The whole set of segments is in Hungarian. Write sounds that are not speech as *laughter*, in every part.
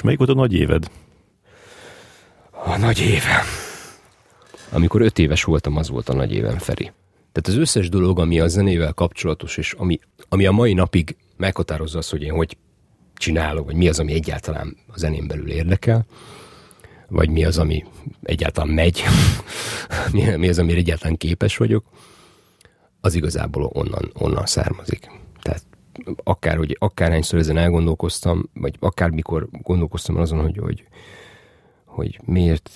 És melyik volt a nagy éved? A nagy évem. Amikor öt éves voltam, az volt a nagy évem, Feri. Tehát az összes dolog, ami a zenével kapcsolatos, és ami, ami a mai napig meghatározza azt, hogy én hogy csinálok, vagy mi az, ami egyáltalán a zenén belül érdekel, vagy mi az, ami egyáltalán megy, *laughs* mi az, amire egyáltalán képes vagyok, az igazából onnan, onnan származik. Akár, hogy akárhányszor ezen elgondolkoztam, vagy akármikor gondolkoztam azon, hogy, hogy, hogy miért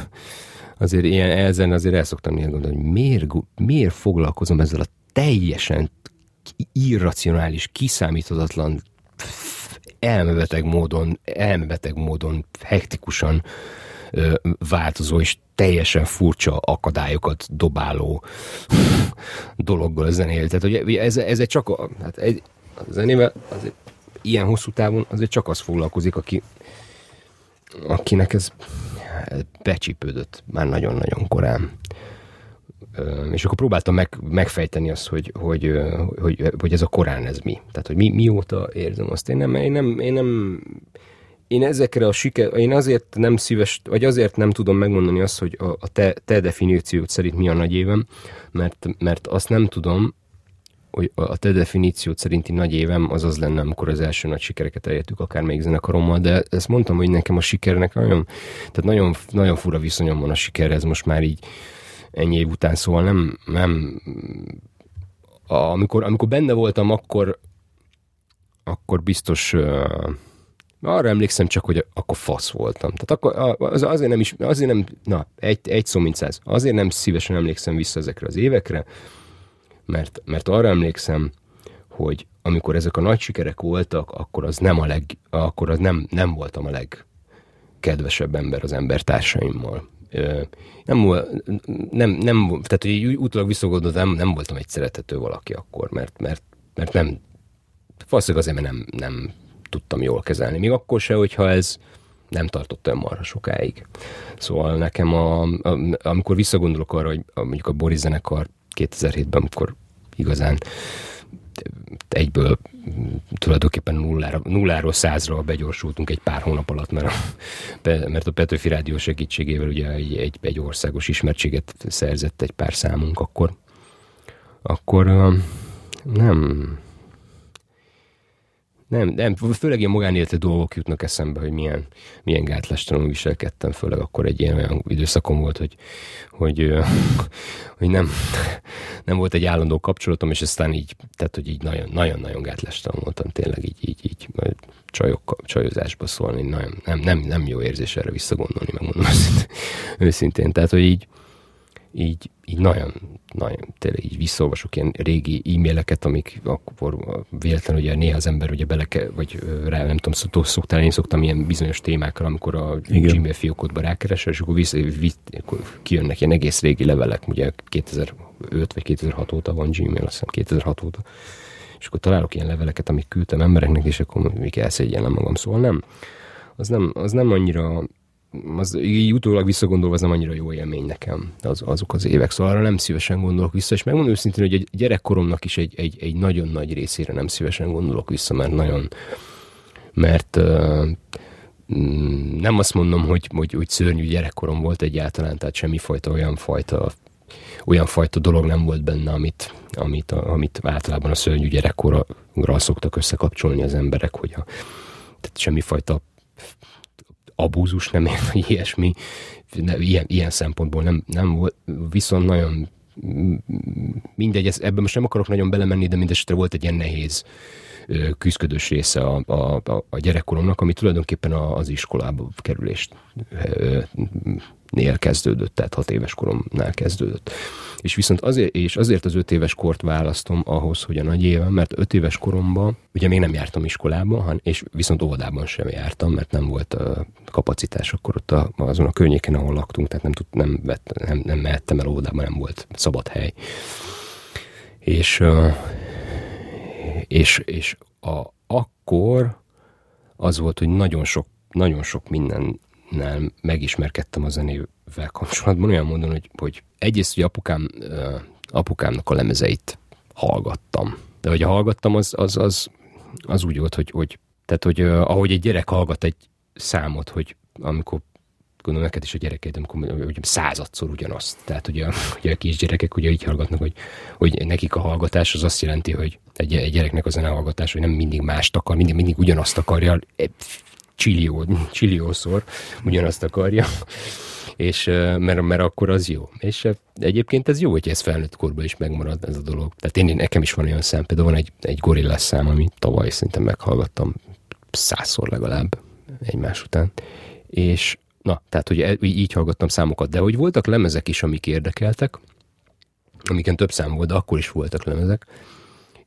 *laughs* azért ilyen ezen azért el szoktam ilyen gondolni, hogy miért, miért foglalkozom ezzel a teljesen irracionális, kiszámíthatatlan elmebeteg módon, elmebeteg módon, hektikusan változó és teljesen furcsa akadályokat dobáló *laughs* dologgal a zenél. Tehát, hogy ez, ez egy csak a, hát egy, a zenével azért ilyen hosszú távon azért csak az foglalkozik, aki, akinek ez becsípődött már nagyon-nagyon korán. És akkor próbáltam meg, megfejteni azt, hogy, hogy, hogy, hogy ez a korán ez mi. Tehát, hogy mi, mióta érzem azt. Én nem, én nem, én nem én ezekre a siker, én azért nem szíves, vagy azért nem tudom megmondani azt, hogy a, a te, te definíciót szerint mi a nagy évem, mert, mert azt nem tudom, hogy a te definíciót szerinti nagy évem az az lenne, amikor az első nagy sikereket elértük akármelyik zenekarommal, de ezt mondtam, hogy nekem a sikernek nagyon, tehát nagyon, nagyon fura viszonyom van a sikerhez most már így ennyi év után, szóval nem, nem amikor, amikor benne voltam, akkor akkor biztos uh, arra emlékszem csak, hogy akkor fasz voltam. Tehát akkor az, azért nem is, azért nem, na, egy, egy szó mint száz. Azért nem szívesen emlékszem vissza ezekre az évekre, mert, mert arra emlékszem, hogy amikor ezek a nagy sikerek voltak, akkor az nem a leg, akkor az nem, nem voltam a legkedvesebb ember az embertársaimmal. Nem, nem, nem, tehát hogy utólag visszagondolod, nem, nem voltam egy szeretető valaki akkor, mert, mert, mert nem, valószínűleg azért, mert nem, nem tudtam jól kezelni. Még akkor se, hogyha ez nem tartott olyan marha sokáig. Szóval nekem, a, a, amikor visszagondolok arra, hogy a, mondjuk a Boris zenekar 2007-ben, amikor igazán egyből tulajdonképpen nullára, nulláról százra begyorsultunk egy pár hónap alatt, mert a, mert a Petőfi Rádió segítségével ugye egy, egy, egy országos ismertséget szerzett egy pár számunk, akkor, akkor nem, nem, nem, főleg ilyen magánéleti dolgok jutnak eszembe, hogy milyen, milyen gátlástalanul viselkedtem, főleg akkor egy ilyen olyan időszakom volt, hogy, hogy, *laughs* hogy nem, nem volt egy állandó kapcsolatom, és aztán így, tehát, hogy így nagyon-nagyon gátlástalan voltam, tényleg így, így, így csajok, csajozásba szólni, nagyon, nem, nem, nem jó érzés erre visszagondolni, megmondom őszintén, *laughs* őszintén. Tehát, hogy így, így, így nagyon, nagyon tényleg így visszaolvasok ilyen régi e-maileket, amik akkor véletlenül ugye néha az ember ugye bele vagy rá nem tudom, szó, szoktál, én szoktam ilyen bizonyos témákra, amikor a Igen. Gmail fiókodba rákeresel, és akkor, vissza, visz, akkor kijönnek ilyen egész régi levelek, ugye 2005 vagy 2006 óta van Gmail, azt hiszem 2006 óta, és akkor találok ilyen leveleket, amik küldtem embereknek, és akkor még elszégyenlem magam, szóval nem, az nem, az nem annyira az így utólag visszagondolva az nem annyira jó élmény nekem, az, azok az évek. Szóval arra nem szívesen gondolok vissza, és megmondom őszintén, hogy a gyerekkoromnak is egy, egy, egy nagyon nagy részére nem szívesen gondolok vissza, mert nagyon, mert uh, nem azt mondom, hogy, hogy, hogy szörnyű gyerekkorom volt egyáltalán, tehát semmifajta olyan fajta olyan fajta dolog nem volt benne, amit, amit, amit általában a szörnyű gyerekkorra szoktak összekapcsolni az emberek, hogy a, tehát semmifajta abúzus, nem hogy ilyesmi, ne, ilyen, ilyen szempontból nem, nem volt, viszont nagyon mindegy, ez, ebben most nem akarok nagyon belemenni, de mindesetre volt egy ilyen nehéz küzdködős része a, a, a gyerekkoromnak, ami tulajdonképpen az iskolába kerülést nél kezdődött, tehát hat éves koromnál kezdődött. És viszont azért, és azért az öt éves kort választom ahhoz, hogy a nagy évem, mert öt éves koromban ugye még nem jártam iskolába, és viszont óvodában sem jártam, mert nem volt kapacitás akkor ott a, azon a környéken, ahol laktunk, tehát nem, tud, nem, vett, nem, nem mehettem el óvodában, nem volt szabad hely. És, és, és a, akkor az volt, hogy nagyon sok, nagyon sok minden nál megismerkedtem a zenével kapcsolatban olyan módon, hogy, hogy egyrészt, hogy apukám, apukámnak a lemezeit hallgattam. De hogy hallgattam, az, az, az, az úgy volt, hogy, hogy tehát, hogy ahogy egy gyerek hallgat egy számot, hogy amikor gondolom neked is a gyerekeid, amikor hogy századszor ugyanazt. Tehát ugye, ugye a kisgyerekek ugye így hallgatnak, hogy, hogy nekik a hallgatás az azt jelenti, hogy egy, egy gyereknek a hallgatás, hogy nem mindig mást akar, mindig, mindig ugyanazt akarja, csillió, csilliószor ugyanazt akarja, és mert, mert akkor az jó. És egyébként ez jó, hogy ez felnőtt korban is megmarad ez a dolog. Tehát én, nekem is van olyan szám, például van egy, egy gorillás szám, amit tavaly szerintem meghallgattam százszor legalább egymás után. És na, tehát hogy e, így hallgattam számokat, de hogy voltak lemezek is, amik érdekeltek, amiken több szám volt, de akkor is voltak lemezek,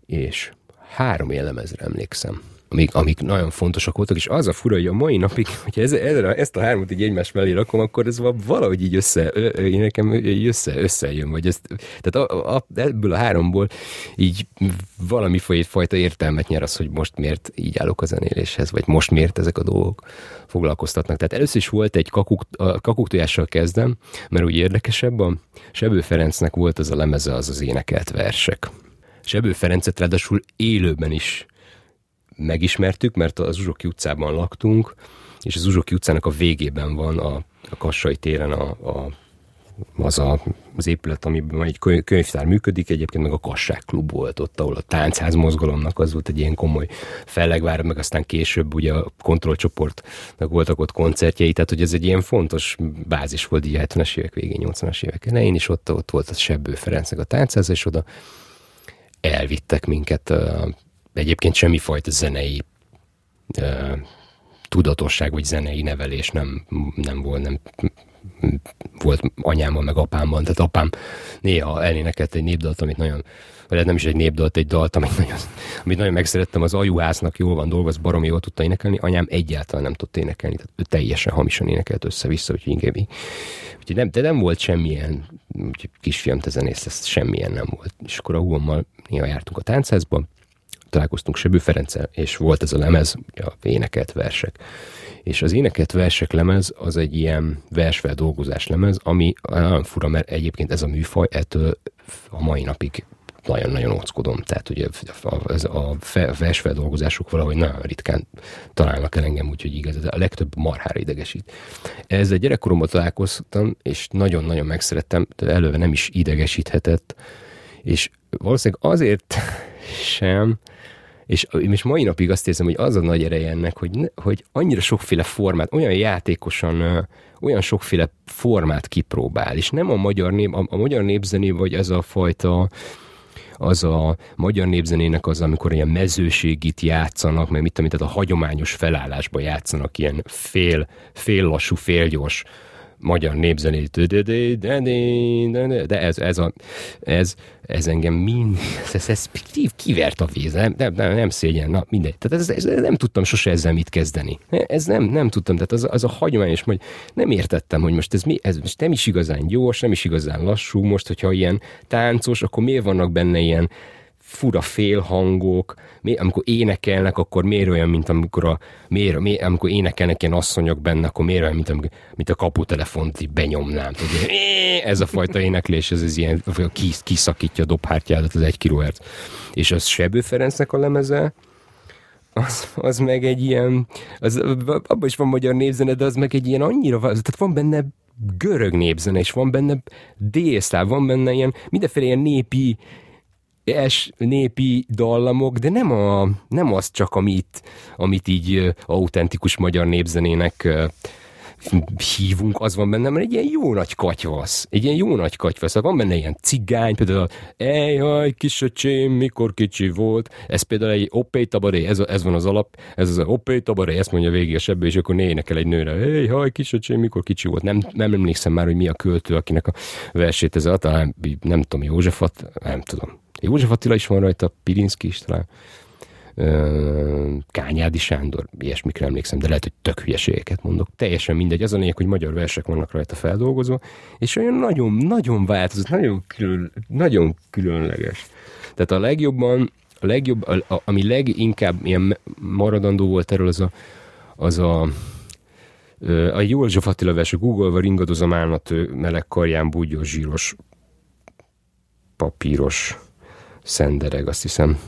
és három ilyen lemezre emlékszem amik, amik nagyon fontosak voltak, és az a fura, hogy a mai napig, hogyha ez, ez, ezt a hármat így egymás mellé rakom, akkor ez valahogy így össze, én nekem így össze, összejön, vagy ezt, tehát a, a, ebből a háromból így valami fajta értelmet nyer az, hogy most miért így állok a zenéléshez, vagy most miért ezek a dolgok foglalkoztatnak. Tehát először is volt egy kakuk, a kakuktojással kezdem, mert úgy érdekesebb, a Sebő Ferencnek volt az a lemeze, az az énekelt versek. Sebő Ferencet ráadásul élőben is megismertük, mert az Uzsoki utcában laktunk, és az Uzsoki utcának a végében van a, a Kassai téren a, a az a, az épület, amiben egy könyvtár működik, egyébként meg a Kassák klub volt ott, ahol a táncház mozgalomnak az volt egy ilyen komoly fellegvár, meg aztán később ugye a kontrollcsoportnak voltak ott koncertjei, tehát hogy ez egy ilyen fontos bázis volt így 70-es évek végén, 80-as évek elején, és ott, ott volt a Sebbő Ferencnek a táncház, és oda elvittek minket egyébként semmifajta zenei uh, tudatosság vagy zenei nevelés nem, nem volt, nem volt anyámban meg apámban. Tehát apám néha elénekelt egy népdalt, amit nagyon, vagy nem is egy népdalt, egy dalt, amit nagyon, amit nagyon megszerettem, az ajuháznak jól van dolgoz, baromi jól tudta énekelni, anyám egyáltalán nem tudta énekelni, tehát ő teljesen hamisan énekelt össze-vissza, úgyhogy inkább úgyhogy nem, de nem volt semmilyen, úgyhogy kisfiam, te zenész, ez semmilyen nem volt. És akkor a húgommal néha jártunk a táncházba, találkoztunk Sebő Ferenccel, és volt ez a lemez, a énekelt versek. És az énekelt versek lemez az egy ilyen versfeldolgozás lemez, ami nagyon fura, mert egyébként ez a műfaj ettől a mai napig nagyon-nagyon óckodom. Tehát ugye a, a, a versfeldolgozások valahogy nagyon ritkán találnak el engem, úgyhogy igaz, a legtöbb marhára idegesít. Ezzel gyerekkoromban találkoztam, és nagyon-nagyon megszerettem, de előve nem is idegesíthetett, és valószínűleg azért *laughs* sem, és, és mai napig azt érzem, hogy az a nagy ereje ennek, hogy, hogy annyira sokféle formát, olyan játékosan, olyan sokféle formát kipróbál, és nem a magyar, nép, a, a magyar népzené, vagy ez a fajta az a magyar népzenének az, amikor ilyen mezőségit játszanak, meg mit tudom, tehát a hagyományos felállásba játszanak, ilyen fél, fél lassú, fél gyors magyar népzenét, de ez, ez, a, ez, ez engem mind, *laughs* ez, ez kivert a víz, nem, nem, nem, nem szégyen, na mindegy. Tehát ez, ez, nem tudtam sose ezzel mit kezdeni. Ez nem, nem tudtam, tehát az, az a hagyományos, hogy nem értettem, hogy most ez mi, ez most nem is igazán gyors, nem is igazán lassú, most, hogyha ilyen táncos, akkor miért vannak benne ilyen fura félhangok, amikor énekelnek, akkor miért olyan, mint amikor, a, miért, miért, amikor énekelnek ilyen asszonyok benne, akkor miért olyan, mint, amikor, mint a kaputelefont így benyomnám. Tudod, ez a fajta éneklés, ez az ilyen, kis, kiszakítja a dobhártyádat az egy kilohertz. És az Sebő Ferencnek a lemeze, az, az meg egy ilyen, az, abban is van magyar népzene, de az meg egy ilyen annyira, tehát van benne görög népzene, és van benne délszláv, van benne ilyen mindenféle ilyen népi es népi dallamok, de nem, a, nem az csak, amit, amit így autentikus magyar népzenének hívunk, az van benne, mert egy ilyen jó nagy katyvasz. Egy ilyen jó nagy katyvasz. Van benne ilyen cigány, például Ejjaj, kisöcsém, mikor kicsi volt. Ez például egy oppé tabaré, ez, ez van az alap, ez az oppé tabaré, ezt mondja végig a sebbe, és akkor énekel egy nőre. Ejjaj, kisöcsém, mikor kicsi volt. Nem, nem emlékszem már, hogy mi a költő, akinek a versét ez talán nem tudom, Józsefat, nem tudom. József Attila is van rajta, Pirinszki is. Kányádi Sándor, ilyesmikre emlékszem, de lehet, hogy tök hülyeségeket mondok. Teljesen mindegy, az a lényeg, hogy magyar versek vannak rajta feldolgozva, és olyan nagyon, nagyon változott, nagyon, külön, nagyon különleges. Tehát a legjobban, a legjobb, a, a, ami leginkább ilyen maradandó volt erről, az a, az a a József Attila vers, a Google-va ringadozom állat meleg karján búgyos, zsíros, papíros szendereg, azt hiszem.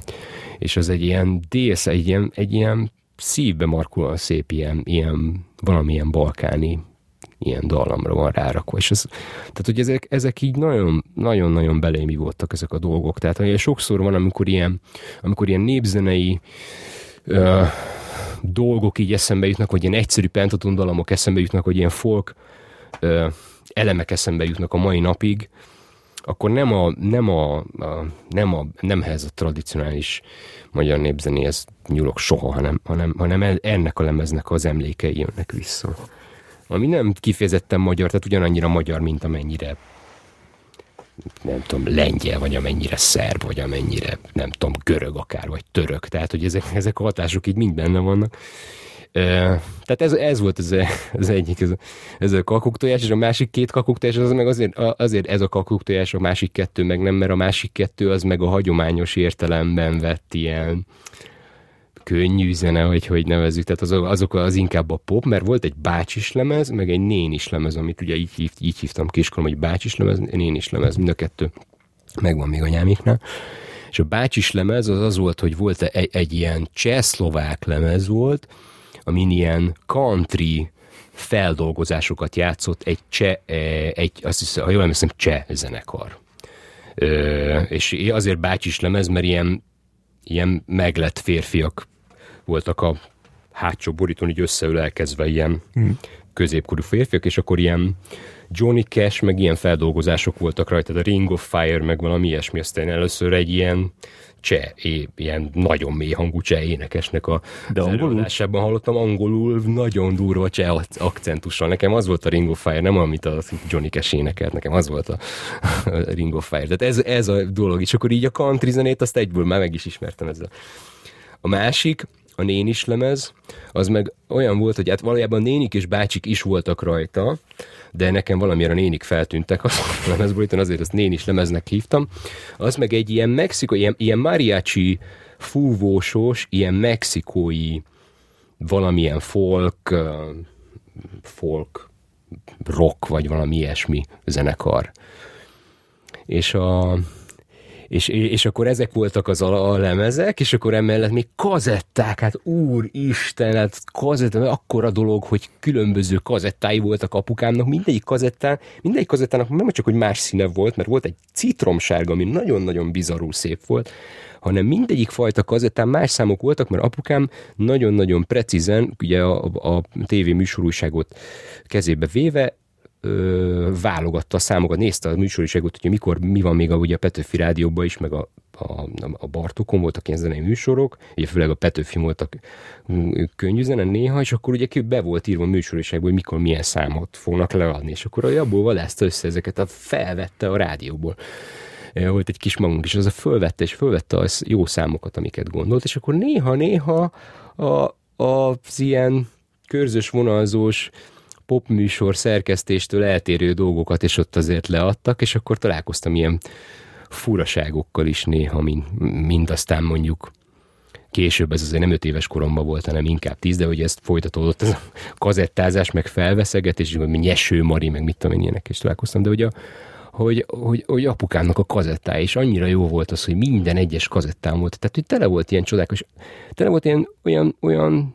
És az egy ilyen dész, egy ilyen, egy ilyen szívbe markolóan szép ilyen, ilyen valamilyen balkáni ilyen dallamra van rárakva, és ez, tehát hogy ezek, ezek így nagyon, nagyon-nagyon belémi voltak ezek a dolgok, tehát hogy sokszor van, amikor ilyen, amikor ilyen népzenei ö, dolgok így eszembe jutnak, vagy ilyen egyszerű pentaton dallamok eszembe jutnak, vagy ilyen folk ö, elemek eszembe jutnak a mai napig, akkor nem a, nem a, a nem a, nem ehhez a tradicionális magyar népzenéhez nyúlok soha, hanem, hanem, hanem ennek a lemeznek az emlékei jönnek vissza. Ami nem kifejezetten magyar, tehát ugyanannyira magyar, mint amennyire nem tudom, lengyel, vagy amennyire szerb, vagy amennyire, nem tudom, görög akár, vagy török. Tehát, hogy ezek, ezek a hatások így mind benne vannak. Tehát ez, ez volt az, az egyik, ez, ez a kakuktojás, és a másik két kakuktojás az meg azért, azért ez a kakuktojás, a másik kettő meg nem, mert a másik kettő az meg a hagyományos értelemben vett ilyen könnyű zene, vagy hogy nevezzük, tehát azok, azok az inkább a pop, mert volt egy bácsis lemez, meg egy nénis lemez, amit ugye így, hív, így hívtam kiskorom, hogy bácsis lemez, nénis lemez, mind a kettő megvan még anyámiknál. És a bácsis lemez az az volt, hogy volt egy, egy ilyen csehszlovák lemez volt, amin ilyen country feldolgozásokat játszott egy cseh, e, egy, azt hiszem, ha jól emlékszem, cseh zenekar. Ö, és azért bácsis lemez, mert ilyen, ilyen meglett férfiak voltak a hátsó borítón így összeülelkezve ilyen mm. középkorú férfiak, és akkor ilyen Johnny Cash, meg ilyen feldolgozások voltak rajta, a Ring of Fire, meg valami ilyesmi, aztán először egy ilyen cseh, é, ilyen nagyon mély hangú cseh énekesnek a De angolul? hallottam angolul nagyon durva cseh akcentussal. Nekem az volt a Ring of Fire, nem amit a Johnny Cash énekelt, nekem az volt a, a *laughs* Ring of Fire. Tehát ez, ez a dolog, és akkor így a country zenét azt egyből már meg is ismertem ezzel. A másik, a nénis lemez, az meg olyan volt, hogy hát valójában nénik és bácsik is voltak rajta, de nekem valamiért a nénik feltűntek a *laughs* lemezboríton, azért azt nénis lemeznek hívtam. Az meg egy ilyen mexikói, ilyen, ilyen mariachi fúvósos, ilyen mexikói valamilyen folk, folk rock, vagy valami ilyesmi zenekar. És a, és, és akkor ezek voltak az a, a lemezek, és akkor emellett még kazetták, hát úristen, hát kazetta, akkora dolog, hogy különböző kazettái voltak apukámnak, mindegyik kazettán, mindegyik kazettának nem csak, hogy más színe volt, mert volt egy citromsárga, ami nagyon-nagyon bizarul szép volt, hanem mindegyik fajta kazettán más számok voltak, mert apukám nagyon-nagyon precízen, ugye a, a, a tévé műsorúságot kezébe véve, ö, válogatta a számokat, nézte a műsoriságot, hogy mikor, mi van még a, ugye a Petőfi rádióban is, meg a, a, a Bartokon voltak ilyen zenei műsorok, ugye főleg a Petőfi voltak könnyű zene néha, és akkor ugye be volt írva a műsoriságban, hogy mikor milyen számot fognak leadni, és akkor a abból valászta össze ezeket, a felvette a rádióból. Volt egy kis magunk, és az a fölvette, és fölvette az jó számokat, amiket gondolt, és akkor néha-néha a, az ilyen körzös vonalzós popműsor szerkesztéstől eltérő dolgokat, és ott azért leadtak, és akkor találkoztam ilyen furaságokkal is néha, mint, mint aztán mondjuk később, ez azért nem öt éves koromban volt, hanem inkább tíz, de hogy ezt folytatódott ez a kazettázás, meg felveszegetés, és mi nyeső Mari, meg mit tudom én ilyenek is találkoztam, de hogy a, hogy, hogy, hogy apukámnak a kazettája, és annyira jó volt az, hogy minden egyes kazettám volt. Tehát, hogy tele volt ilyen csodák, és tele volt ilyen olyan, olyan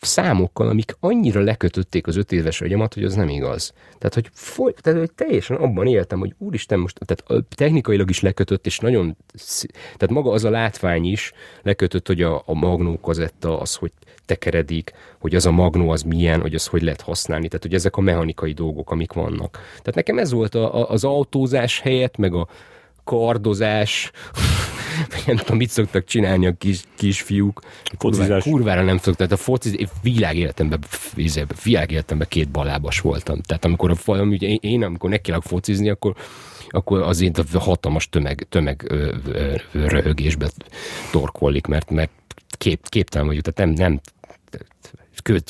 számokkal, amik annyira lekötötték az öt éves agyamat, hogy az nem igaz. Tehát, hogy, foly, tehát, hogy teljesen abban éltem, hogy úristen, most tehát technikailag is lekötött, és nagyon, tehát maga az a látvány is lekötött, hogy a, a magnó kazetta az, hogy tekeredik, hogy az a magnó az milyen, hogy az hogy lehet használni, tehát hogy ezek a mechanikai dolgok, amik vannak. Tehát nekem ez volt a, a, az autózás helyett, meg a kardozás, nem tudom, mit szoktak csinálni a kis, kisfiúk. Focizás. Kurvára nem szoktak. Tehát a fociz, én világéletemben, világéletemben két balábas voltam. Tehát amikor a, ugye én, amikor nekiállok focizni, akkor akkor azért a hatalmas tömeg, tömeg ö, ö, röhögésbe torkollik, mert, mert kép, képtelen vagyok, tehát nem, nem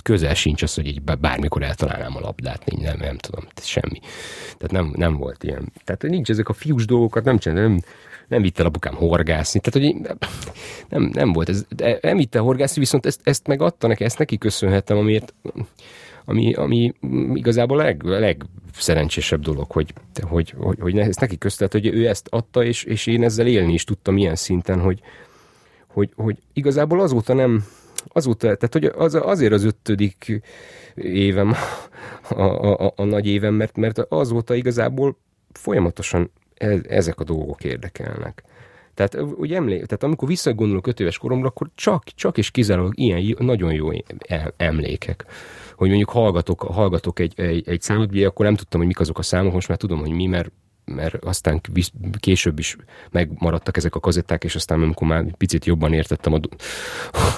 közel sincs az, hogy így bármikor eltalálnám a labdát, nem, nem tudom, semmi. Tehát nem, nem volt ilyen. Tehát nincs ezek a fiús dolgokat, nem csinál, nem, nem vitte a apukám horgászni. Tehát, hogy nem, nem volt ez. De nem vitte horgászni, viszont ezt, ezt megadta neki, ezt neki köszönhetem, amiért ami, ami igazából a leg, legszerencsésebb dolog, hogy, hogy, hogy, hogy ezt neki köztelt, hogy ő ezt adta, és, és én ezzel élni is tudtam ilyen szinten, hogy, hogy, hogy igazából azóta nem, azóta, tehát hogy az, azért az ötödik évem a, a, a, a nagy évem, mert, mert azóta igazából folyamatosan ezek a dolgok érdekelnek. Tehát, úgy emlék, tehát amikor visszagondolok öt éves koromra, akkor csak, csak és kizárólag ilyen nagyon jó emlékek. Hogy mondjuk hallgatok, hallgatok egy, egy, egy számot, ugye akkor nem tudtam, hogy mik azok a számok, most már tudom, hogy mi, mert mert aztán később is megmaradtak ezek a kazetták, és aztán amikor már picit jobban értettem a,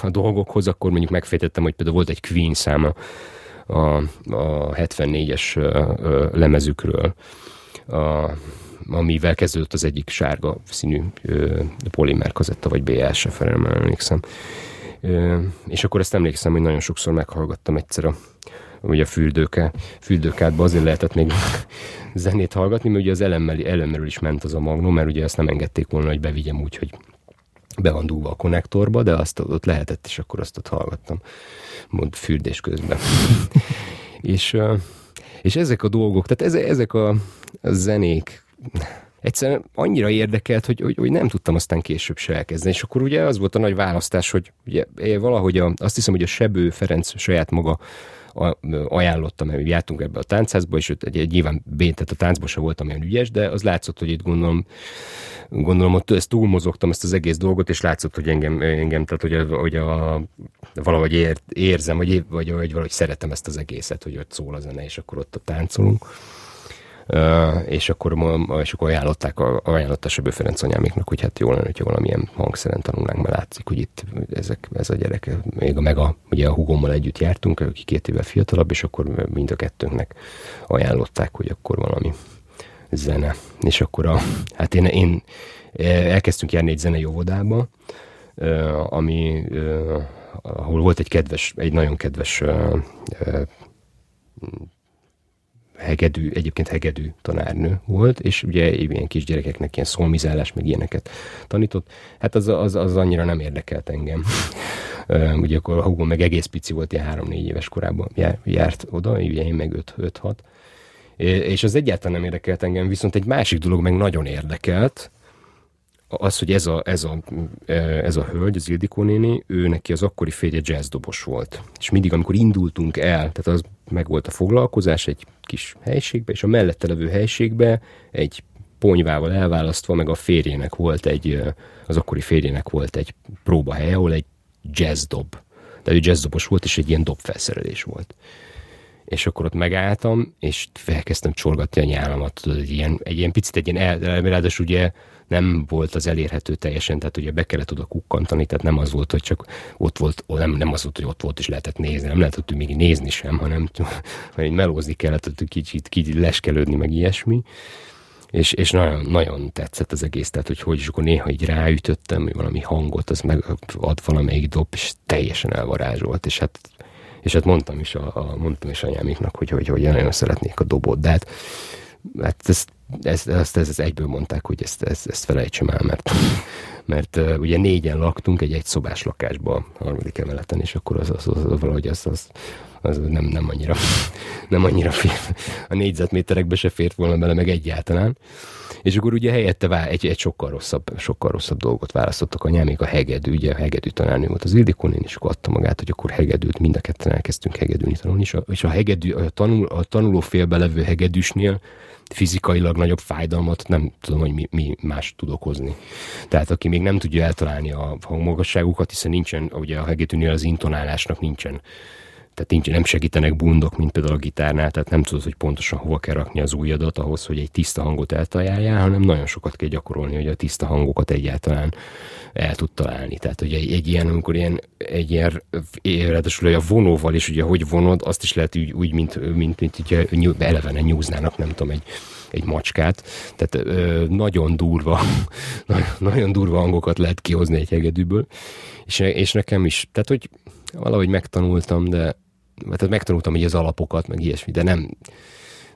a dolgokhoz, akkor mondjuk megfejtettem, hogy például volt egy Queen száma a, a 74-es lemezükről, a, amivel kezdődött az egyik sárga színű polimer kazetta, vagy BS, fel nem emlékszem. Ö, és akkor ezt emlékszem, hogy nagyon sokszor meghallgattam egyszer a, ugye a fürdőke, fürdőkádba azért lehetett még *laughs* zenét hallgatni, mert ugye az elemmel, elemmel is ment az a magnum, mert ugye ezt nem engedték volna, hogy bevigyem úgy, hogy be van dugva a konnektorba, de azt ott lehetett, és akkor azt ott hallgattam, mond fürdés közben. *laughs* és, és ezek a dolgok, tehát ezek a zenék, egyszerűen annyira érdekelt, hogy, hogy, hogy nem tudtam aztán később se elkezdeni. És akkor ugye az volt a nagy választás, hogy ugye valahogy a, azt hiszem, hogy a Sebő Ferenc saját maga ajánlottam, mert jártunk ebbe a táncházba, és egy, egy nyilván bén, tehát a táncban sem voltam olyan ügyes, de az látszott, hogy itt gondolom, gondolom ott ezt túlmozogtam ezt az egész dolgot, és látszott, hogy engem, engem tehát hogy, a, hogy a, valahogy ér, érzem, vagy, vagy, vagy valahogy szeretem ezt az egészet, hogy ott szól a zene, és akkor ott a táncolunk és akkor, és akkor ajánlották, ajánlotta Sebő Ferenc anyáméknak, hogy hát jó lenne, hogyha valamilyen hangszeren tanulnánk, mert látszik, hogy itt ezek, ez a gyerek, még a meg a, ugye a hugommal együtt jártunk, aki két évvel fiatalabb, és akkor mind a kettőnknek ajánlották, hogy akkor valami zene. És akkor a, hát én, én elkezdtünk járni egy zene óvodába, ami ahol volt egy kedves, egy nagyon kedves hegedű, egyébként hegedű tanárnő volt, és ugye ilyen kisgyerekeknek ilyen szolmizálás, meg ilyeneket tanított. Hát az, az, az annyira nem érdekelt engem. *laughs* ugye akkor húgom meg egész pici volt, ilyen három-négy éves korában járt oda, ugye én meg 5-6. És az egyáltalán nem érdekelt engem, viszont egy másik dolog meg nagyon érdekelt, az, hogy ez a, ez a, ez a hölgy, az Ildikó néni, ő neki az akkori férje jazzdobos volt. És mindig, amikor indultunk el, tehát az meg volt a foglalkozás egy kis helységbe, és a mellette levő helységbe egy ponyvával elválasztva, meg a férjének volt egy, az akkori férjének volt egy próbahely, ahol egy jazzdob, tehát ő jazzdobos volt, és egy ilyen dobfelszerelés volt. És akkor ott megálltam, és felkezdtem csorgatni a nyálamat, tudod, egy ilyen, egy ilyen picit, egy ilyen, ráadásul ugye nem volt az elérhető teljesen, tehát ugye be kellett oda kukkantani, tehát nem az volt, hogy csak ott volt, nem, nem az volt, hogy ott volt és lehetett nézni, nem lehetett még nézni sem, hanem *laughs* hogy melózni kellett, hogy kicsit, kicsit leskelődni, meg ilyesmi. És, és nagyon, nagyon tetszett az egész, tehát hogy hogy is akkor néha így ráütöttem, hogy valami hangot, az meg ad valamelyik dob, és teljesen elvarázsolt, és hát és hát mondtam is, a, a mondtam is anyámiknak, hogy, hogy, hogy nagyon szeretnék a dobot, de hát, hát ezt ezt, ezt, ezt, ezt egyből mondták, hogy ezt, ezt, ezt felejtsem el, mert, mert uh, ugye négyen laktunk egy egyszobás lakásban a harmadik emeleten, és akkor az, az, az, az valahogy az, az, az nem, nem annyira, *laughs* nem annyira fér, a négyzetméterekbe se fért volna bele, meg egyáltalán. És akkor ugye helyette vá- egy, egy sokkal rosszabb, sokkal rosszabb dolgot választottak a nyelmék, a hegedű, ugye a hegedű tanárnő volt az Ildikon, és akkor adta magát, hogy akkor hegedűt, mind a ketten elkezdtünk hegedűni tanulni, és a, és a, hegedű, a, tanul, a tanuló félbe levő hegedűsnél fizikailag nagyobb fájdalmat nem tudom, hogy mi, mi más tud okozni. Tehát aki még nem tudja eltalálni a hangmagasságukat, hiszen nincsen, ugye a hegedűnél az intonálásnak nincsen tehát nincs, nem segítenek bundok, mint például a gitárnál, tehát nem tudod, hogy pontosan hova kell rakni az ujjadat ahhoz, hogy egy tiszta hangot eltaláljál, hanem nagyon sokat kell gyakorolni, hogy a tiszta hangokat egyáltalán el tud találni. Tehát, hogy egy, egy ilyen, amikor ilyen, egy ilyen, ráadásul a vonóval is, ugye, hogy vonod, azt is lehet úgy, úgy mint, mint, mint ugye elevene nyúznának, nem tudom, egy, egy macskát. Tehát ö, nagyon durva, *laughs* nagyon durva hangokat lehet kihozni egy hegedűből. És, és nekem is, tehát, hogy valahogy megtanultam, de tehát megtanultam így az alapokat, meg ilyesmi, de nem,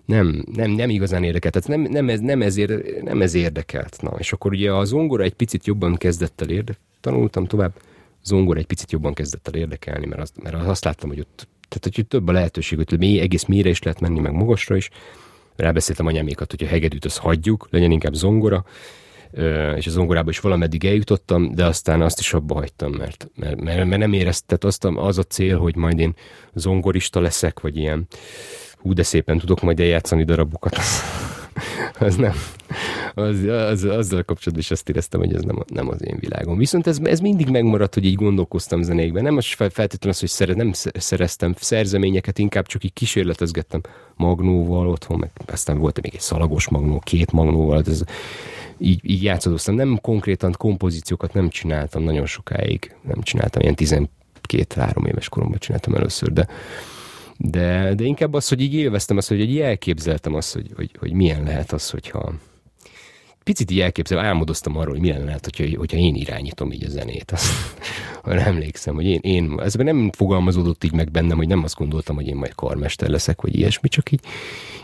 nem, nem, nem igazán érdekelt. Tehát nem, nem, ez, nem, ezért, nem ez érdekelt. Na, és akkor ugye a zongora egy picit jobban kezdett el érdekelni, tanultam tovább, zongora egy picit jobban kezdett el érdekelni, mert azt, mert azt láttam, hogy ott, tehát, hogy több a lehetőség, hogy mély, egész mélyre is lehet menni, meg magasra is. Rábeszéltem anyámékat, hogy a hegedűt azt hagyjuk, legyen inkább zongora, és az zongorába is valameddig eljutottam, de aztán azt is abba hagytam, mert, mert, mert, mert nem éreztem, azt az a cél, hogy majd én zongorista leszek, vagy ilyen hú, de szépen tudok majd eljátszani darabokat, az, az nem, az, az, azzal kapcsolatban is azt éreztem, hogy ez nem, nem az én világom. Viszont ez, ez mindig megmaradt, hogy így gondolkoztam zenékben. Nem az feltétlenül az, hogy szere, nem szereztem szerzeményeket, inkább csak így kísérletezgettem magnóval otthon, meg aztán volt még egy szalagos magnó, két magnóval, ez, így, így játszadoztam. Nem konkrétan kompozíciókat nem csináltam nagyon sokáig. Nem csináltam, ilyen 12-3 éves koromban csináltam először, de, de, de inkább az, hogy így élveztem azt, hogy így elképzeltem azt, hogy, hogy, hogy milyen lehet az, hogyha picit így elképzelem, álmodoztam arról, hogy milyen lehet, hogyha, hogyha én irányítom így a zenét. Azt, *laughs* emlékszem, hogy én, én, ez nem fogalmazódott így meg bennem, hogy nem azt gondoltam, hogy én majd karmester leszek, vagy ilyesmi, csak így,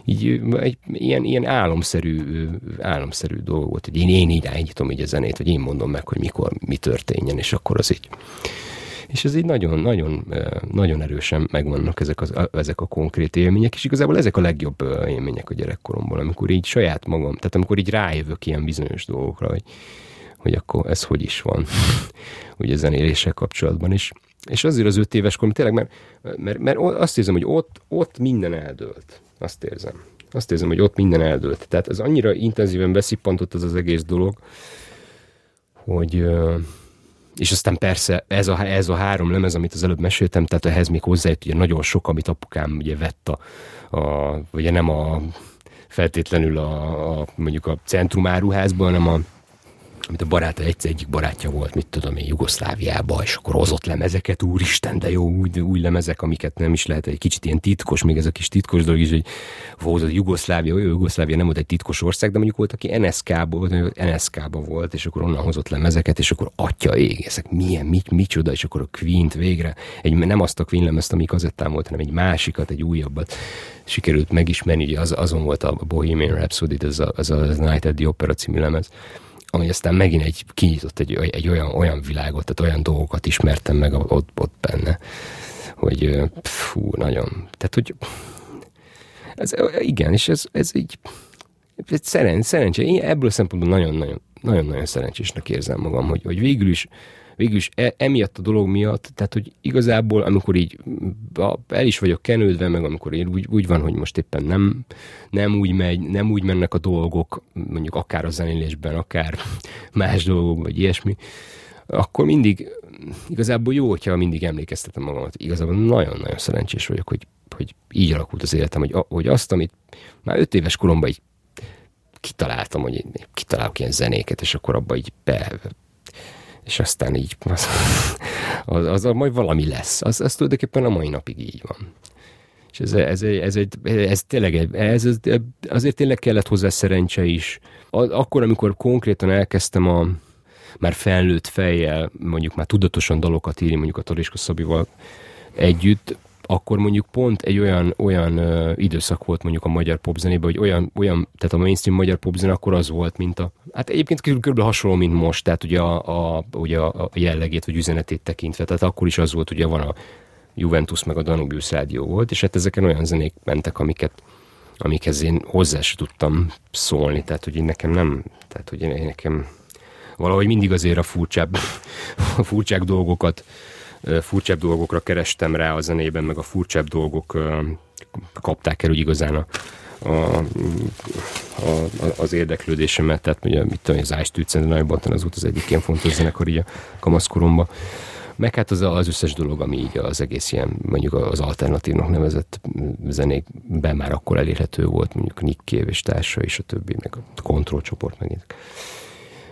így egy ilyen, ilyen álomszerű, álomszerű dolog volt, hogy én, én irányítom így a zenét, hogy én mondom meg, hogy mikor mi történjen, és akkor az így és ez így nagyon, nagyon, nagyon erősen megvannak ezek, az, ezek a konkrét élmények, és igazából ezek a legjobb élmények a gyerekkoromból, amikor így saját magam, tehát amikor így rájövök ilyen bizonyos dolgokra, hogy, hogy akkor ez hogy is van, *laughs* ugye zenéléssel kapcsolatban is. És azért az öt éves korom, tényleg, mert, mert, mert azt érzem, hogy ott, ott minden eldőlt. Azt érzem. Azt érzem, hogy ott minden eldőlt. Tehát ez annyira intenzíven beszippantott az az egész dolog, hogy, és aztán persze ez a, ez a három lemez, amit az előbb meséltem, tehát ehhez még hozzájött ugye nagyon sok, amit apukám ugye vett a, a ugye nem a feltétlenül a, a mondjuk a centrumáruházban, hanem a amit a baráta egyszer egyik barátja volt, mit tudom én, Jugoszláviába, és akkor hozott lemezeket, úristen, de jó, új, új lemezek, amiket nem is lehet, egy kicsit ilyen titkos, még ez a kis titkos dolog is, hogy volt a Jugoszlávia, jó, Jugoszlávia nem volt egy titkos ország, de mondjuk volt, aki NSK-ba volt, NSK-ba volt, és akkor onnan hozott lemezeket, és akkor atya ég, ezek milyen, mit, micsoda, és akkor a Queen-t végre, egy, nem azt a Queen lemezt, ami kazettán volt, hanem egy másikat, egy újabbat sikerült megismerni, ugye az, azon volt a Bohemian Rhapsody, ez a, ez a Night at the Opera című lemez ami aztán megint egy, kinyitott egy, egy olyan, olyan világot, tehát olyan dolgokat ismertem meg ott, ott benne, hogy fú, nagyon, tehát hogy ez, igen, és ez, ez így ez szeren, szerencsé, én ebből a szempontból nagyon-nagyon nagyon-nagyon szerencsésnek érzem magam, hogy, hogy végül is végül is e, emiatt a dolog miatt, tehát hogy igazából amikor így el is vagyok kenődve, meg amikor én úgy, úgy van, hogy most éppen nem, nem úgy megy, nem úgy mennek a dolgok, mondjuk akár a zenélésben, akár *laughs* más dolgok, vagy ilyesmi, akkor mindig igazából jó, hogyha mindig emlékeztetem magamat. Igazából nagyon-nagyon szerencsés vagyok, hogy, hogy így alakult az életem, hogy, hogy azt, amit már öt éves koromban így kitaláltam, hogy én kitalálok ilyen zenéket, és akkor abba így be, és aztán így az, az, az, az majd valami lesz. Az, az tulajdonképpen a mai napig így van. És ez, ez, ez, egy, ez tényleg, ez, ez, azért tényleg kellett hozzá szerencse is. Akkor, amikor konkrétan elkezdtem a már felnőtt fejjel, mondjuk már tudatosan dalokat írni, mondjuk a Taliska Szabival együtt, akkor mondjuk pont egy olyan, olyan ö, időszak volt mondjuk a magyar popzenében, hogy olyan, olyan, tehát a mainstream magyar popzene akkor az volt, mint a, hát egyébként kb. hasonló, mint most, tehát ugye a, a, ugye a jellegét vagy üzenetét tekintve, tehát akkor is az volt, ugye van a Juventus meg a Danubius rádió volt, és hát ezeken olyan zenék mentek, amiket amikhez én hozzá sem tudtam szólni, tehát hogy én nekem nem, tehát hogy én nekem valahogy mindig azért a furcsább, *laughs* a furcság dolgokat furcsább dolgokra kerestem rá a zenében, meg a furcsább dolgok kapták el úgy igazán a, a, a, az érdeklődésemet, tehát ugye mit tudom, az Ice nagyon az volt az egyik ilyen fontos zenekar így a kamaszkoromban. Meg hát az, az összes dolog, ami így az egész ilyen, mondjuk az alternatívnak nevezett zenékben már akkor elérhető volt, mondjuk Nick Cave és társa, és a többi, meg a kontrollcsoport megint.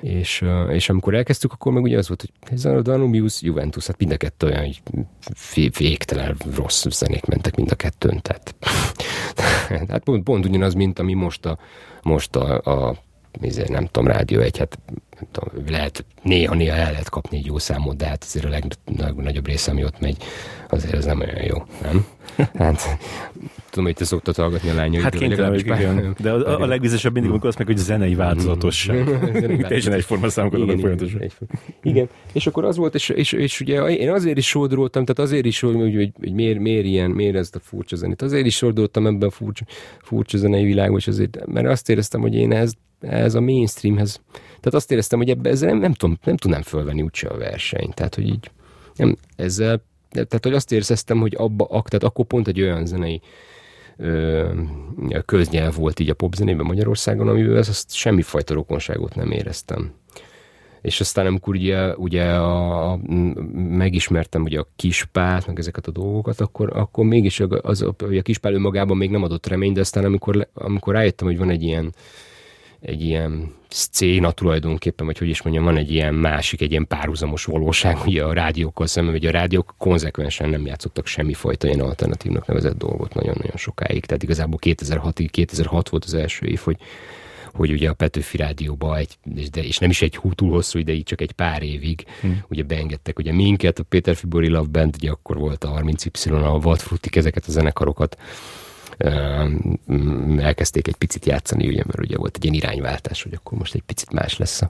És, és amikor elkezdtük, akkor meg ugye az volt, hogy ez a Danubius, Juventus, hát mind a kettő olyan hogy végtelen rossz zenék mentek mind a kettőn, tehát *laughs* hát pont, pont ugyanaz, mint ami most a, most a, a ezért nem tudom, rádió egy, hát nem tudom, lehet, néha-néha el lehet kapni egy jó számot, de hát azért a legnagyobb része, ami ott megy, azért ez nem olyan jó, nem? Hát, tudom, hogy te szoktad hallgatni a lányait. Hát kénytelen vagyok, igen. De a, a, a legbiztosabb mindig, amikor azt meg, hogy zenei változatosság. *laughs* Teljesen egyforma számokat adok folyamatosan. Igen, és akkor az volt, és, és, és ugye én azért is sodroltam, tehát azért is, hogy, hogy, hogy, miért, miért ilyen, miért ez a furcsa zenét. Azért is sodroltam ebben a furcsa, furcsa zenei világban, és azért, mert azt éreztem, hogy én ez, ez a mainstreamhez, tehát azt éreztem, hogy ebbe ezzel nem, nem, tudom, nem tudnám fölvenni úgyse a versenyt. Tehát, hogy így nem, ezzel, tehát, hogy azt érzeztem, hogy abba, tehát akkor pont egy olyan zenei köznyelv volt így a popzenében Magyarországon, amivel azt semmifajta rokonságot nem éreztem. És aztán amikor ugye, ugye a, a, megismertem ugye a kispát, meg ezeket a dolgokat, akkor, akkor mégis az, hogy a kispál önmagában még nem adott reményt, de aztán amikor, amikor rájöttem, hogy van egy ilyen egy ilyen szcéna tulajdonképpen, vagy hogy is mondjam, van egy ilyen másik, egy ilyen párhuzamos valóság, *laughs* ugye a rádiókkal szemben, hogy a rádiók konzekvensen nem játszottak semmifajta ilyen alternatívnak nevezett dolgot nagyon-nagyon sokáig. Tehát igazából 2006-ig, 2006 volt az első év, hogy hogy ugye a Petőfi Rádióba egy, de, és nem is egy túl hosszú ideig, csak egy pár évig hmm. ugye beengedtek ugye minket, a Péter Fibori Love Band, ugye akkor volt a 30Y, a Vadfrutik, ezeket a zenekarokat elkezdték egy picit játszani, ugye, mert ugye volt egy ilyen irányváltás, hogy akkor most egy picit más lesz a,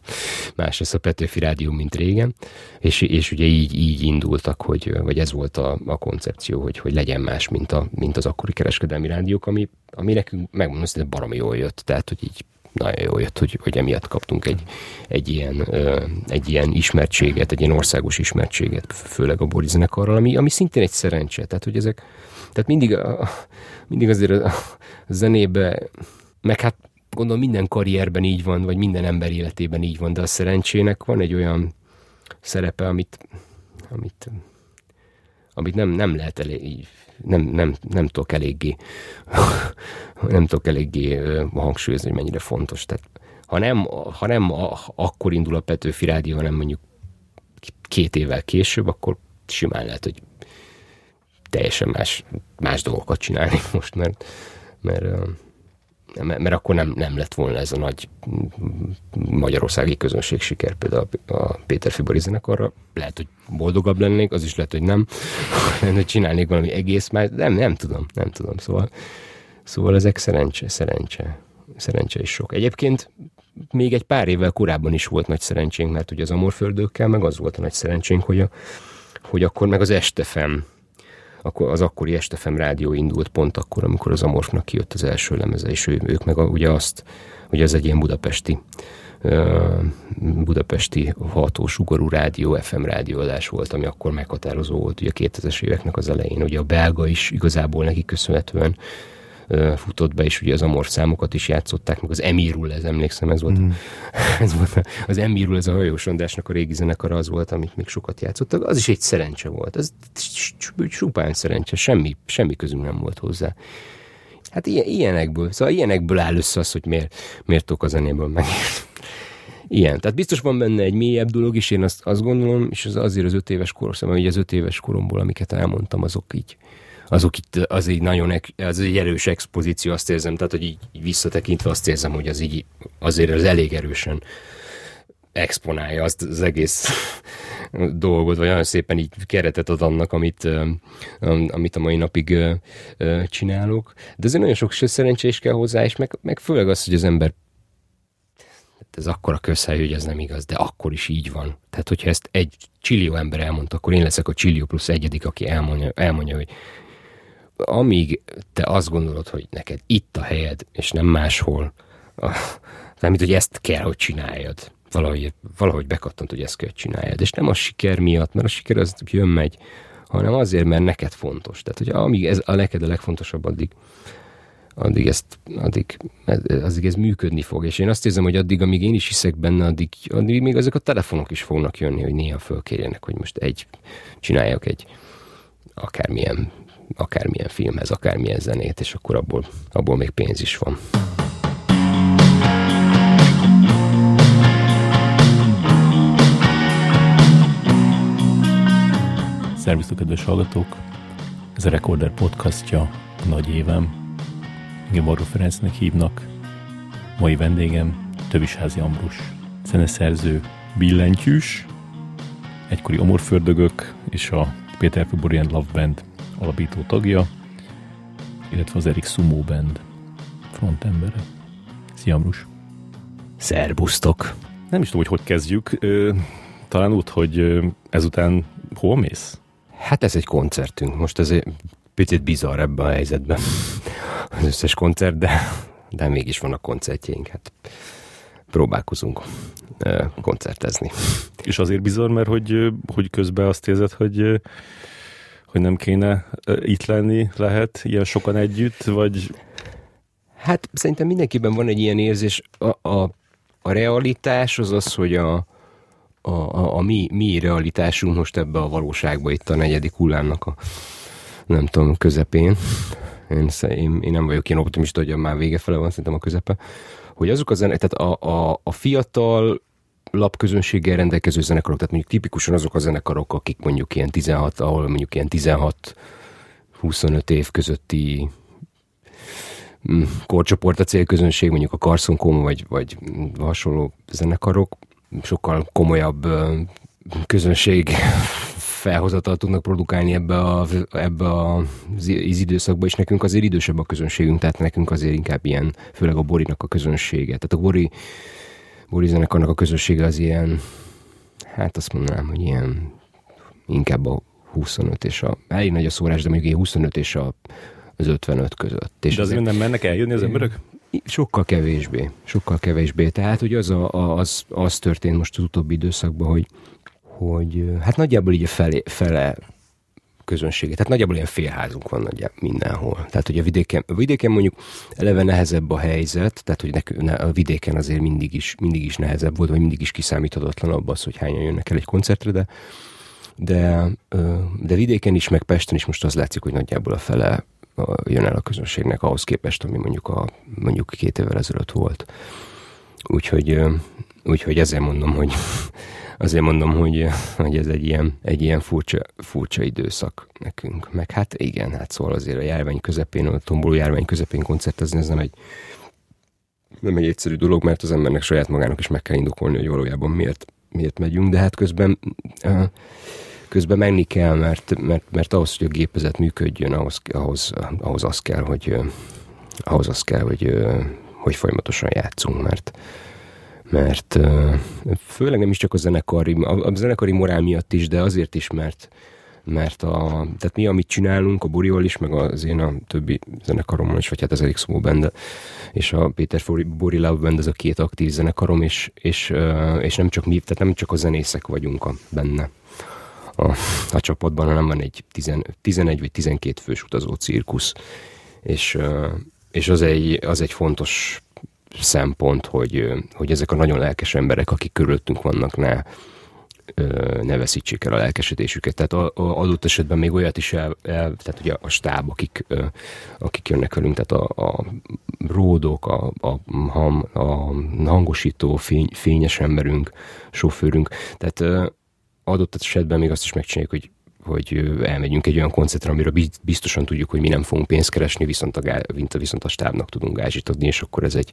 más lesz a Petőfi Rádió, mint régen, és, és ugye így, így indultak, hogy, vagy ez volt a, a koncepció, hogy, hogy legyen más, mint, a, mint az akkori kereskedelmi rádiók, ami, ami nekünk megmondom, hogy baromi jól jött, tehát hogy így nagyon jól jött, hogy, hogy emiatt kaptunk egy, egy, ilyen, egy ilyen ismertséget, egy ilyen országos ismertséget, főleg a Boris zenekarral, ami, ami szintén egy szerencse. Tehát, hogy ezek, tehát mindig, a, mindig azért a, zenébe, meg hát gondolom minden karrierben így van, vagy minden ember életében így van, de a szerencsének van egy olyan szerepe, amit, amit, amit nem, nem lehet elég, nem, nem, nem tudok eléggé *laughs* nem tudok eléggé hangsúlyozni, hogy mennyire fontos. Tehát, ha nem, ha nem akkor indul a Petőfi Rádió, hanem mondjuk két évvel később, akkor simán lehet, hogy teljesen más, más dolgokat csinálni *laughs* most, mert, mert, mert, akkor nem, nem lett volna ez a nagy magyarországi közönség siker, például a Péter Fibori zenekarra. Lehet, hogy boldogabb lennék, az is lehet, hogy nem, *laughs* hogy csinálnék valami egész más, nem, nem tudom, nem tudom, szóval, szóval ezek szerencse, szerencse, szerencse is sok. Egyébként még egy pár évvel korábban is volt nagy szerencsénk, mert ugye az Amorföldőkkel meg az volt a nagy szerencsénk, hogy, a, hogy akkor meg az Estefem akkor az akkori Estefem rádió indult pont akkor, amikor az Amorfnak kijött az első lemeze, és ő, ők meg a, ugye azt, hogy ez egy ilyen budapesti budapesti hatósugarú rádió, FM rádióadás volt, ami akkor meghatározó volt ugye a 2000-es éveknek az elején. Ugye a belga is igazából neki köszönhetően futott be, és ugye az Amor számokat is játszották, meg az Emirul, ez emlékszem, ez volt, mm. *laughs* ez volt az Emirul, ez a hajósondásnak a régi zenekar az volt, amit még sokat játszottak, az is egy szerencse volt, ez csupán szerencse, semmi, semmi közünk nem volt hozzá. Hát ilyen, ilyenekből, szóval ilyenekből áll össze az, hogy miért, miért a zenéből meg. *laughs* Ilyen. Tehát biztos van benne egy mélyebb dolog is, én azt, azt gondolom, és az azért az öt éves korosztály, hogy az öt éves koromból, amiket elmondtam, azok így, azok itt az egy nagyon, az egy erős expozíció, azt érzem, tehát, hogy így, így visszatekintve azt érzem, hogy az így azért az elég erősen exponálja azt az egész *laughs* dolgot, vagy nagyon szépen így keretet ad annak, amit, amit a mai napig csinálok. De azért nagyon sok szerencsé is kell hozzá, és meg, meg főleg az, hogy az ember hát ez akkora közhely, hogy ez nem igaz, de akkor is így van. Tehát, hogyha ezt egy csillió ember elmondta, akkor én leszek a csillió plusz egyedik, aki elmondja, elmondja hogy amíg te azt gondolod, hogy neked itt a helyed, és nem máshol, nem, hogy ezt kell, hogy csináljad. Valahogy, valahogy bekattant, hogy ezt kell, hogy csináljad. És nem a siker miatt, mert a siker az jön, megy, hanem azért, mert neked fontos. Tehát, hogy amíg ez a neked a legfontosabb, addig, addig, ezt, addig, addig ez működni fog. És én azt érzem, hogy addig, amíg én is hiszek benne, addig, addig még ezek a telefonok is fognak jönni, hogy néha fölkérjenek, hogy most egy, csináljak egy akármilyen akármilyen filmhez, akármilyen zenét, és akkor abból, abból még pénz is van. Szervusztok, kedves hallgatók! Ez a Recorder podcastja a nagy évem. Engem Varga Ferencnek hívnak. Mai vendégem Tövisházi Ambrus, zeneszerző, billentyűs, egykori Omorfördögök és a Péter Fiborian Love Band alapító tagja, illetve az Erik Sumo Band frontembere. Szia, Amrus! Szerbusztok! Nem is tudom, hogy hogy kezdjük. Talán úgy, hogy ezután hol mész? Hát ez egy koncertünk. Most ez egy picit bizarr ebben a helyzetben. Az összes koncert, de, de mégis vannak koncertjeink. Hát próbálkozunk koncertezni. És azért bizarr, mert hogy, hogy közben azt érzed, hogy hogy nem kéne itt lenni, lehet ilyen sokan együtt, vagy... Hát szerintem mindenkiben van egy ilyen érzés. A, a, a realitás az az, hogy a, a, a, a mi, mi realitásunk most ebbe a valóságba itt a negyedik hullámnak a nem tudom, közepén. Én, én, én nem vagyok ilyen optimista, hogy már vége fele van, szerintem a közepe. Hogy azok a zenek, tehát a, a, a fiatal lapközönséggel rendelkező zenekarok, tehát mondjuk tipikusan azok a zenekarok, akik mondjuk ilyen 16, ahol mondjuk ilyen 16-25 év közötti mm, korcsoport a célközönség, mondjuk a Carson Coma vagy, vagy hasonló zenekarok, sokkal komolyabb közönség felhozatal tudnak produkálni ebbe, a, ebbe az időszakba, és nekünk azért idősebb a közönségünk, tehát nekünk azért inkább ilyen, főleg a Borinak a közönsége. Tehát a Bori Bori zenekarnak a közössége az ilyen, hát azt mondanám, hogy ilyen inkább a 25 és a, elég nagy a szórás, de mondjuk 25 és a, az 55 között. És de azért nem mennek eljönni az emberek? Sokkal kevésbé, sokkal kevésbé. Tehát, hogy az, a, az, az történt most az utóbbi időszakban, hogy, hogy hát nagyjából így a fele, fele közönséget. Tehát nagyjából ilyen félházunk van nagyjából mindenhol. Tehát, hogy a vidéken, a vidéken mondjuk eleve nehezebb a helyzet, tehát, hogy ne, a vidéken azért mindig is, mindig is nehezebb volt, vagy mindig is kiszámíthatatlanabb az, hogy hányan jönnek el egy koncertre, de, de, de vidéken is, meg Pesten is most az látszik, hogy nagyjából a fele jön el a közönségnek ahhoz képest, ami mondjuk, a, mondjuk két évvel ezelőtt volt. Úgyhogy, úgyhogy ezért mondom, hogy azért mondom, hogy, hogy ez egy ilyen, egy ilyen furcsa, furcsa időszak nekünk. Meg hát igen, hát szóval azért a járvány közepén, a tomboló járvány közepén koncertezni, ez nem egy, nem egy egyszerű dolog, mert az embernek saját magának is meg kell indokolni, hogy valójában miért, miért megyünk, de hát közben közben menni kell, mert, mert, mert ahhoz, hogy a gépezet működjön, ahhoz, ahhoz, ahhoz az kell, hogy ahhoz az kell, hogy, hogy folyamatosan játszunk, mert, mert főleg nem is csak a zenekari, a, zenekari morál miatt is, de azért is, mert mert a, tehát mi, amit csinálunk, a Buriol is, meg az én a többi zenekarommal is, vagy hát az Erik Szó Band, és a Péter Buri Love Band, ez a két aktív zenekarom, és, és, és nem csak mi, tehát nem csak a zenészek vagyunk a, benne a, a csapatban, hanem van egy 10, 11 vagy 12 fős utazó cirkusz, és, és az egy, az egy fontos szempont, hogy, hogy ezek a nagyon lelkes emberek, akik körülöttünk vannak, ne, ne veszítsék el a lelkesedésüket. Tehát a, a, adott esetben még olyat is el, el tehát ugye a stáb, akik, akik jönnek velünk, tehát a, a ródok, a, a, ham, a hangosító, fény, fényes emberünk, sofőrünk, tehát adott esetben még azt is megcsináljuk, hogy hogy elmegyünk egy olyan koncertre, amiről biztosan tudjuk, hogy mi nem fogunk pénzt keresni, viszont a, viszont a stábnak tudunk gázsit adni, és akkor ez egy,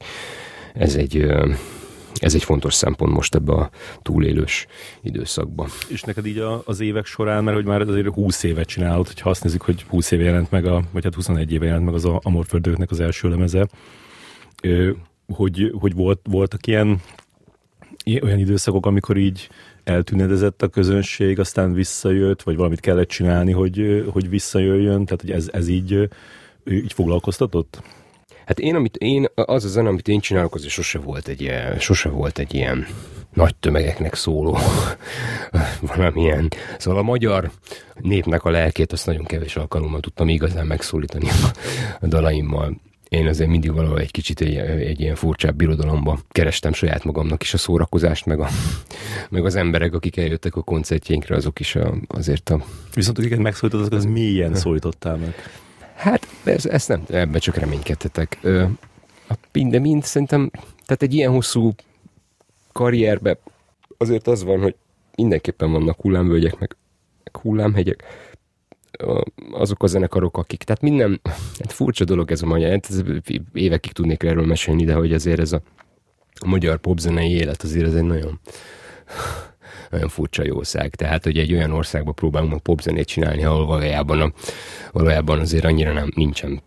ez egy, ez egy fontos szempont most ebbe a túlélős időszakban. És neked így az évek során, mert hogy már azért 20 évet csinálod, hogyha azt nézzük, hogy 20 éve jelent meg, a, vagy hát 21 éve jelent meg az Amorföldőknek az első lemeze, hogy, hogy volt, voltak ilyen olyan időszakok, amikor így eltűnedezett a közönség, aztán visszajött, vagy valamit kellett csinálni, hogy, hogy visszajöjjön, tehát hogy ez, ez így, így foglalkoztatott? Hát én, amit én, az a zene, amit én csinálok, az sose volt egy ilyen, sose volt egy ilyen nagy tömegeknek szóló *laughs* valamilyen. Szóval a magyar népnek a lelkét azt nagyon kevés alkalommal tudtam igazán megszólítani a dalaimmal én azért mindig valahol egy kicsit egy, egy ilyen furcsább birodalomba kerestem saját magamnak is a szórakozást, meg, a, *laughs* meg az emberek, akik eljöttek a koncertjénkre, azok is a, azért a... Viszont akiket megszólítottad, azok az milyen szólítottál meg? Hát ez, ezt nem, ebbe csak reménykedtetek. Ö, de mind szerintem, tehát egy ilyen hosszú karrierbe azért az van, hogy mindenképpen vannak hullámvölgyek, meg, meg hullámhegyek, azok a zenekarok, akik, tehát minden, hát furcsa dolog ez a magyar, hát ez évekig tudnék erről mesélni, de hogy azért ez a, magyar popzenei élet azért ez egy nagyon nagyon furcsa jószág. Tehát, hogy egy olyan országban próbálunk meg popzenét csinálni, ahol valójában, a, valójában azért annyira nem, nincsen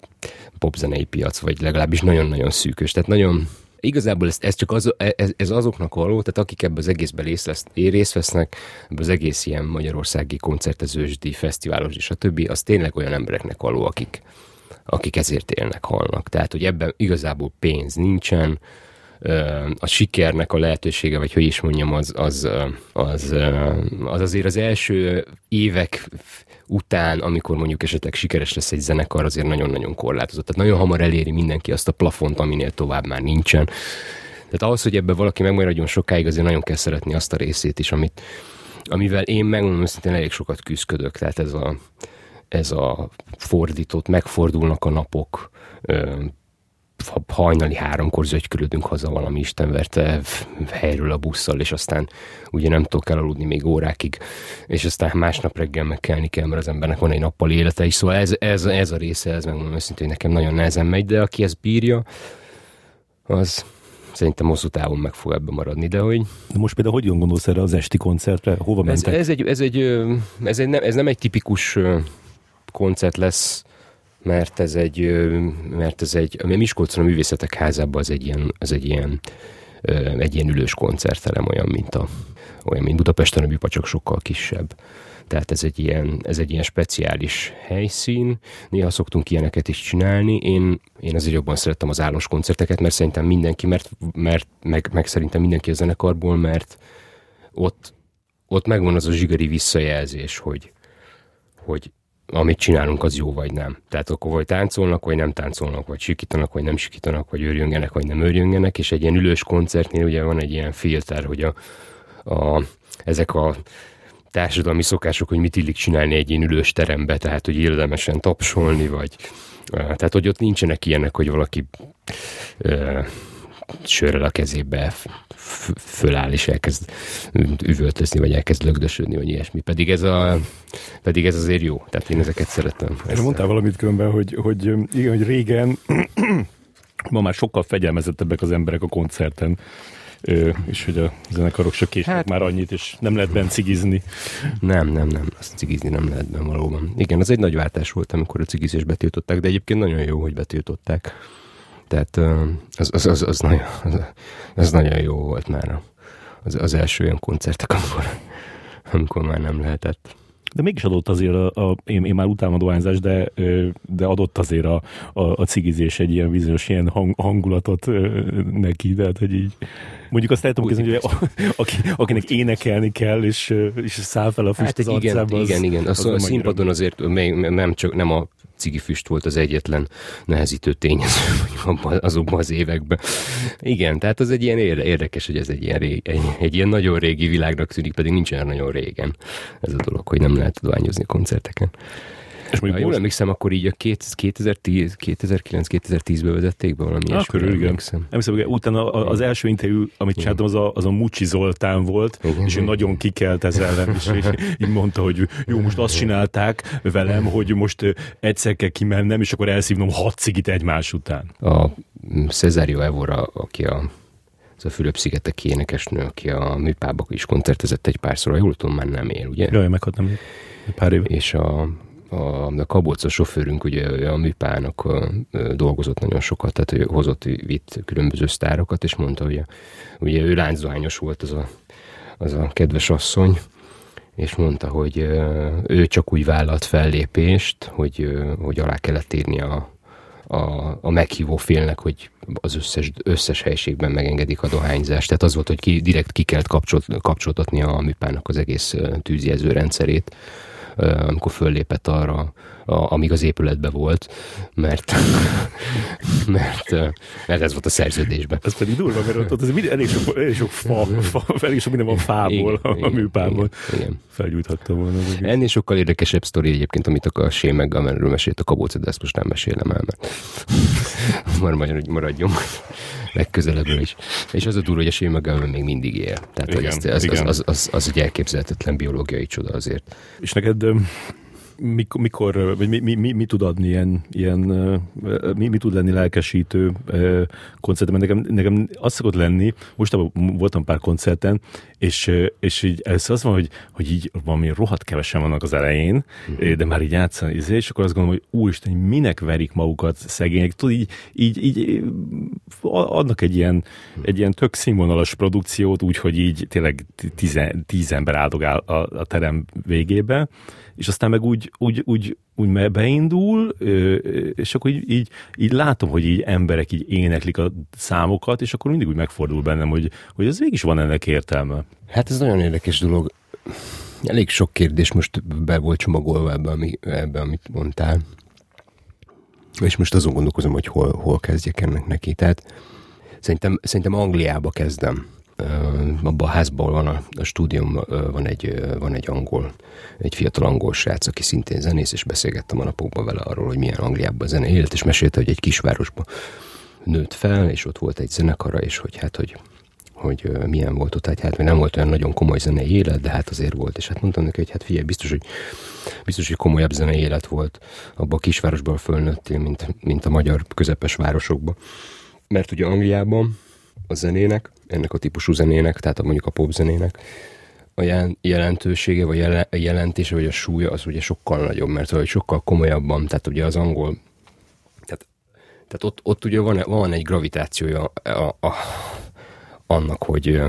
popzenei piac, vagy legalábbis nagyon-nagyon szűkös. Tehát nagyon, igazából ez, ez csak az, ez, ez azoknak való, tehát akik ebbe az egészben részt, vesz, részt vesznek, ebbe az egész ilyen magyarországi koncertezősdi, fesztiválos és a többi, az tényleg olyan embereknek való, akik, akik ezért élnek, halnak. Tehát, hogy ebben igazából pénz nincsen, a sikernek a lehetősége, vagy hogy is mondjam, az, az, az, az azért az első évek után, amikor mondjuk esetleg sikeres lesz egy zenekar, azért nagyon-nagyon korlátozott. Tehát nagyon hamar eléri mindenki azt a plafont, aminél tovább már nincsen. Tehát ahhoz, hogy ebben valaki megmaradjon sokáig, azért nagyon kell szeretni azt a részét is, amit, amivel én megmondom őszintén elég sokat küzdök. Tehát ez a, ez a fordított, megfordulnak a napok, hajnali háromkor zögykülödünk haza valami istenverte helyről a busszal, és aztán ugye nem tudok elaludni még órákig, és aztán másnap reggel megkelni kell, mert az embernek van egy nappal élete is, szóval ez, ez, ez a része, ez megmondom őszintén, nekem nagyon nehezen megy, de aki ezt bírja, az szerintem hosszú távon meg fog ebbe maradni, de hogy... De most például hogyan gondolsz erre az esti koncertre? Hova mentek? Ez, ez, egy, ez, egy, ez, egy, nem, ez nem egy tipikus koncert lesz, mert ez egy, mert ez egy, a Miskolcon a Művészetek Házában az egy ilyen, az egy ilyen, egy ilyen ülős koncertterem, olyan, mint a, olyan, mint Budapesten, a műpa csak sokkal kisebb. Tehát ez egy, ilyen, ez egy ilyen speciális helyszín. Néha szoktunk ilyeneket is csinálni. Én, én azért jobban szerettem az állós koncerteket, mert szerintem mindenki, mert, mert meg, meg szerintem mindenki a zenekarból, mert ott, ott megvan az a zsigeri visszajelzés, hogy, hogy amit csinálunk, az jó vagy nem. Tehát akkor vagy táncolnak, vagy nem táncolnak, vagy sikítanak, vagy nem sikítanak, vagy őrjöngenek, vagy nem őrjöngenek, és egy ilyen ülős koncertnél ugye van egy ilyen filter, hogy a, a, ezek a társadalmi szokások, hogy mit illik csinálni egy ilyen ülős terembe, tehát hogy érdemesen tapsolni, vagy tehát, hogy ott nincsenek ilyenek, hogy valaki sörrel a kezébe föláll és elkezd üvöltözni, vagy elkezd lögdösödni, vagy ilyesmi. Pedig ez, a, pedig ez azért jó. Tehát én ezeket szeretem. Ezt mondtál valamit különben, hogy, hogy, igen, hogy régen *clears throat* ma már sokkal fegyelmezettebbek az emberek a koncerten. Ö, és hogy a zenekarok se késnek hát, már annyit, és nem lehet benne cigizni. Nem, nem, nem, azt cigizni nem lehet benne valóban. Igen, az egy nagy váltás volt, amikor a cigizést betiltották, de egyébként nagyon jó, hogy betiltották. Tehát az, az, az, az, nagyon, az, az nagyon jó volt már az, az első olyan koncertek, amikor, amikor már nem lehetett. De mégis adott azért, a, a, én, én már utálom a dohányzás, de, de adott azért a, a, a cigizés egy ilyen bizonyos ilyen hang, hangulatot neki, tehát hogy így mondjuk azt tudom képzelni, hogy a, aki, akinek énekelni kell, és, és száll fel a füst hát, az igen, arcába, az, igen, igen. Az, az a színpadon azért még nem, csak, nem a cigifüst volt az egyetlen nehezítő tényező *laughs* azokban az években. Igen, tehát az egy ilyen érdekes, hogy ez egy ilyen, rég, egy, egy ilyen nagyon régi világnak tűnik, pedig nincs olyan nagyon régen ez a dolog, hogy nem lehet tudványozni koncerteken. És mondjuk ha jól emlékszem, akkor így a 2009-2010-ben vezették be valami ah, körül, igen. Emlékszem. emlékszem, hogy utána az első interjú, amit csináltam, az a, az a Mucsi Zoltán volt, igen, és ő nagyon kikelt ez ellen, és így mondta, hogy jó, most azt csinálták velem, hogy most egyszer kell kimennem, és akkor elszívnom hat cigit egymás után. A Cesario Evora, aki a ez a Fülöp-szigetek énekesnő, aki a műpába is koncertezett egy párszor, jól tudom, már nem él, ugye? Jaj, meghalt nem pár éve. És a a, a Kabóc, a sofőrünk ugye a műpának dolgozott nagyon sokat, tehát ő hozott, vitt különböző sztárokat, és mondta, hogy ugye ő lányzóhányos volt az a, az a kedves asszony, és mondta, hogy ő csak úgy vállalt fellépést, hogy, hogy alá kellett írni a, a, a meghívó félnek, hogy az összes, összes helyiségben megengedik a dohányzást. Tehát az volt, hogy ki, direkt ki kellett kapcsoltatni a műpának az egész tűzjelző rendszerét amikor föllépett arra, a, amíg az épületben volt, mert, *laughs* mert, mert ez volt a szerződésben. Ez pedig durva, mert ott, az mind, elég, sok, elég sok fa, fa, elég sok minden van fából, igen, a műpából. Igen, igen. Felgyújthatta volna. Ennél sokkal érdekesebb sztori egyébként, amit a Shane McGowanről mesélt a Kabóca, de ezt most nem mesélem el, mert *laughs* majd maradjon *laughs* legközelebb is. És az a durva, hogy a McGowan még mindig él. Tehát igen, hogy ezt, az, az, az, az, az, egy elképzelhetetlen biológiai csoda azért. És neked mikor, mikor vagy mi, mi, mi, mi, tud adni ilyen, ilyen mi, mi tud lenni lelkesítő koncertben? Nekem, nekem az szokott lenni, most voltam pár koncerten, és, és így ez az van, hogy, hogy így valami rohadt kevesen vannak az elején, uh-huh. de már így játszani, izé, és akkor azt gondolom, hogy úristen, minek verik magukat szegények, tudod, így, így, így adnak egy ilyen, egy ilyen tök színvonalas produkciót, úgyhogy így tényleg tíz, tíz ember áldogál a, a terem végébe, és aztán meg úgy, úgy, úgy, úgy beindul, és akkor így, így, így látom, hogy így emberek így éneklik a számokat, és akkor mindig úgy megfordul bennem, hogy, hogy ez végig is van ennek értelme. Hát ez nagyon érdekes dolog. Elég sok kérdés most be volt csomagolva ebbe, ami, ebbe amit mondtál. És most azon gondolkozom, hogy hol, hol kezdjek ennek neki. Tehát szerintem, szerintem Angliába kezdem abban a házban van a, a stúdium, van egy, van egy angol, egy fiatal angol srác, aki szintén zenész, és beszélgettem a napokban vele arról, hogy milyen Angliában zene élt, és mesélte, hogy egy kisvárosban nőtt fel, és ott volt egy zenekara, és hogy hát, hogy hogy milyen volt ott, hát még nem volt olyan nagyon komoly zenei élet, de hát azért volt, és hát mondtam neki, hogy hát figyelj, biztos, hogy, biztos, hogy komolyabb zenei élet volt abban a kisvárosban fölnőttél, mint, mint a magyar közepes városokban. Mert ugye Angliában a zenének, ennek a típusú zenének, tehát a, mondjuk a popzenének, a jelentősége, vagy a jelentése, vagy a súlya az ugye sokkal nagyobb, mert hogy sokkal komolyabban, tehát ugye az angol, tehát, tehát ott, ott ugye van, van egy gravitációja a, a, annak, hogy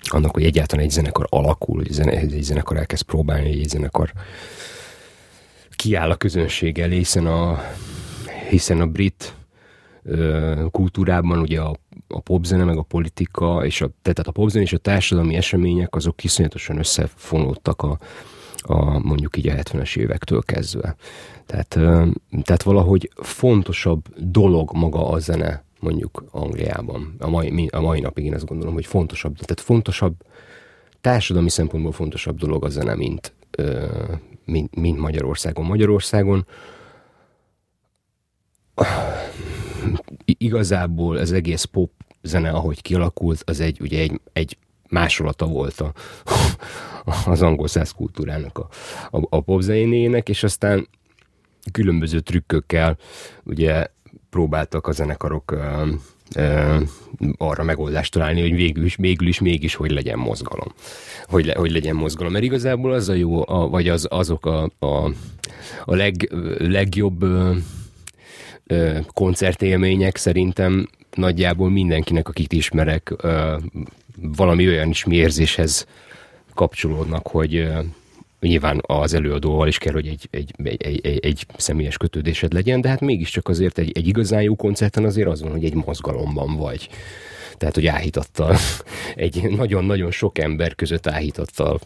annak, hogy egyáltalán egy zenekar alakul, hogy zene, egy zenekar elkezd próbálni, egy zenekar kiáll a közönség elé, hiszen a, hiszen a brit kultúrában ugye a, a popzene, meg a politika, és a, tehát a popzene és a társadalmi események azok iszonyatosan összefonódtak a, a mondjuk így a 70-es évektől kezdve. Tehát, tehát valahogy fontosabb dolog maga a zene, mondjuk Angliában. A mai, a mai napig én azt gondolom, hogy fontosabb, tehát fontosabb, társadalmi szempontból fontosabb dolog a zene, mint, mint, mint Magyarországon. Magyarországon igazából az egész pop zene, ahogy kialakult, az egy, ugye egy, egy másolata volt a, *laughs* az angol száz kultúrának a, a, a popzenének, és aztán különböző trükkökkel ugye próbáltak a zenekarok ö, ö, arra megoldást találni, hogy végül is, végül is mégis hogy legyen mozgalom. Hogy, le, hogy legyen mozgalom. Mert igazából az a jó, a, vagy az, azok a, a, a leg, legjobb koncertélmények szerintem nagyjából mindenkinek, akit ismerek, valami olyan is érzéshez kapcsolódnak, hogy nyilván az előadóval is kell, hogy egy, egy, egy, egy, egy személyes kötődésed legyen, de hát mégiscsak azért egy, egy igazán jó koncerten azért az van, hogy egy mozgalomban vagy tehát hogy áhítattal, *laughs* egy nagyon-nagyon sok ember között áhítattal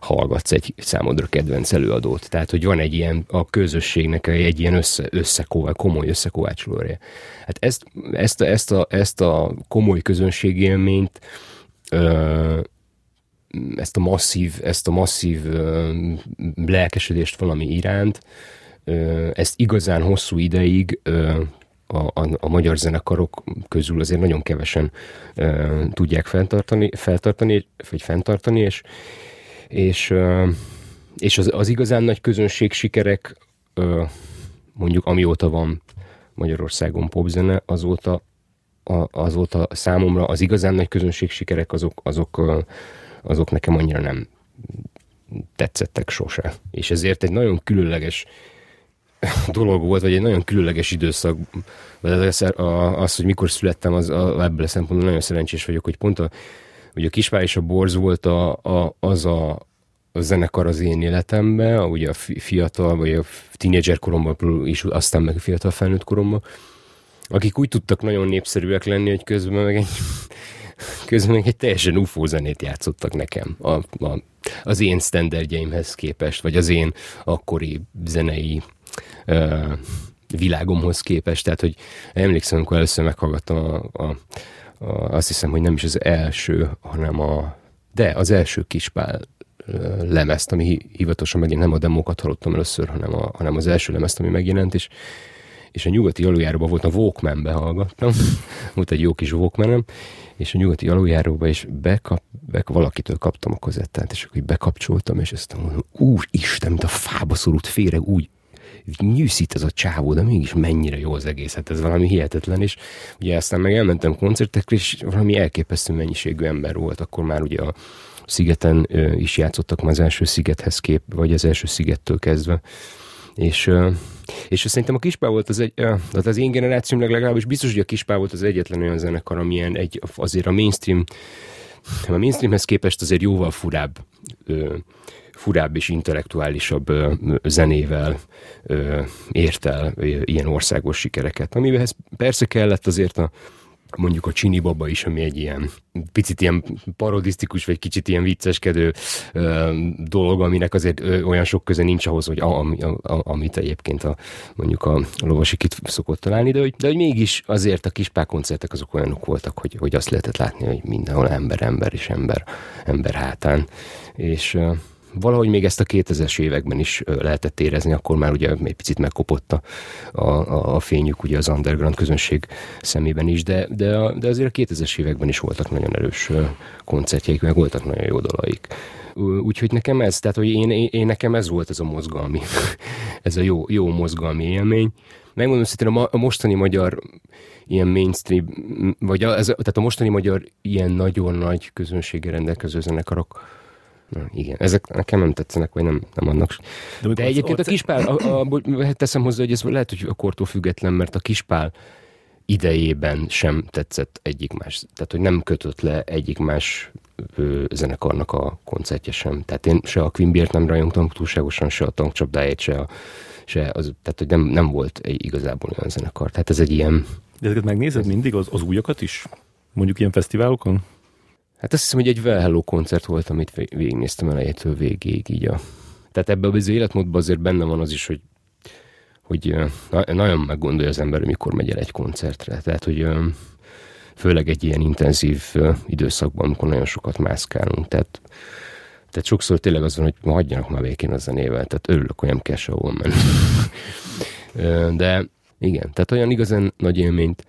hallgatsz egy számodra kedvenc előadót. Tehát, hogy van egy ilyen, a közösségnek egy ilyen össze, összekóval, komoly összekovácsolója. Hát ezt, ezt, a, ezt, a, ezt a komoly közönségélményt ö, ezt a masszív, ezt a masszív lelkesedést valami iránt, ezt igazán hosszú ideig a, a, a magyar zenekarok közül azért nagyon kevesen tudják fenntartani, feltartani, vagy fenntartani, és, és, és az, az igazán nagy közönség sikerek, mondjuk amióta van Magyarországon popzene, azóta, azóta számomra az igazán nagy közönség sikerek azok, azok, azok nekem annyira nem tetszettek sose. És ezért egy nagyon különleges *laughs* dolog volt, vagy egy nagyon különleges időszak. Az, az, hogy mikor születtem, az, a, ebből a szempontból nagyon szerencsés vagyok, hogy pont a, hogy a Kispár és a Borz volt a, a, az a, a zenekar az én életemben, ugye a fiatal, vagy a tínédzser koromban, és aztán meg a fiatal felnőtt koromban, akik úgy tudtak nagyon népszerűek lenni, hogy közben meg egy, közben meg egy teljesen UFO zenét játszottak nekem a, a, az én standardjaimhez képest, vagy az én akkori zenei világomhoz képest. Tehát, hogy emlékszem, amikor először meghallgattam a, a, a, azt hiszem, hogy nem is az első, hanem a, de az első kispál lemezt, ami hivatalosan megint nem a demókat hallottam először, hanem, a, hanem az első lemezt, ami megjelent, és, és a nyugati aluljáróban volt a Walkman-be hallgattam, *laughs* volt egy jó kis walkman és a nyugati aluljáróba is bekap, bek, valakitől kaptam a kozettát, és akkor bekapcsoltam, és ezt mondom, Isten, mint a fába szorult féreg, úgy nyűszít ez a csávó, de mégis mennyire jó az egész, hát ez valami hihetetlen, és ugye aztán meg elmentem koncertekre, és valami elképesztő mennyiségű ember volt, akkor már ugye a szigeten is játszottak már az első szigethez kép, vagy az első szigettől kezdve, és, és szerintem a Kispá volt az egy, tehát az én generációmnak legalábbis biztos, hogy a Kispá volt az egyetlen olyan zenekar, amilyen egy, azért a mainstream, a mainstreamhez képest azért jóval furább furább és intellektuálisabb zenével ért el ilyen országos sikereket, amihez persze kellett azért a, mondjuk a Csini Baba is, ami egy ilyen picit ilyen parodisztikus, vagy kicsit ilyen vicceskedő ö, dolog, aminek azért ö, olyan sok köze nincs ahhoz, hogy a, a, a, amit egyébként a, mondjuk a, lovasikit szokott találni, de hogy, de hogy mégis azért a kispák koncertek azok olyanok voltak, hogy, hogy azt lehetett látni, hogy mindenhol ember, ember és ember, ember hátán. És ö, valahogy még ezt a 2000-es években is lehetett érezni, akkor már ugye egy picit megkopott a, a, a fényük ugye az underground közönség szemében is, de, de, de azért a 2000-es években is voltak nagyon erős koncertjeik, meg voltak nagyon jó dalaik. Úgyhogy nekem ez, tehát hogy én, én, nekem ez volt ez a mozgalmi, *laughs* ez a jó, jó mozgalmi élmény. Megmondom szerintem a, a mostani magyar ilyen mainstream, vagy a, ez, tehát a mostani magyar ilyen nagyon nagy közönséggel rendelkező zenekarok, Na, igen, ezek nekem nem tetszenek, vagy nem, nem annak. De, De egyébként a kispál, a, a, a, teszem hozzá, hogy ez lehet, hogy a kortól független, mert a kispál idejében sem tetszett egyik más. Tehát, hogy nem kötött le egyik más ö, zenekarnak a koncertje sem. Tehát én se a Quimbiert nem rajongtam túlságosan, se a tankcsapdáját, se, a, se az, tehát, hogy nem, nem volt egy igazából olyan zenekar. Tehát ez egy ilyen... De ezeket megnézed mindig, az, az újakat is? Mondjuk ilyen fesztiválokon? Hát azt hiszem, hogy egy Well Hello koncert volt, amit végignéztem elejétől végéig így a... Tehát ebben az életmódban azért benne van az is, hogy, hogy na, nagyon meggondolja az ember, mikor megy el egy koncertre. Tehát, hogy főleg egy ilyen intenzív időszakban, amikor nagyon sokat mászkálunk. Tehát, tehát sokszor tényleg az van, hogy hagyjanak már végén a zenével, tehát örülök, hogy nem kell sehol menni. *laughs* De igen, tehát olyan igazán nagy élményt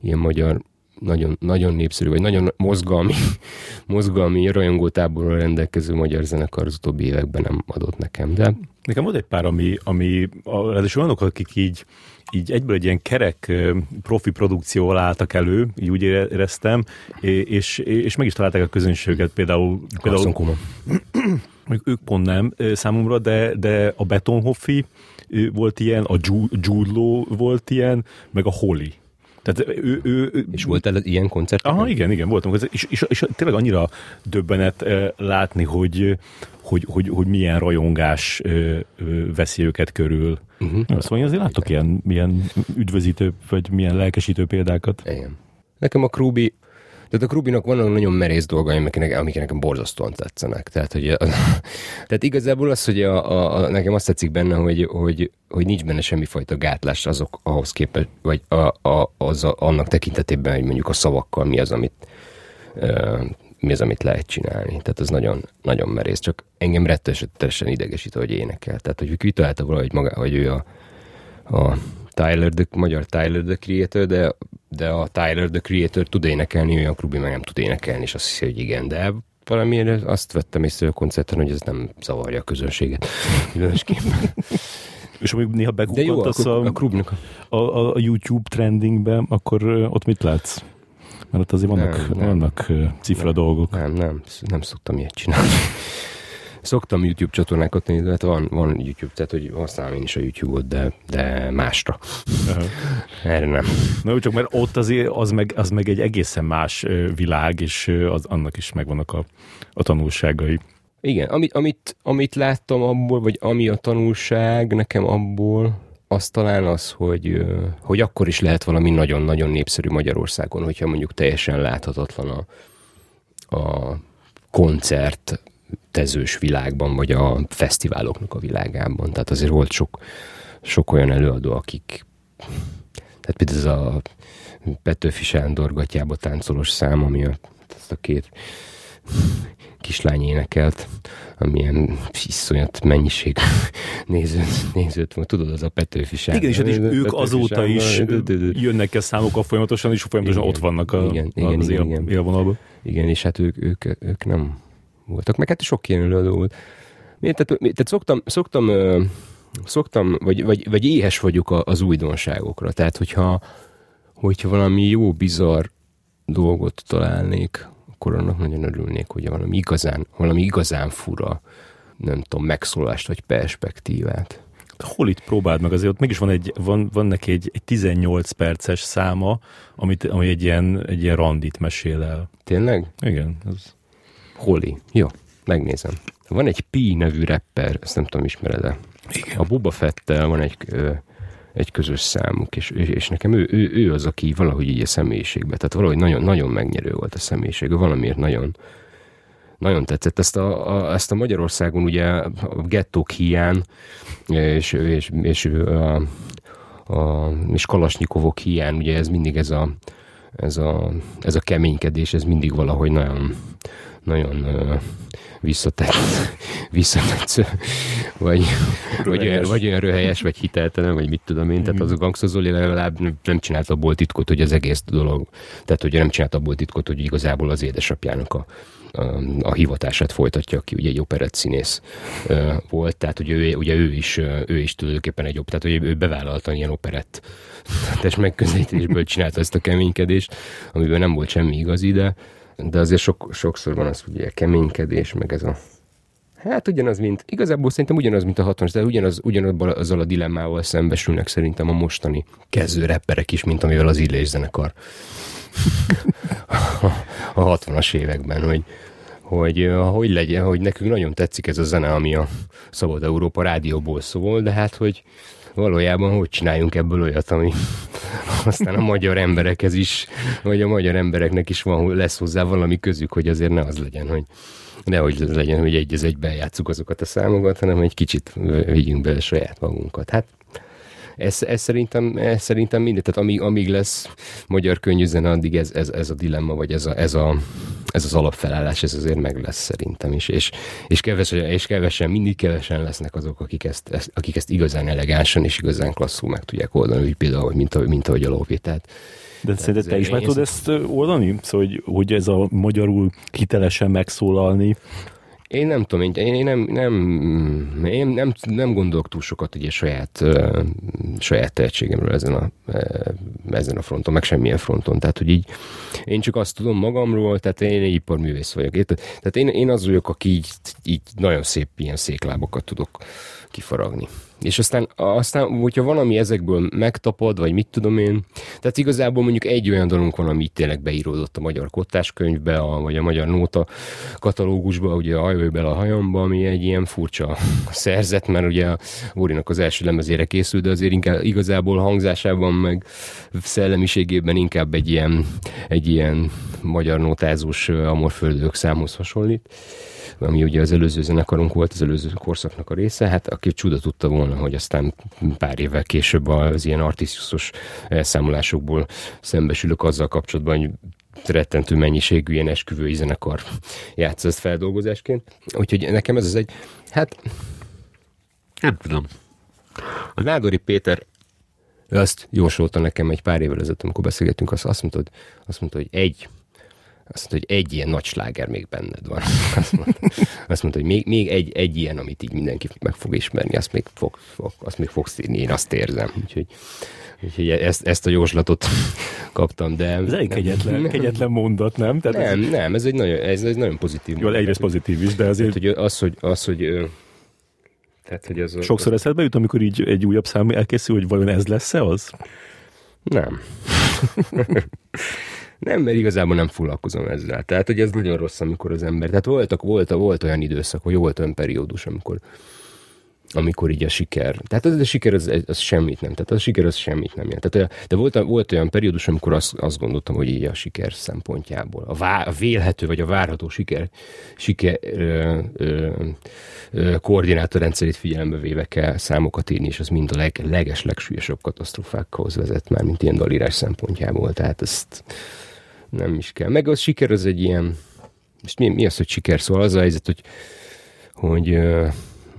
ilyen magyar nagyon, nagyon népszerű, vagy nagyon mozgalmi, *laughs* mozgalmi rajongótáborral rendelkező magyar zenekar az utóbbi években nem adott nekem, de... Nekem volt egy pár, ami, ami ráadásul olyanok, akik így, így egyből egy ilyen kerek profi produkcióval álltak elő, így úgy éreztem, és, és meg is találták a közönséget, például... például *clears throat* ők pont nem számomra, de, de a Betonhoffi volt ilyen, a Jude volt ilyen, meg a Holly. Tehát ő, ő, ő, és volt el ilyen koncert? Aha, igen, igen, voltam. És, és, és, tényleg annyira döbbenet látni, hogy, hogy, hogy, hogy milyen rajongás veszi őket körül. Uh-huh. Szóval azért látok ilyen, milyen üdvözítő, vagy milyen lelkesítő példákat. Igen. Nekem a Krúbi tehát a Krubinak vannak nagyon merész dolgai, amik, amik nekem borzasztóan tetszenek. Tehát, hogy, *laughs* tehát igazából az, hogy a, a, a, nekem azt tetszik benne, hogy, hogy, hogy nincs benne semmifajta gátlás azok ahhoz képest, vagy a, a, az a, annak tekintetében, hogy mondjuk a szavakkal mi az, amit uh, mi az, amit lehet csinálni. Tehát az nagyon, nagyon merész. Csak engem rettenetesen idegesít, hogy énekel. Tehát, hogy kitalálta valahogy maga, hogy ő a, a Tyler, the, magyar Tyler the Creator, de, de a Tyler the Creator tud énekelni, olyan Krubi meg nem tud énekelni, és azt hiszi, hogy igen, de valamiért azt vettem észre a koncerten, hogy ez nem zavarja a közönséget. *laughs* És amíg néha begugoltasz a, a, a, a, a YouTube trendingbe, akkor ott mit látsz? Mert ott azért vannak, nem, nem. vannak cifra nem, dolgok. Nem, nem, nem szoktam ilyet csinálni. Szoktam YouTube csatornákat nézni, hát van, van YouTube, tehát hogy használom én is a YouTube-ot, de, de másra. Uh-huh. *laughs* Erre nem. Na, csak mert ott azért az meg, az meg egy egészen más világ, és az, annak is megvannak a, a tanulságai. Igen, amit, amit, amit láttam abból, vagy ami a tanulság nekem abból, az talán az, hogy, hogy akkor is lehet valami nagyon-nagyon népszerű Magyarországon, hogyha mondjuk teljesen láthatatlan a, a koncert tezős világban, vagy a fesztiváloknak a világában. Tehát azért volt sok, sok olyan előadó, akik tehát például ez a Petőfi Sándor gatyába táncolós szám, ami a, ezt a két kislány énekelt, amilyen iszonyat mennyiség nézőt, nézőt van. Tudod, az a Petőfi Sándor. Igen, és hát ők azóta is jönnek el számokkal folyamatosan, és folyamatosan igen, ott vannak a, igen, igen, az igen, él, élvonalban. Igen, és hát ők, ők, ők nem voltak, meg hát sok ilyen előadó volt. Tehát, tehát szoktam, szoktam, szoktam vagy, vagy, vagy éhes vagyok az újdonságokra. Tehát, hogyha, hogyha valami jó, bizarr dolgot találnék, akkor annak nagyon örülnék, hogy valami igazán, valami igazán fura, nem tudom, megszólást vagy perspektívát. Hol itt próbáld meg? Azért ott mégis van, egy, van, van neki egy, egy 18 perces száma, amit, ami egy ilyen, egy ilyen randit mesél el. Tényleg? Igen. Ez... Holi. Jó, megnézem. Van egy Pi nevű rapper, ezt nem tudom, ismered-e? Igen. A Buba Fettel van egy egy közös számuk, és, és nekem ő, ő, ő az, aki valahogy így a személyiségbe, tehát valahogy nagyon, nagyon megnyerő volt a személyiség, valamiért nagyon, nagyon tetszett. Ezt a, a, ezt a Magyarországon ugye a gettók hiány, és, és, és a, a, és Kalasnyikovok hiány, ugye ez mindig ez a, ez a, ez a keménykedés, ez mindig valahogy nagyon, nagyon visszatett, *laughs* visszatetsző, vagy, vagy, olyan, vagy olyan röhelyes, vagy hiteltelen, vagy mit tudom én. Tehát az a Gangsta Zoli legalább nem csinált abból titkot, hogy az egész dolog, tehát hogy nem csinált abból titkot, hogy igazából az édesapjának a, a, a hivatását folytatja, aki ugye egy operett színész uh, volt, tehát ugye ő, ugye ő is, ő is tulajdonképpen egy, tehát hogy ő bevállalta ilyen operett *laughs* test megközelítésből csinálta ezt a keménykedést, amiben nem volt semmi igazi, de de azért sok, sokszor van az ugye keménykedés, meg ez a Hát ugyanaz, mint, igazából szerintem ugyanaz, mint a 60 de ugyanaz, ugyanabban azzal a dilemmával szembesülnek szerintem a mostani kezdő rapperek is, mint amivel az Illés zenekar. *laughs* A 60-as években, hogy, hogy hogy legyen, hogy nekünk nagyon tetszik ez a zene, ami a Szabad Európa rádióból szól, de hát, hogy valójában hogy csináljunk ebből olyat, ami *laughs* aztán a magyar emberekhez is, vagy a magyar embereknek is van, lesz hozzá valami közük, hogy azért ne az legyen, hogy nehogy legyen, hogy egy az egyben azokat a számokat, hanem egy kicsit vigyünk bele saját magunkat. Hát ez, ez, szerintem, ez szerintem mindegy, tehát amíg, amíg lesz magyar könnyűzene, addig ez, ez, ez a dilemma, vagy ez, a, ez, a, ez az alapfelállás, ez azért meg lesz szerintem is, és, és, kevesen, és kevesen, mindig kevesen lesznek azok, akik ezt, ezt, akik ezt igazán elegánsan és igazán klasszul meg tudják oldani, úgy például, mint, mint ahogy a lóvé. Tehát, de szerinted te is meg tudod ezt oldani? Szóval, hogy, hogy ez a magyarul hitelesen megszólalni, én nem tudom, én, én nem, nem, én nem, nem gondolok túl sokat ugye saját, uh, saját tehetségemről ezen a, ezen a fronton, meg semmilyen fronton. Tehát, hogy így én csak azt tudom magamról, tehát én egy iparművész vagyok. Érted? Tehát én, én az vagyok, aki így, így nagyon szép ilyen széklábokat tudok kifaragni. És aztán, aztán, hogyha valami ezekből megtapad, vagy mit tudom én, tehát igazából mondjuk egy olyan dolog van, ami tényleg beíródott a magyar kottáskönyvbe, a, vagy a magyar nóta katalógusba, ugye a Hajvőbel a hajamba, ami egy ilyen furcsa *laughs* szerzet, mert ugye a Bórinak az első lemezére készült, de azért inkább igazából hangzásában, meg szellemiségében inkább egy ilyen, egy ilyen magyar nótázós amorföldők számhoz hasonlít ami ugye az előző zenekarunk volt, az előző korszaknak a része, hát aki csuda tudta volna, hogy aztán pár évvel később az ilyen artiszusos elszámolásokból szembesülök azzal kapcsolatban, hogy rettentő mennyiségű ilyen esküvői zenekar játsz ezt feldolgozásként. Úgyhogy nekem ez az egy, hát nem tudom. A Nádori Péter azt jósolta nekem egy pár évvel ezelőtt, amikor beszélgettünk, azt, azt, mondta, hogy, azt mondta, hogy egy azt mondta, hogy egy ilyen nagy sláger még benned van. *laughs* Azt mondta, azt mondta hogy még, még egy, egy ilyen, amit így mindenki meg fog ismerni, azt még, fog, fog, azt még fogsz írni, én azt érzem. Úgyhogy, úgyhogy ezt, ezt a jóslatot *laughs* kaptam, de... Ez egy kegyetlen, kegyetlen mondat, nem? Tehát nem, ez... nem, ez egy nagyon, ez, ez nagyon pozitív. Jó, egyrészt pozitív is, de azért... Tehát, hogy az, hogy, az, hogy tehát, hogy az, Sokszor az... eszedbe jut, amikor így egy újabb szám elkészül, hogy vajon ez lesz-e az? Nem. *laughs* Nem, mert igazából nem foglalkozom ezzel. Tehát, hogy ez nagyon rossz, amikor az ember... Tehát voltak, volt, volt olyan időszak, hogy volt olyan periódus, amikor amikor így a siker. Tehát az, a siker az, az semmit nem. Tehát a siker az semmit nem jelent. Tehát, de volt, volt olyan periódus, amikor azt, azt gondoltam, hogy így a siker szempontjából, a, vá, a vélhető vagy a várható siker, siker ö, ö, ö, koordinátorrendszerét figyelembe véve kell számokat írni, és az mind a leg, leges, legsúlyosabb katasztrofákhoz vezet már, mint ilyen dalírás szempontjából. Tehát ezt nem is kell. Meg az siker az egy ilyen, és mi, mi az, hogy siker? Szóval az a helyzet, hogy, hogy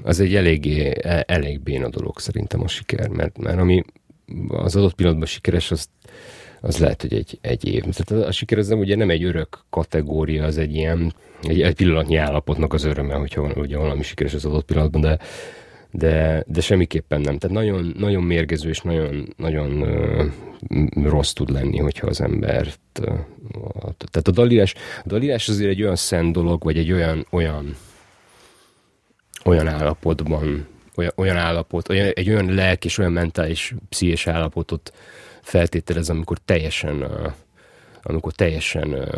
az egy eléggé, e, elég béna dolog szerintem a siker, mert, mert ami az adott pillanatban sikeres, az, az lehet, hogy egy, egy év. Tehát a, a siker az nem, ugye nem egy örök kategória, az egy ilyen, egy, egy pillanatnyi állapotnak az öröme, hogyha ugye valami sikeres az adott pillanatban, de, de, de semmiképpen nem. Tehát nagyon, nagyon mérgező és nagyon, nagyon uh, rossz tud lenni, hogyha az embert... Uh, tehát a dalírás, a dalírás azért egy olyan szent dolog, vagy egy olyan, olyan olyan állapotban, olyan, olyan állapot, olyan, egy olyan lelk és olyan mentális, pszichés állapotot feltételez, amikor teljesen, amikor teljesen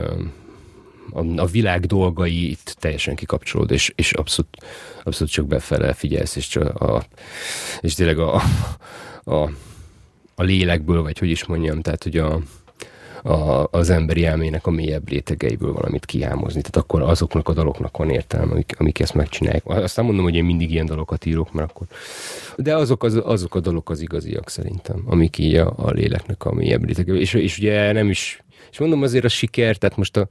a, a világ dolgait teljesen kikapcsolód, és, és abszolút, abszolút csak befele figyelsz, és, csak a, és tényleg a, a, a lélekből, vagy hogy is mondjam, tehát hogy a, a, az emberi elmének a mélyebb rétegeiből valamit kihámozni. Tehát akkor azoknak a daloknak van értelme, amik, amik ezt megcsinálják. Azt nem mondom, hogy én mindig ilyen dalokat írok, mert akkor... De azok, az, azok a dalok az igaziak szerintem, amik így a, a léleknek a mélyebb rétegeiből. És, és ugye nem is... És mondom azért a siker, tehát most a,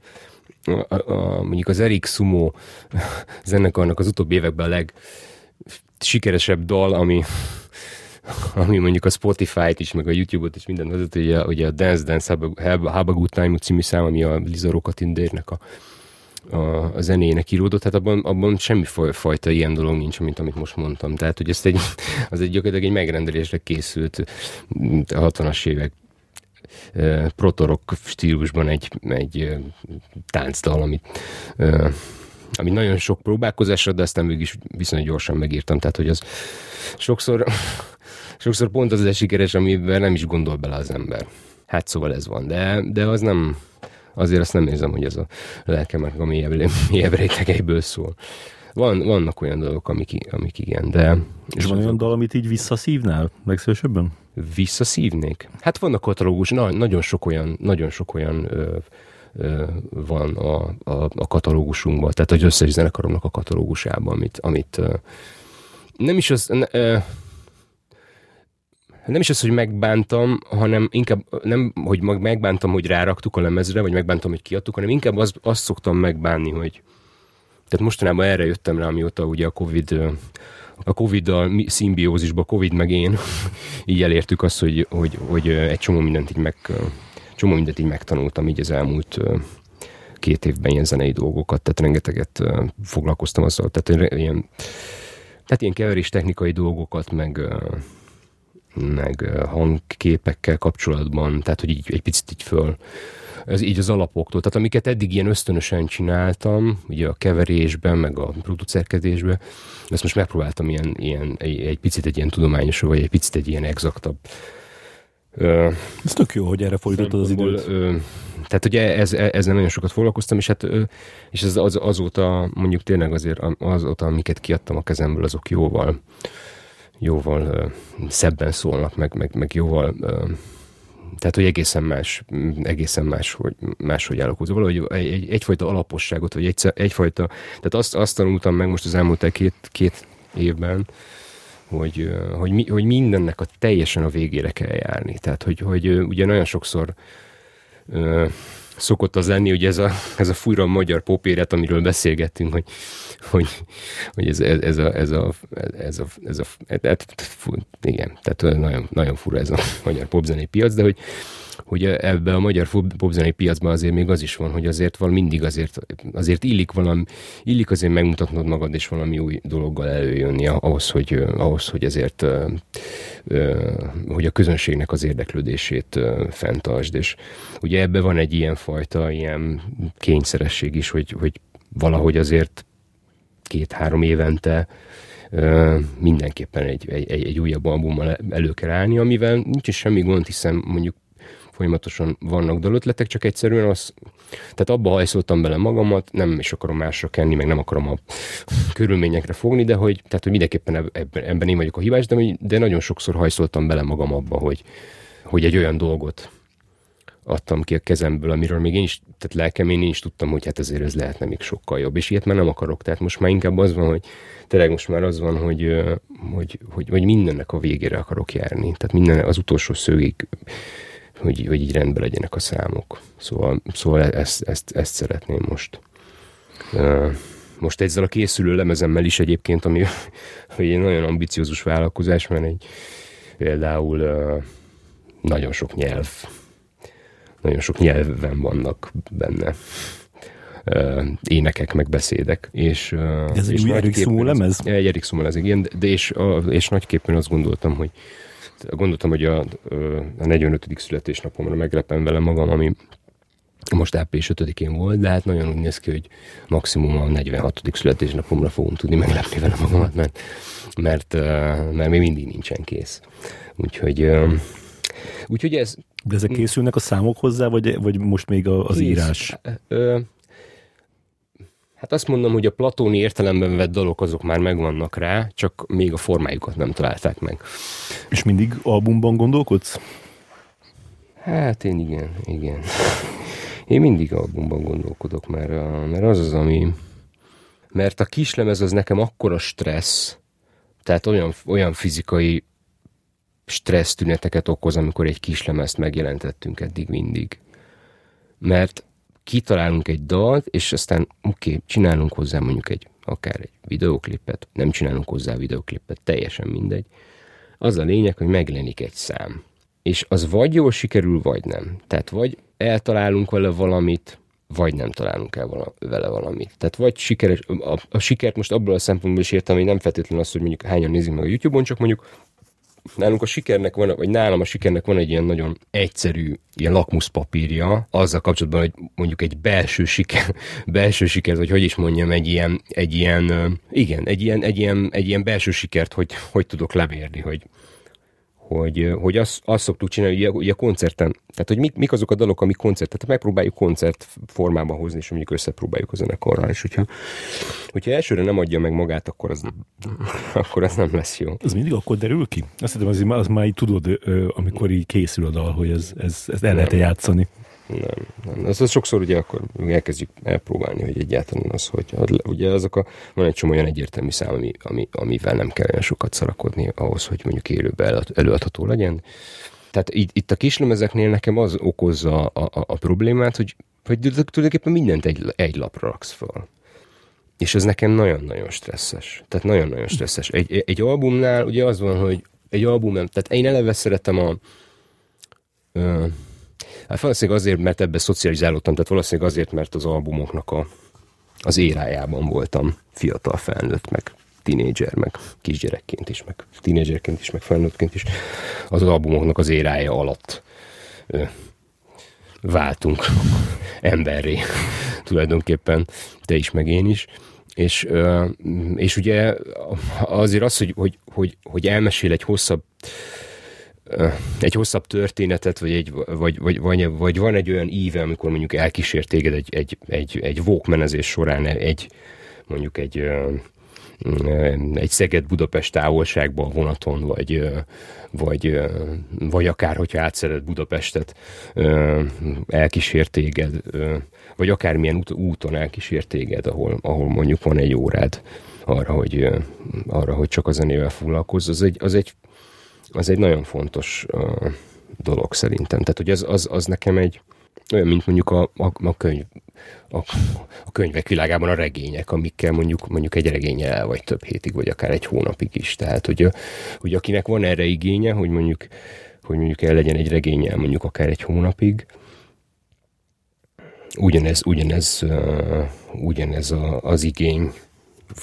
a, a, mondjuk az Erik Sumo *laughs* zenekarnak az utóbbi években a leg sikeresebb dal, ami *laughs* ami mondjuk a Spotify-t is, meg a YouTube-ot is minden vezet, ugye, ugye a Dance Dance Have, a Good Time című szám, ami a Liza Rokatindérnek a, a, a zenének íródott, tehát abban, abban semmi fajta ilyen dolog nincs, mint amit most mondtam. Tehát, hogy ezt egy, *laughs* az egy gyakorlatilag egy megrendelésre készült a 60-as évek protorok stílusban egy, egy táncdal, amit ami nagyon sok próbálkozásra, de aztán mégis viszonylag gyorsan megírtam, tehát hogy az sokszor *laughs* sokszor pont az a sikeres, amiben nem is gondol bele az ember. Hát szóval ez van, de, de az nem, azért azt nem érzem, hogy ez a lelkemek a mélyebb, *laughs* mélyebb rétegeiből szól. Van, vannak olyan dolgok, amik, amik igen, de... És van olyan dal, amit így visszaszívnál legszívesebben? Visszaszívnék? Hát vannak katalógus, na, nagyon sok olyan, nagyon sok olyan ö, ö, van a, a, a katalógusunkban, tehát az összes zenekaromnak a katalógusában, amit, amit ö, nem is az... Ö, nem is az, hogy megbántam, hanem inkább nem, hogy megbántam, hogy ráraktuk a lemezre, vagy megbántam, hogy kiadtuk, hanem inkább az, azt szoktam megbánni, hogy tehát mostanában erre jöttem rá, amióta ugye a Covid a Covid-dal szimbiózisba, Covid meg én, *laughs* így elértük azt, hogy, hogy, hogy egy csomó mindent így meg, csomó mindent így megtanultam így az elmúlt két évben ilyen zenei dolgokat, tehát rengeteget foglalkoztam azzal, tehát ilyen, tehát ilyen keverés technikai dolgokat, meg meg hangképekkel kapcsolatban, tehát hogy így egy picit így föl, ez így az alapoktól, tehát amiket eddig ilyen ösztönösen csináltam, ugye a keverésben, meg a producerkedésben, ezt most megpróbáltam ilyen, ilyen egy, egy picit egy ilyen tudományos, vagy egy picit egy ilyen exaktabb ez tök jó, hogy erre fordítottad az időt. Ö, tehát ugye ez, e, ezzel nagyon sokat foglalkoztam, és hát ö, és ez az, azóta mondjuk tényleg azért azóta, amiket kiadtam a kezemből, azok jóval jóval szebben szólnak, meg, meg, meg jóval tehát, hogy egészen más, egészen más, hogy máshogy állok Valahogy egy, egy, egyfajta alaposságot, vagy egy, egyfajta, tehát azt, azt tanultam meg most az elmúlt két, két évben, hogy, hogy, mi, hogy mindennek a teljesen a végére kell járni. Tehát, hogy, hogy ugye nagyon sokszor szokott az lenni, hogy ez a, ez a fújra magyar popéret, amiről beszélgettünk, hogy, hogy, hogy ez, ez, a, ez a, ez a, ez a, ez a igen, tehát nagyon, nagyon fura ez a magyar popzenei piac, de hogy, hogy ebbe a magyar popzenei piacban azért még az is van, hogy azért van mindig azért, azért illik valami, illik azért megmutatnod magad, és valami új dologgal előjönni ahhoz, hogy, ahhoz, hogy ezért hogy a közönségnek az érdeklődését fenntartsd, és ugye ebbe van egy ilyen fajta ilyen kényszeresség is, hogy, hogy valahogy azért két-három évente mindenképpen egy, egy, egy újabb albummal elő kell állni, amivel nincs is semmi gond, hiszen mondjuk folyamatosan vannak dalötletek, csak egyszerűen az, tehát abba hajszoltam bele magamat, nem is akarom másra kenni, meg nem akarom a *laughs* körülményekre fogni, de hogy, tehát, hogy mindenképpen ebben, ebben én vagyok a hibás, de, de nagyon sokszor hajszoltam bele magam abba, hogy, hogy egy olyan dolgot adtam ki a kezemből, amiről még én is, tehát lelkem én is tudtam, hogy hát ezért ez lehetne még sokkal jobb, és ilyet már nem akarok, tehát most már inkább az van, hogy tényleg most már az van, hogy, hogy, hogy, hogy mindennek a végére akarok járni, tehát minden az utolsó szögig hogy, hogy így rendben legyenek a számok. Szóval, szóval ezt, ezt, ezt szeretném most. Most ezzel a készülő lemezemmel is egyébként, ami hogy egy nagyon ambiciózus vállalkozás, mert egy például nagyon sok nyelv, nagyon sok nyelven vannak benne énekek, meg beszédek. És, de ez és egy Erik lemez? Egy Erik lemez, igen, de és, a, és nagyképpen azt gondoltam, hogy gondoltam, hogy a, a 45. születésnapomra meglepem vele magam, ami most április 5-én volt, de hát nagyon úgy néz ki, hogy maximum a 46. születésnapomra fogom tudni meglepni vele magamat, mert, mert, mert még mindig nincsen kész. Úgyhogy, úgyhogy ez... De ezek készülnek a számok hozzá, vagy, vagy most még az kész. írás? Ö, Hát azt mondom, hogy a platóni értelemben vett dalok azok már megvannak rá, csak még a formájukat nem találták meg. És mindig albumban gondolkodsz? Hát én igen, igen. *laughs* Én mindig albumban gondolkodok, mert, mert az az, ami... Mert a kislemez az nekem akkora stressz, tehát olyan, olyan fizikai stressz tüneteket okoz, amikor egy kislemezt megjelentettünk eddig mindig. Mert kitalálunk egy dalt, és aztán oké, okay, csinálunk hozzá mondjuk egy, akár egy videoklipet, nem csinálunk hozzá videoklipet, teljesen mindegy. Az a lényeg, hogy megjelenik egy szám. És az vagy jól sikerül, vagy nem. Tehát vagy eltalálunk vele valamit, vagy nem találunk el vala, vele valamit. Tehát vagy sikeres, a, a sikert most abból a szempontból is értem, hogy nem feltétlenül az, hogy mondjuk hányan nézik meg a YouTube-on, csak mondjuk nálunk a sikernek van, vagy nálam a sikernek van egy ilyen nagyon egyszerű ilyen lakmuszpapírja azzal kapcsolatban, hogy mondjuk egy belső siker, *laughs* belső siker, vagy hogy is mondjam, egy ilyen, egy ilyen, igen, egy ilyen, egy ilyen, egy ilyen belső sikert, hogy, hogy tudok lemérni, hogy, hogy, hogy azt, azt szoktuk csinálni, hogy a koncerten, tehát hogy mik, mik azok a dalok, amik koncert, tehát megpróbáljuk koncert formába hozni, és mondjuk összepróbáljuk a zenekarral, és hogyha, hogyha elsőre nem adja meg magát, akkor az, *laughs* akkor az nem lesz jó. Az mindig akkor derül ki? Azt hiszem, az, az már így tudod, amikor így készül a dal, hogy ez, ez, ez el lehet játszani. Nem, nem. Ez, az sokszor ugye akkor elkezdjük elpróbálni, hogy egyáltalán az, hogy ugye azok a, van egy csomó olyan egyértelmű szám, ami, ami, amivel nem kell olyan sokat szarakodni ahhoz, hogy mondjuk élőben előadható legyen. Tehát itt, itt a kislemezeknél nekem az okozza a, a, a problémát, hogy, hogy tulajdonképpen mindent egy, egy lapra raksz fel. És ez nekem nagyon-nagyon stresszes. Tehát nagyon-nagyon stresszes. Egy, egy albumnál ugye az van, hogy egy album tehát én eleve szeretem a, Hát valószínűleg azért, mert ebbe szocializálódtam, tehát valószínűleg azért, mert az albumoknak a, az érájában voltam fiatal felnőtt, meg tinédzser, meg kisgyerekként is, meg tinédzserként is, meg felnőttként is. Az albumoknak az érája alatt ö, váltunk *laughs* emberré *laughs* tulajdonképpen, te is, meg én is. És, és ugye azért az, hogy, hogy, hogy, hogy elmesél egy hosszabb egy hosszabb történetet, vagy, egy, vagy, vagy, vagy, vagy van egy olyan íve, amikor mondjuk elkísért téged egy, egy, egy, egy walkmanezés során egy, mondjuk egy, egy Szeged-Budapest távolságban vonaton, vagy, vagy, vagy akár, hogyha átszered Budapestet, elkísért téged, vagy akármilyen út, úton elkísért téged, ahol, ahol mondjuk van egy órád arra, hogy, arra, hogy csak a zenével foglalkozz, az egy, az egy az egy nagyon fontos dolog szerintem. Tehát, hogy az, az, az nekem egy olyan, mint mondjuk a, a, a, könyv, a, a könyvek világában a regények, amikkel mondjuk, mondjuk egy regény el vagy több hétig, vagy akár egy hónapig is. Tehát, hogy, hogy akinek van erre igénye, hogy mondjuk, hogy mondjuk el legyen egy regénye mondjuk akár egy hónapig, ugyanez, ugyanez, uh, ugyanez a, az igény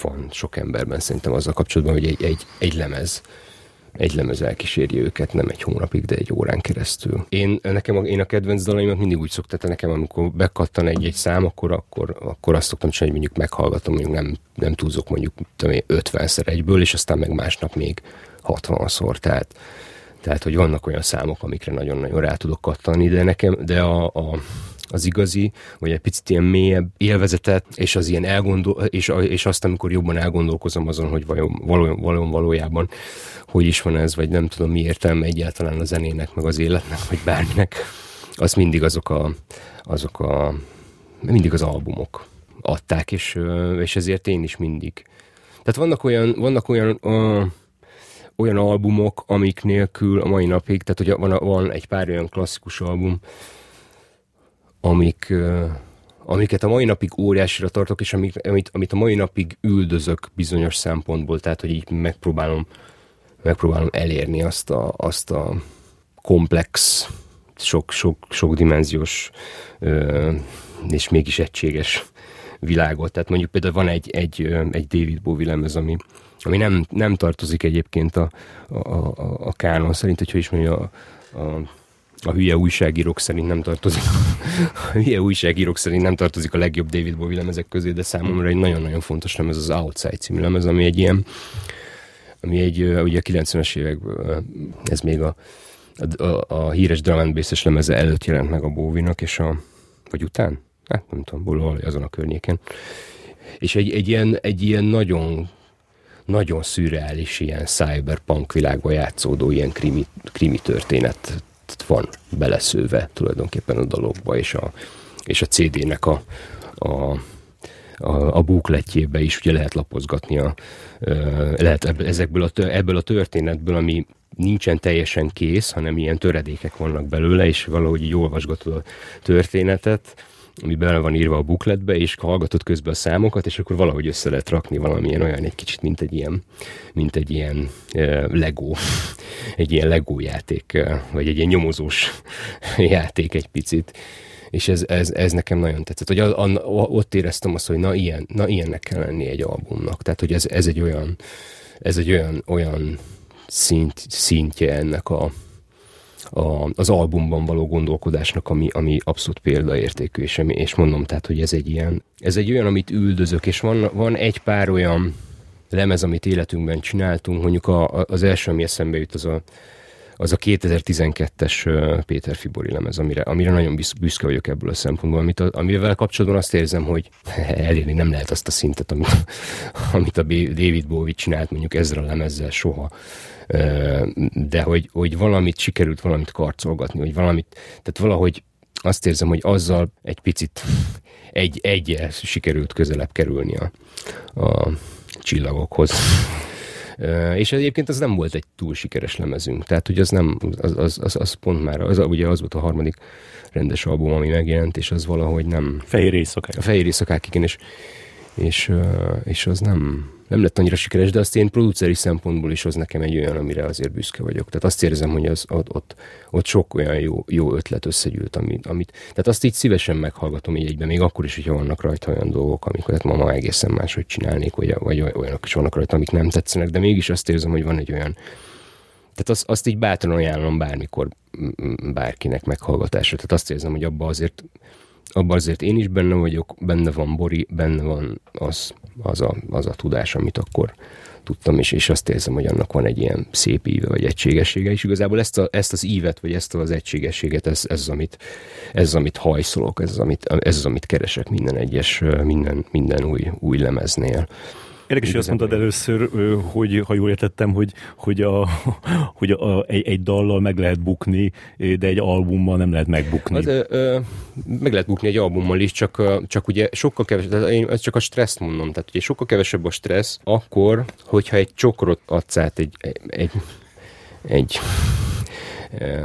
van sok emberben szerintem azzal kapcsolatban, hogy egy, egy, egy lemez egy lemez elkíséri őket, nem egy hónapig, de egy órán keresztül. Én, nekem a, én a kedvenc dalaimat mindig úgy szoktam, tehát nekem amikor bekattan egy-egy szám, akkor, akkor, akkor azt szoktam csinálni, hogy mondjuk meghallgatom, mondjuk nem, nem túlzok mondjuk 50-szer egyből, és aztán meg másnap még 60-szor, tehát tehát, hogy vannak olyan számok, amikre nagyon-nagyon rá tudok kattani, de nekem, de a, a az igazi, vagy egy picit ilyen mélyebb élvezetet, és az ilyen elgondol, és, és azt, amikor jobban elgondolkozom azon, hogy vajon, valójában, valójában, valójában hogy is van ez, vagy nem tudom mi értelme egyáltalán a zenének, meg az életnek, vagy bárminek, az mindig azok a, azok a mindig az albumok adták, és, és ezért én is mindig. Tehát vannak olyan, vannak olyan uh, olyan albumok, amik nélkül a mai napig, tehát hogy van, van egy pár olyan klasszikus album, amik, amiket a mai napig óriásira tartok, és amit, amit, a mai napig üldözök bizonyos szempontból, tehát hogy így megpróbálom, megpróbálom elérni azt a, azt a komplex, sok, sok, sok dimenziós és mégis egységes világot. Tehát mondjuk például van egy, egy, egy David Bowie lemez, ami, ami nem, nem tartozik egyébként a, a, a, a kánon szerint, hogyha is mondja, a, a, a hülye újságírók szerint nem tartozik a hülye újságírók szerint nem tartozik a legjobb David Bowie lemezek közé, de számomra egy nagyon-nagyon fontos lemez az Outside című lemez, ami egy ilyen ami egy, ugye a 90-es évekből, ez még a, a, a, a híres drum and lemeze előtt jelent meg a Bowie-nak, és a, vagy után? Hát nem tudom, valahol azon a környéken. És egy, egy, ilyen, egy ilyen nagyon nagyon szürreális, ilyen cyberpunk világban játszódó ilyen krimi, krimi történet van beleszőve tulajdonképpen a dalokba, és a, és a CD-nek a, a, a, a búkletjébe is ugye lehet lapozgatni a, lehet ezekből a, ebből a történetből, ami nincsen teljesen kész, hanem ilyen töredékek vannak belőle, és valahogy így olvasgatod a történetet, ami bele van írva a bukletbe, és hallgatod közben a számokat, és akkor valahogy össze lehet rakni valamilyen olyan egy kicsit, mint egy ilyen, mint egy ilyen uh, Lego, *laughs* egy ilyen Lego játék, vagy egy ilyen nyomozós *laughs* játék egy picit. És ez, ez, ez nekem nagyon tetszett, hogy a, a, ott éreztem azt, hogy na, ilyen, na ilyennek kell lenni egy albumnak. Tehát, hogy ez, ez egy olyan, ez egy olyan, olyan szint, szintje ennek a, a, az albumban való gondolkodásnak, ami, ami abszolút példaértékű, és, és mondom, tehát, hogy ez egy ilyen, ez egy olyan, amit üldözök, és van, van egy pár olyan lemez, amit életünkben csináltunk, mondjuk a, az első, ami eszembe jut, az a, az a 2012-es Péter Fibori lemez, amire, amire nagyon büszke vagyok ebből a szempontból, amit a, amivel kapcsolatban azt érzem, hogy *laughs* elérni nem lehet azt a szintet, amit, *laughs* amit a David Bowie csinált mondjuk ezzel a lemezzel soha de hogy, hogy valamit sikerült valamit karcolgatni, hogy valamit, tehát valahogy azt érzem, hogy azzal egy picit egy, egyel sikerült közelebb kerülni a, a csillagokhoz. És egyébként az nem volt egy túl sikeres lemezünk. Tehát, hogy az nem, az, az, az, az pont már, az, ugye az volt a harmadik rendes album, ami megjelent, és az valahogy nem... Fehér éjszakák. A fehér éjszakák, igen, és, és, és az nem, nem lett annyira sikeres, de azt én produceri szempontból is az nekem egy olyan, amire azért büszke vagyok. Tehát azt érzem, hogy az, ott, ott, ott sok olyan jó, jó ötlet összegyűlt, amit, amit, tehát azt így szívesen meghallgatom így egyben, még akkor is, hogyha vannak rajta olyan dolgok, amiket hát ma, ma egészen máshogy csinálnék, vagy, vagy olyanok is vannak rajta, amik nem tetszenek, de mégis azt érzem, hogy van egy olyan, tehát azt, azt így bátran ajánlom bármikor bárkinek meghallgatásra. Tehát azt érzem, hogy abba azért abban azért én is benne vagyok, benne van Bori, benne van az, az, a, az a tudás, amit akkor tudtam, és, és azt érzem, hogy annak van egy ilyen szép íve, vagy egységessége, és igazából ezt, a, ezt az ívet, vagy ezt az egységességet, ez, ez, az, amit, ez az, amit hajszolok, ez az, amit, ez az, amit keresek minden egyes, minden, minden új, új lemeznél. Érdekes, hogy azt mondtad először, hogy ha jól értettem, hogy, hogy, a, *laughs* hogy a, egy, egy dallal meg lehet bukni, de egy albummal nem lehet megbukni. Hát, ö, meg lehet bukni egy albummal is, csak, csak ugye sokkal kevesebb, én ezt csak a stresszt mondom, tehát ugye sokkal kevesebb a stressz akkor, hogyha egy csokrot adsz át egy, egy, egy,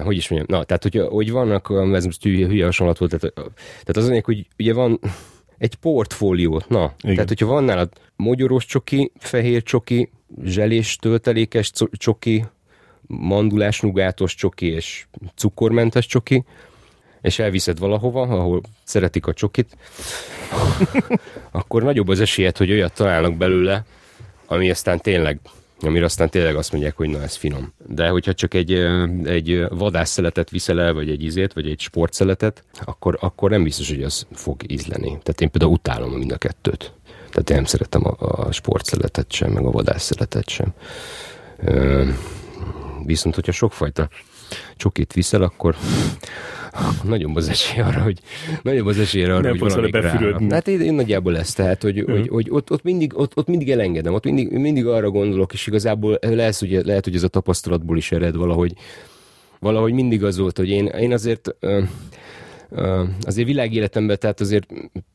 hogy is mondjam, na, tehát hogy, hogy vannak, ez most hülye, hülye hasonlat volt, tehát, tehát az hogy ugye van egy portfóliót, na. Igen. Tehát, hogyha van nálad mogyoros csoki, fehér csoki, zselés töltelékes csoki, mandulás nugátos csoki és cukormentes csoki, és elviszed valahova, ahol szeretik a csokit, *laughs* akkor nagyobb az esélyed, hogy olyat találnak belőle, ami aztán tényleg amire aztán tényleg azt mondják, hogy na ez finom. De hogyha csak egy, egy vadászszeletet viszel el, vagy egy izét, vagy egy sportszeletet, akkor, akkor nem biztos, hogy az fog ízleni. Tehát én például utálom mind a kettőt. Tehát én nem szeretem a, a sportszeletet sem, meg a vadászszeletet sem. Viszont, hogyha sokfajta csokit viszel, akkor nagyobb az esély arra, hogy nagyobb az esély arra, nem hogy valami befürödni. Hát én, én, nagyjából ezt, tehát, hogy, uh-huh. hogy, hogy ott, ott, mindig, ott, ott mindig elengedem, ott mindig, mindig arra gondolok, és igazából lesz, ugye, lehet, hogy ez a tapasztalatból is ered valahogy, valahogy mindig az volt, hogy én, én azért azért világéletemben, tehát azért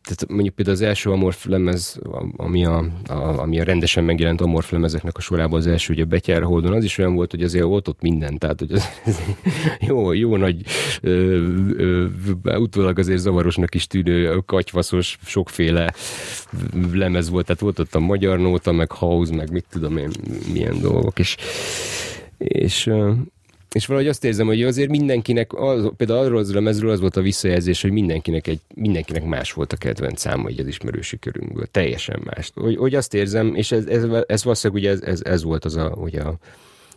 tehát mondjuk például az első amorf lemez, ami a, a, ami a rendesen megjelent amorf lemezeknek a sorában az első, ugye Betyár Holdon, az is olyan volt, hogy azért volt ott minden, tehát hogy az, ez jó, jó nagy ö, utólag azért zavarosnak is tűnő katyvaszos sokféle lemez volt, tehát volt ott a magyar nóta, meg house, meg mit tudom én, milyen dolgok, és és, és valahogy azt érzem, hogy azért mindenkinek, az, például arról az lemezről az volt a visszajelzés, hogy mindenkinek, egy, mindenkinek más volt a kedvenc száma így az ismerősi körünkből. Teljesen más. Hogy, hogy azt érzem, és ez, ez, ez valószínűleg ugye ez, ez, ez volt az a, ugye a,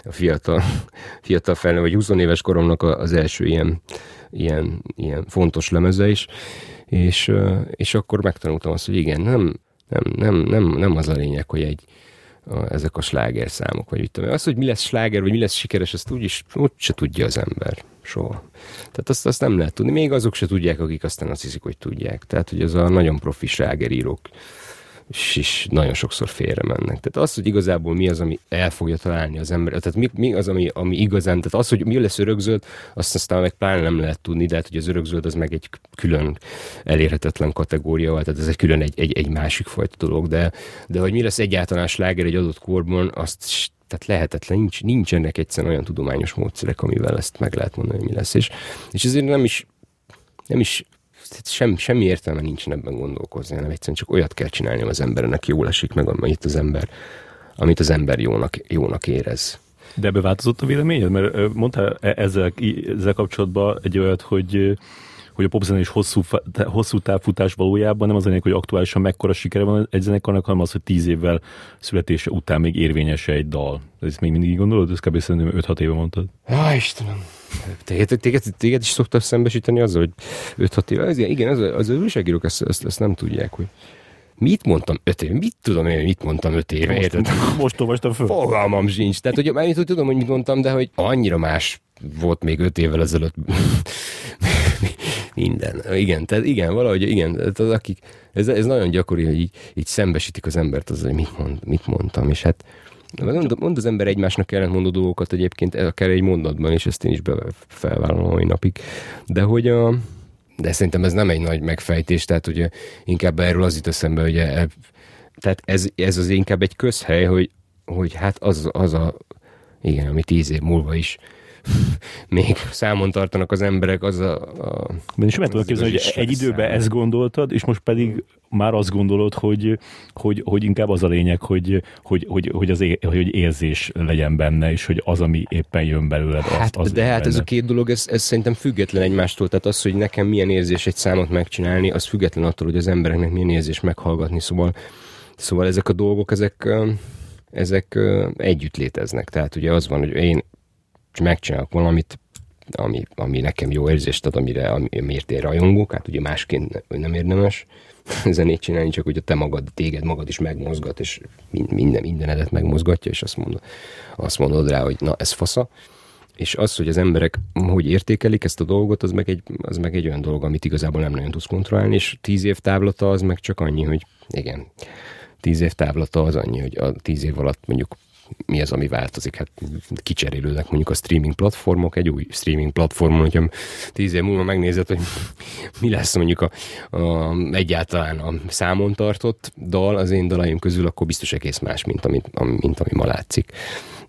a fiatal, *laughs* fiatal felnő, vagy 20 éves koromnak az első ilyen, ilyen, ilyen fontos lemeze is, és, és akkor megtanultam azt, hogy igen, nem, nem, nem, nem, nem az a lényeg, hogy egy, a, ezek a sláger számok, vagy mit tudom. Az, hogy mi lesz sláger, vagy mi lesz sikeres, azt úgyis úgy se tudja az ember. Soha. Tehát azt, azt nem lehet tudni. Még azok se tudják, akik aztán azt hiszik, hogy tudják. Tehát, hogy az a nagyon profi slágerírók és is nagyon sokszor félre mennek. Tehát az, hogy igazából mi az, ami el fogja találni az ember, tehát mi, mi az, ami, ami igazán, tehát az, hogy mi lesz örökzöld, azt aztán meg pláne nem lehet tudni, de hát, hogy az örökzöld az meg egy külön elérhetetlen kategória, tehát ez egy külön egy, egy, egy másik fajta dolog, de, de hogy mi lesz egyáltalán sláger egy adott korban, azt tehát lehetetlen, nincs, nincsenek egyszerűen olyan tudományos módszerek, amivel ezt meg lehet mondani, hogy mi lesz. És, és ezért nem is, nem is sem, semmi értelme nincsen ebben gondolkozni, hanem egyszerűen csak olyat kell csinálni, az embernek jól esik meg, amit az ember, amit az ember jónak, jónak érez. De ebbe változott a véleményed? Mert mondtál e- ezzel, ezzel kapcsolatban egy olyat, hogy hogy a popzenés hosszú, hosszú távfutás valójában nem az lényeg, hogy aktuálisan mekkora sikere van egy zenekarnak, hanem az, hogy tíz évvel születése után még érvényes egy dal. Ezt még mindig így gondolod? Ezt kb. szerintem 5-6 éve mondtad. Ja, Istenem. Téged, téged, téged is szoktak szembesíteni azzal, hogy 5-6 éve. Ez, igen, az, az, újságírók ezt, ezt, ezt, nem tudják, hogy Mit mondtam öt éve? Mit tudom én, mit mondtam öt éve? Most, érted? *laughs* most olvastam föl. Fogalmam sincs. Tehát, hogy, hogy tudom, hogy mit mondtam, de hogy annyira más volt még öt évvel ezelőtt *laughs* minden. Igen, tehát igen, valahogy igen, tehát az, akik, ez, ez nagyon gyakori, hogy így, így szembesítik az embert az, hogy mit, mond, mit mondtam, és hát Mond, mond az ember egymásnak ellentmondó dolgokat egyébként, akár egy mondatban, és ezt én is felvállalom a mai napig. De hogy a, de szerintem ez nem egy nagy megfejtés, tehát ugye inkább erről az itt eszembe, hogy e, tehát ez, ez az inkább egy közhely, hogy, hogy hát az, az a, igen, ami tíz év múlva is *laughs* még számon tartanak az emberek, az a... a is meg tudok képzelni, hogy egy időben ezt gondoltad, és most pedig már azt gondolod, hogy, hogy, hogy inkább az a lényeg, hogy, hogy, hogy, hogy, az é, hogy érzés legyen benne, és hogy az, ami éppen jön belőled, az, hát, az De hát benne. ez a két dolog, ez, ez szerintem független egymástól. Tehát az, hogy nekem milyen érzés egy számot megcsinálni, az független attól, hogy az embereknek milyen érzés meghallgatni. Szóval, szóval ezek a dolgok, ezek ezek együtt léteznek. Tehát ugye az van, hogy én megcsinálok valamit, ami, ami nekem jó érzést ad, amire, amiért én rajongok, hát ugye másként nem érdemes *laughs* zenét csinálni, csak hogy te magad, téged magad is megmozgat, és minden, mindenedet megmozgatja, és azt mondod, azt mondod rá, hogy na, ez fasza. És az, hogy az emberek hogy értékelik ezt a dolgot, az meg, egy, az meg egy olyan dolog, amit igazából nem nagyon tudsz kontrollálni, és tíz év távlata az meg csak annyi, hogy igen, tíz év távlata az annyi, hogy a tíz év alatt mondjuk mi az, ami változik? Hát kicserélődnek mondjuk a streaming platformok, egy új streaming platformon, hogyha tíz év múlva megnézed, hogy *laughs* mi lesz mondjuk a, a, egyáltalán a számon tartott dal az én dalaim közül, akkor biztos egész más, mint ami, mint ami ma látszik.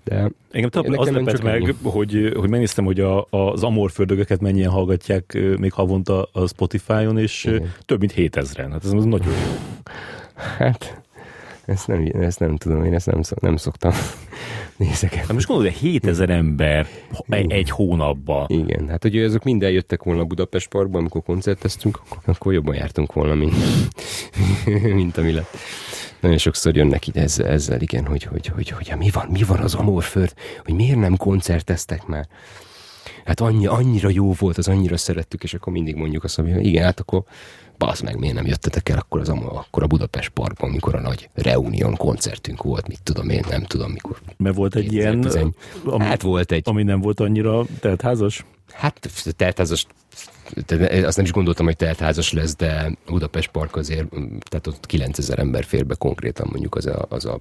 De Engem több az lepett meg, hogy, hogy megnéztem, hogy a, az amorföldögöket mennyien hallgatják még havonta a Spotify-on, és Igen. több mint 7000-en. Hát ez nagyon jó. Hát ezt nem, ezt nem tudom, én ezt nem, nem szoktam *laughs* nézeket. Hát most gondolod, 7000 ember egy, egy hónapban. Igen, hát hogy azok mind eljöttek volna Budapest Parkba, amikor koncerteztünk, akkor jobban jártunk volna, mint, *laughs* mint ami lett. Nagyon sokszor jönnek ide ezzel, ezzel igen, hogy, hogy, hogy, hogy, hogy mi, van, mi van az Amorföld, hogy miért nem koncerteztek már. Hát annyi, annyira jó volt, az annyira szerettük, és akkor mindig mondjuk azt, hogy igen, hát akkor basz meg, miért nem jöttetek el akkor, az, akkor a Budapest Parkban, amikor a nagy reunión koncertünk volt, mit tudom én, nem tudom mikor. Mert volt egy 2010. ilyen, ami, hát volt egy. Ami nem volt annyira teltházas? Hát teltházas azt nem is gondoltam, hogy teltházas lesz, de Budapest Park azért, tehát ott 9000 ember fér be konkrétan mondjuk az a, az a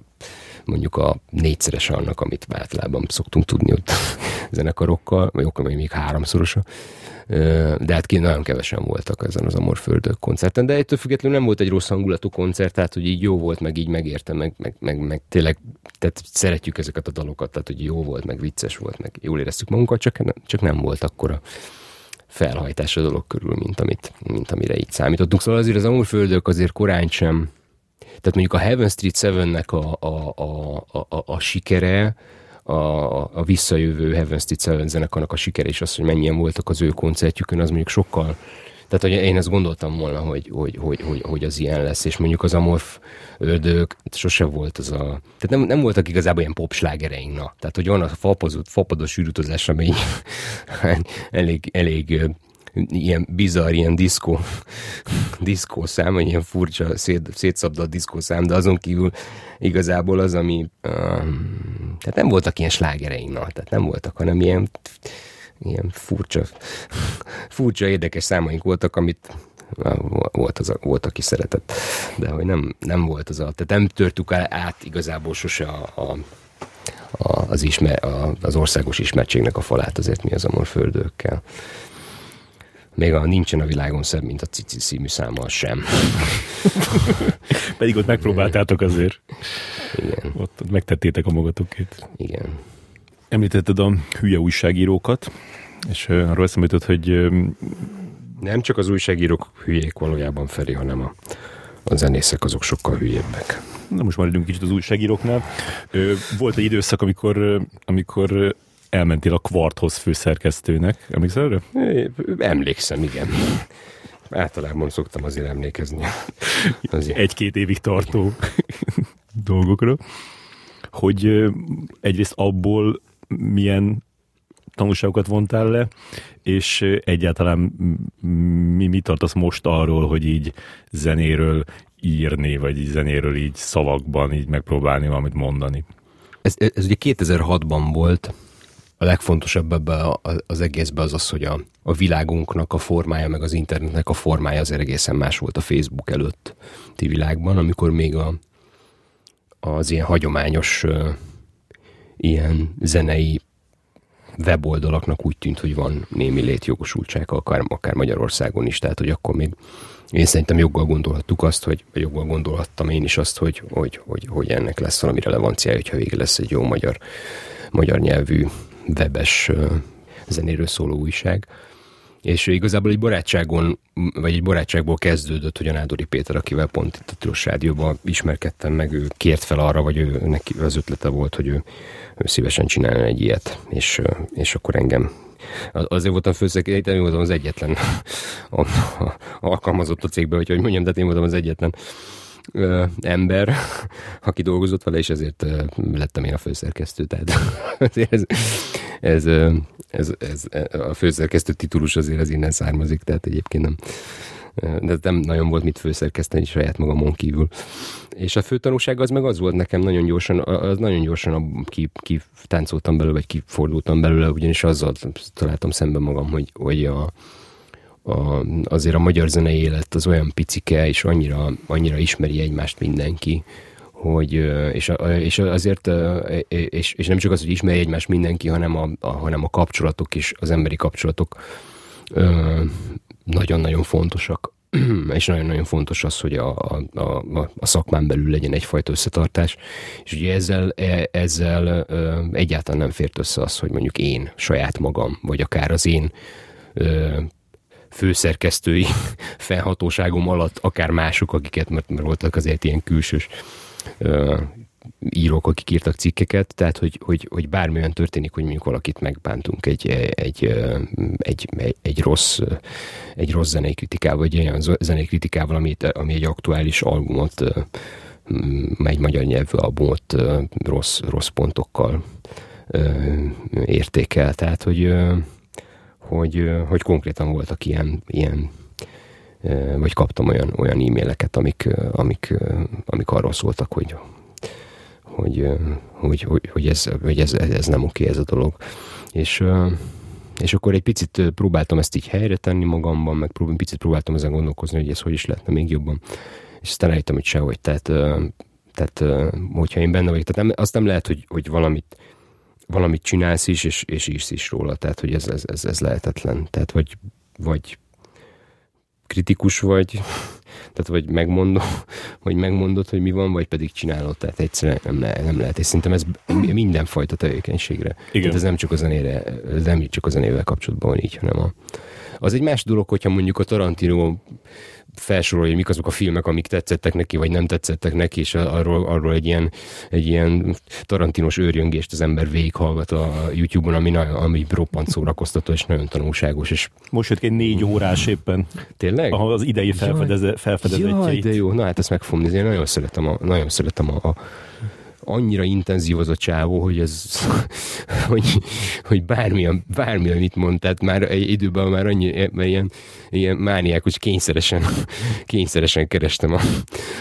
mondjuk a négyszeres annak, amit általában szoktunk tudni ott *laughs* zenekarokkal, vagy akkor még háromszorosa. De hát ki nagyon kevesen voltak ezen az Amorföldök koncerten, de ettől függetlenül nem volt egy rossz hangulatú koncert, tehát hogy így jó volt, meg így megértem, meg, meg, meg, meg tényleg tehát szeretjük ezeket a dalokat, tehát hogy jó volt, meg vicces volt, meg jól éreztük magunkat, csak csak nem volt akkor a felhajtás a dolog körül, mint, amit, mint amire így számítottunk. Szóval azért az Amorföldök azért korán sem, tehát mondjuk a Heaven Street 7-nek a, a, a, a, a sikere, a, a visszajövő Heaven Street Seven zenekarnak a sikere, és az, hogy mennyien voltak az ő koncertjükön, az mondjuk sokkal tehát, hogy én ezt gondoltam volna, hogy, hogy, hogy, hogy, hogy az ilyen lesz, és mondjuk az Amorf ördög sose volt az a... Tehát nem, nem voltak igazából ilyen popslágereink, na. Tehát, hogy van a fapozott, fapados űrutazás, ami *laughs* elég, elég ilyen bizarr, ilyen diszkó, *laughs* diszkó szám, vagy ilyen furcsa, szét, szétszabdalt diszkó szám, de azon kívül igazából az, ami uh, tehát nem voltak ilyen slágereink, na, tehát nem voltak, hanem ilyen ilyen furcsa, furcsa, érdekes számaink voltak, amit volt, az a, volt, aki szeretett, de hogy nem, nem volt az a, tehát nem törtük át igazából sose a, a, a, az, ismer, a, az országos ismertségnek a falát azért mi az amorföldőkkel. Még a nincsen a világon szebb, mint a Cici című számmal sem. *laughs* Pedig ott megpróbáltátok azért. Igen. Ott megtettétek a magatokét. Igen. Említetted a hülye újságírókat, és arról eszembe jutott, hogy... Nem csak az újságírók hülyék valójában Feri, hanem a, a zenészek azok sokkal hülyebbek. Na most maradjunk kicsit az újságíróknál. Volt egy időszak, amikor, amikor elmentél a Kvarthoz főszerkesztőnek. Emlékszel erre? Emlékszem, igen. Általában szoktam azért emlékezni. Azért. Egy-két évig tartó *laughs* dolgokra. Hogy egyrészt abból milyen tanulságokat vontál le, és egyáltalán mi, mi tartasz most arról, hogy így zenéről írni, vagy így zenéről így szavakban így megpróbálni valamit mondani? Ez, ez ugye 2006-ban volt, a legfontosabb ebbe az egészben az az, hogy a, a világunknak a formája, meg az internetnek a formája azért egészen más volt a Facebook előtti világban, amikor még a, az ilyen hagyományos ilyen zenei weboldalaknak úgy tűnt, hogy van némi létjogosultság, akár, akár Magyarországon is, tehát hogy akkor még én szerintem joggal gondolhattuk azt, hogy, vagy joggal gondolhattam én is azt, hogy, hogy, hogy, hogy ennek lesz valami relevanciája, hogyha végig lesz egy jó magyar, magyar nyelvű webes zenéről szóló újság. És igazából egy barátságon, vagy egy barátságból kezdődött, hogy a Nádori Péter, akivel pont itt a Tilos Rádióban ismerkedtem meg, ő kért fel arra, vagy ő, neki az ötlete volt, hogy ő, ő szívesen csinálna egy ilyet, és, és akkor engem azért voltam főszerkesztő, én voltam az egyetlen a, a, alkalmazott a cégbe, hogy, hogy mondjam, de én voltam az egyetlen ö, ember, aki dolgozott vele, és ezért ö, lettem én a főszerkesztő. Tehát *laughs* ez, ez, ez, ez, a főszerkesztő titulus azért az innen származik, tehát egyébként nem de nem nagyon volt mit főszerkeszteni saját magamon kívül. És a fő tanúság az meg az volt nekem nagyon gyorsan, az nagyon gyorsan ki, ki táncoltam belőle, vagy kifordultam belőle, ugyanis azzal találtam szembe magam, hogy, hogy a, a, azért a magyar zenei élet az olyan picike, és annyira, annyira ismeri egymást mindenki, hogy, és, és azért, és, és nem csak az, hogy ismeri egymást mindenki, hanem a, a, hanem a kapcsolatok is, az emberi kapcsolatok nagyon-nagyon fontosak, *clears throat* és nagyon-nagyon fontos az, hogy a, a, a, a szakmán belül legyen egyfajta összetartás, és ugye ezzel, e, ezzel egyáltalán nem fért össze az, hogy mondjuk én, saját magam, vagy akár az én főszerkesztői *laughs* felhatóságom alatt, akár mások, akiket, mert, mert voltak azért ilyen külsős írók, akik írtak cikkeket, tehát hogy, hogy, hogy bármilyen történik, hogy mondjuk valakit megbántunk egy, egy, egy, egy, egy rossz, egy rossz zenei kritikával, vagy olyan zenei kritikával, ami, ami egy aktuális albumot, egy magyar nyelvű albumot rossz, rossz pontokkal értékel. Tehát, hogy, hogy, hogy konkrétan voltak ilyen, ilyen vagy kaptam olyan, olyan e-maileket, amik, amik, amik arról szóltak, hogy, hogy, hogy, hogy, hogy, ez, hogy ez, ez nem oké ez a dolog. És, és akkor egy picit próbáltam ezt így helyre tenni magamban, meg prób- picit próbáltam ezen gondolkozni, hogy ez hogy is lehetne még jobban. És aztán rájöttem, hogy sehogy. Tehát, tehát hogyha én benne vagyok, tehát nem, azt nem lehet, hogy, hogy valamit, valamit csinálsz is, és, és írsz is róla. Tehát, hogy ez, ez, ez, ez lehetetlen. Tehát, vagy, vagy kritikus vagy, tehát vagy megmondod, vagy megmondod, hogy mi van, vagy pedig csinálod, tehát egyszerűen nem, le, nem lehet, és szerintem ez mindenfajta tevékenységre. Igen. Tehát ez nem csak a zenére, nem csak a zenével kapcsolatban van így, hanem a, az egy más dolog, hogyha mondjuk a Tarantino felsorolja, mik azok a filmek, amik tetszettek neki, vagy nem tetszettek neki, és arról, arról egy ilyen, egy ilyen tarantinos őrjöngést az ember végighallgat a YouTube-on, ami, ami roppant szórakoztató, és nagyon tanulságos. És... Most jött egy négy órás éppen. Tényleg? Ahol az idei felfedeze, felfedezettjeit. Jaj, de jó, na hát ezt meg fogom nézni, én nagyon szeretem a, nagyon szeretem a, a annyira intenzív az a csávó, hogy ez, *laughs* hogy, hogy bármilyen, bármilyen mit mond, tehát már egy időben már annyi, ilyen, ilyen mániákus kényszeresen, *laughs* kényszeresen kerestem a,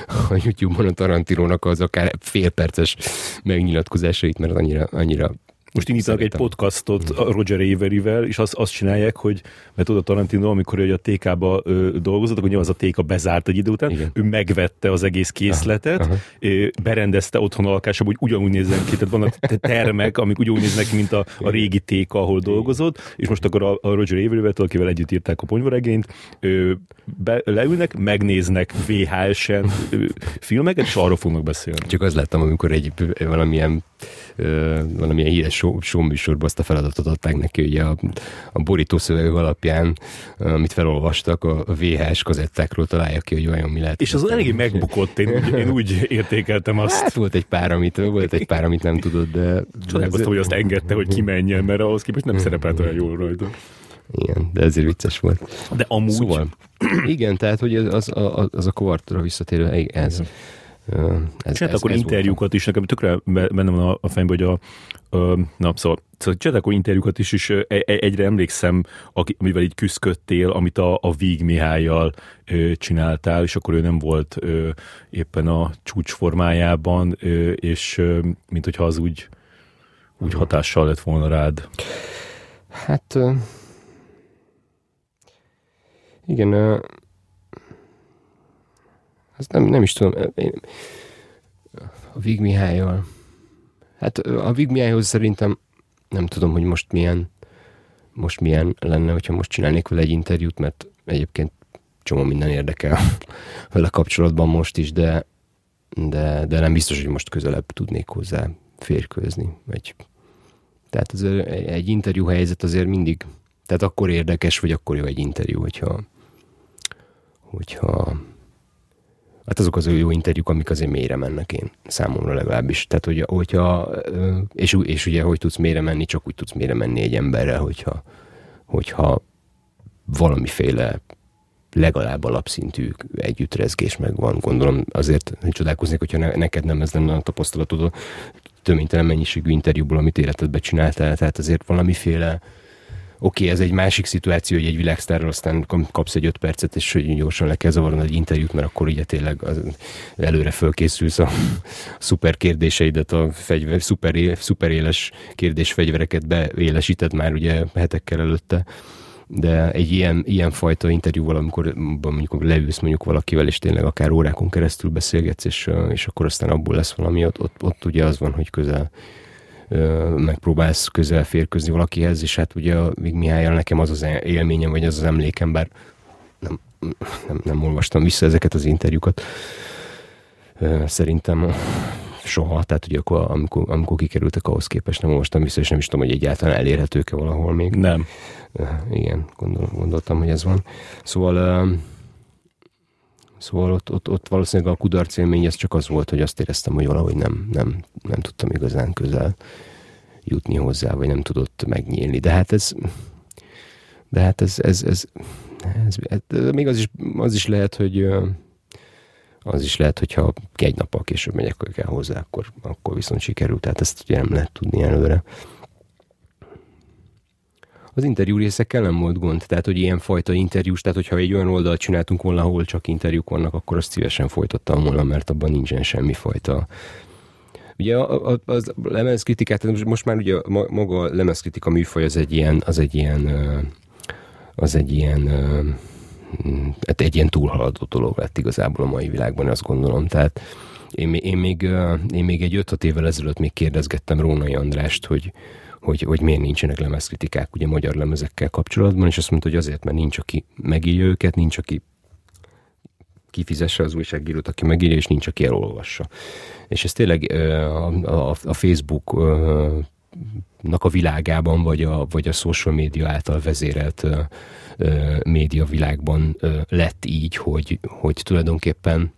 a YouTube-on a Tarantinónak az akár félperces megnyilatkozásait, mert annyira, annyira most indítanak egy podcastot a Roger Averivel, és azt, azt csinálják, hogy, mert oda Tarantino, amikor ő a TK-ba ö, dolgozott, akkor az a TK bezárt egy idő után, Igen. ő megvette az egész készletet, aha, aha. berendezte otthon alkásába, hogy ugyanúgy nézzen ki, tehát vannak termek, amik ugyanúgy néznek ki, mint a, a régi TK, ahol dolgozott, és most akkor a, a Roger Averivel, akivel együtt írták a ponyvaregényt, be, leülnek, megnéznek VHS-en filmeket, és arról fognak beszélni. Csak az láttam, amikor egy valamilyen valamilyen híres showműsorban azt a feladatot adták neki, ugye a, a borító szöveg alapján, amit felolvastak, a VHS kazettákról találja ki, hogy olyan mi lehet. És az eléggé megbukott, én, úgy, én úgy értékeltem azt. Hát volt egy pár, amit, volt egy pár, amit nem tudott, de... Csodálkoztam, hogy azt engedte, hogy kimenjen, mert ahhoz képest nem szerepelt olyan jól rajta. Igen, de ezért vicces volt. De amúgy... Szóval, igen, tehát, hogy az, az, az, a kvartra visszatérő, ez, ez, ez, akkor ez interjúkat is, nekem tökre benne van a, a fejembe, hogy a, a na, szóval, szóval csinált akkor interjúkat is, és egyre emlékszem, amivel így küzdködtél, amit a, a Víg Mihályjal csináltál, és akkor ő nem volt ö, éppen a csúcs formájában, ö, és ö, mint hogyha az úgy, úgy hatással lett volna rád. Hát igen, azt nem, nem is tudom. Én, a Vig Mihályjal. Hát a Vig Mihályhoz szerintem nem tudom, hogy most milyen most milyen lenne, hogyha most csinálnék vele egy interjút, mert egyébként csomó minden érdekel *laughs* vele kapcsolatban most is, de, de, de nem biztos, hogy most közelebb tudnék hozzá férkőzni. Vagy, tehát az egy interjú helyzet azért mindig, tehát akkor érdekes, vagy akkor jó egy interjú, hogyha, hogyha hát azok az jó interjúk, amik azért mélyre mennek én, számomra legalábbis. Tehát, hogy, hogyha, és, és ugye, hogy tudsz mélyre menni, csak úgy tudsz mélyre menni egy emberrel, hogyha, hogyha valamiféle legalább alapszintű együttrezgés megvan. Gondolom azért hogy csodálkoznék, hogyha ne, neked nem ez lenne a tapasztalatod a töménytelen mennyiségű interjúból, amit életedbe csináltál, tehát azért valamiféle oké, okay, ez egy másik szituáció, hogy egy világsztárról aztán kapsz egy öt percet, és hogy gyorsan le kell zavarnod egy interjút, mert akkor ugye tényleg az, előre fölkészülsz a *laughs* szuper kérdéseidet, a fegyver, szuper, szuper éles kérdésfegyvereket beélesíted már ugye hetekkel előtte. De egy ilyen, ilyen fajta interjúval, amikor mondjuk leülsz mondjuk valakivel, és tényleg akár órákon keresztül beszélgetsz, és, és akkor aztán abból lesz valami, ott, ott, ott ugye az van, hogy közel megpróbálsz közel férkőzni valakihez, és hát ugye Vig Mihályal nekem az az élményem, vagy az az emlékem, bár nem, nem, nem olvastam vissza ezeket az interjúkat, szerintem soha, tehát ugye akkor, amikor, amikor kikerültek ahhoz képest nem olvastam vissza, és nem is tudom, hogy egyáltalán elérhetők-e valahol még. Nem. Igen, gondol, gondoltam, hogy ez van. Szóval Szóval ott, ott, ott valószínűleg a kudarc élmény ez csak az volt, hogy azt éreztem, hogy valahogy nem, nem, nem tudtam igazán közel jutni hozzá, vagy nem tudott megnyílni. De hát ez, de hát ez, ez, ez, ez, ez, ez még az is, az is lehet, hogy az is lehet, hogyha egy nappal később megyek kell hozzá, akkor, akkor viszont sikerült. Tehát ezt ugye nem lehet tudni előre az interjú részekkel nem volt gond. Tehát, hogy ilyen fajta interjús, tehát hogyha egy olyan oldalt csináltunk volna, ahol csak interjúk vannak, akkor azt szívesen folytattam volna, mert abban nincsen semmi fajta Ugye a, a, az lemezkritikát, most már ugye maga a lemezkritika műfaj az egy ilyen, az egy ilyen, az egy ilyen, hát egy ilyen túlhaladó dolog lett igazából a mai világban, azt gondolom. Tehát én, én, még, én még egy 5 évvel ezelőtt még kérdezgettem Rónai Andrást, hogy, hogy, hogy miért nincsenek lemezkritikák ugye magyar lemezekkel kapcsolatban, és azt mondta, hogy azért, mert nincs, aki megírja őket, nincs, aki kifizesse az újságírót, aki megírja, és nincs, aki elolvassa. És ez tényleg a, a, a Facebook a világában, vagy a, vagy a social média által vezérelt média világban lett így, hogy, hogy tulajdonképpen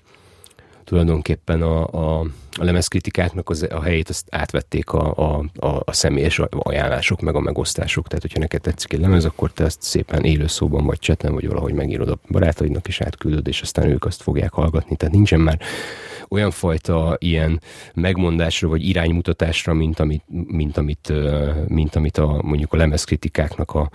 tulajdonképpen a, a, a lemezkritikáknak az, a helyét azt átvették a, a, a, a személyes ajánlások, meg a megosztások. Tehát, hogyha neked tetszik egy lemez, akkor te ezt szépen élő szóban, vagy cseten, vagy valahogy megírod a barátaidnak, és átküldöd, és aztán ők azt fogják hallgatni. Tehát nincsen már olyan fajta ilyen megmondásra, vagy iránymutatásra, mint amit, mint amit, mint amit a, mondjuk a lemezkritikáknak a,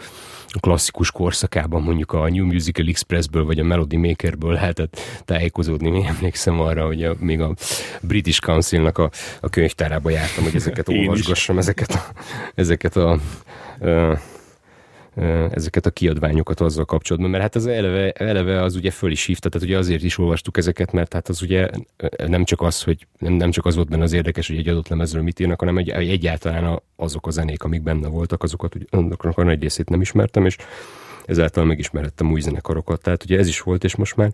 klasszikus korszakában mondjuk a New Musical Expressből vagy a Melody Makerből lehetett tájékozódni. Még emlékszem arra, hogy a, még a British Councilnak a, a könyvtárába jártam, hogy ezeket olvasgassam, ezeket a, ezeket a, a ezeket a kiadványokat azzal kapcsolatban, mert hát az eleve, eleve az ugye föl is hívta, tehát ugye azért is olvastuk ezeket, mert hát az ugye nem csak az, hogy nem, nem csak az volt benne az érdekes, hogy egy adott lemezről mit írnak, hanem egy, egyáltalán azok a zenék, amik benne voltak, azokat annak a nagy részét nem ismertem, és ezáltal megismerettem új zenekarokat. Tehát ugye ez is volt, és most már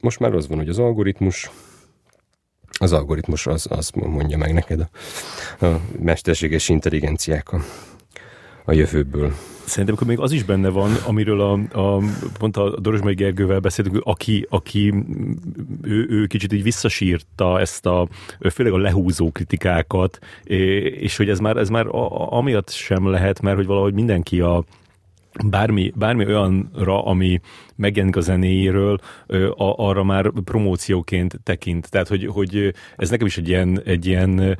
most már az van, hogy az algoritmus az algoritmus az, az mondja meg neked a, a mesterséges intelligenciák a, a jövőből. Szerintem akkor még az is benne van, amiről a, a pont a Dorosmai Gergővel beszéltünk, aki, aki ő, ő kicsit így visszasírta ezt a, főleg a lehúzó kritikákat, és hogy ez már, ez már amiatt sem lehet, mert hogy valahogy mindenki a, bármi, bármi olyanra, ami megjelenik a zenéjéről, arra már promócióként tekint. Tehát, hogy, hogy ez nekem is egy ilyen, egy ilyen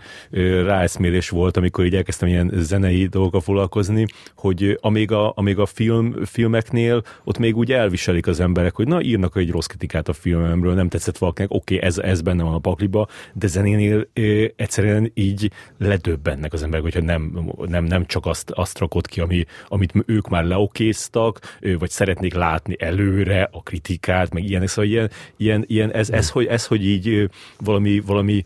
ráeszmélés volt, amikor így elkezdtem ilyen zenei dolgokkal foglalkozni, hogy amíg a, amíg a film, filmeknél ott még úgy elviselik az emberek, hogy na írnak egy rossz kritikát a filmemről, nem tetszett valakinek, oké, okay, ez, ez benne van a pakliba, de zenénél egyszerűen így ledöbbennek az emberek, hogyha nem, nem, nem csak azt, azt rakott ki, ami, amit ők már leokéztak, vagy szeretnék látni elő, előre a kritikát, meg ilyenek, szóval ilyen, ilyen, ilyen ez, ez, hogy, ez, hogy így valami, valami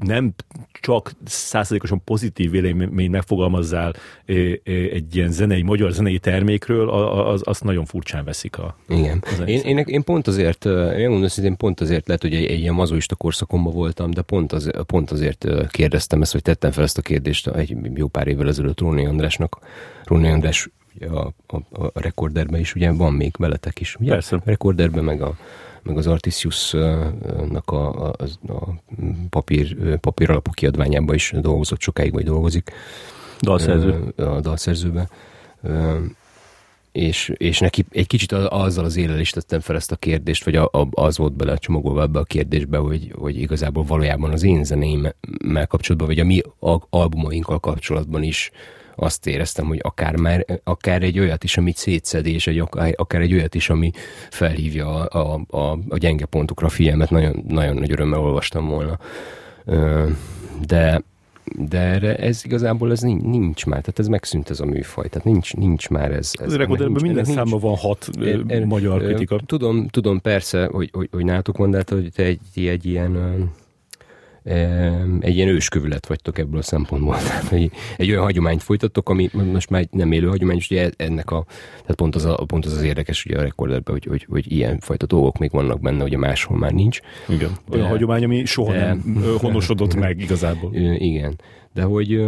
nem csak százszerzékosan pozitív vélemény megfogalmazzál egy ilyen zenei, magyar zenei termékről, az, azt nagyon furcsán veszik a Igen. Én, én, én, pont azért, én mondom, hogy én pont azért lehet, hogy egy, egy ilyen mazoista korszakomban voltam, de pont, az, pont azért kérdeztem ezt, hogy tettem fel ezt a kérdést egy jó pár évvel ezelőtt Róni Andrásnak. Róni András a, a, a rekorderben is, ugye van még veletek is, ugye? Persze. A rekorderben meg a meg az Artisius-nak a, a, a papír, papír alapú kiadványában is dolgozott sokáig, vagy dolgozik. Dalszerző. A dalszerzőben. És, és neki egy kicsit azzal az élel is tettem fel ezt a kérdést, vagy az volt bele csomagolva ebbe a kérdésbe, hogy, hogy igazából valójában az én zenéimmel kapcsolatban, vagy a mi albumainkkal kapcsolatban is azt éreztem, hogy akár, már, akár egy olyat is, amit szétszed, és egy, akár egy olyat is, ami felhívja a, a, a, a gyenge pontokra a figyelmet, nagyon, nagyon nagy örömmel olvastam volna. De, de erre ez igazából ez nincs, nincs már, tehát ez megszűnt ez a műfaj, tehát nincs, nincs már ez. ez ez nincs, minden nincs, számban van hat er, er, magyar kritika. Tudom, tudom persze, hogy, hogy, hogy nálatok van, de hát, hogy te egy, egy ilyen egy ilyen őskövület vagytok ebből a szempontból. *laughs* Tehát, hogy egy olyan hagyományt folytattok, ami most már nem élő hagyomány, és ugye ennek a, tehát pont az, a, pont az, az érdekes ugye a rekorderben, hogy, hogy, hogy ilyen fajta dolgok még vannak benne, ugye máshol már nincs. Igen, olyan de, hagyomány, ami soha de, nem honosodott meg igazából. Igen, de hogy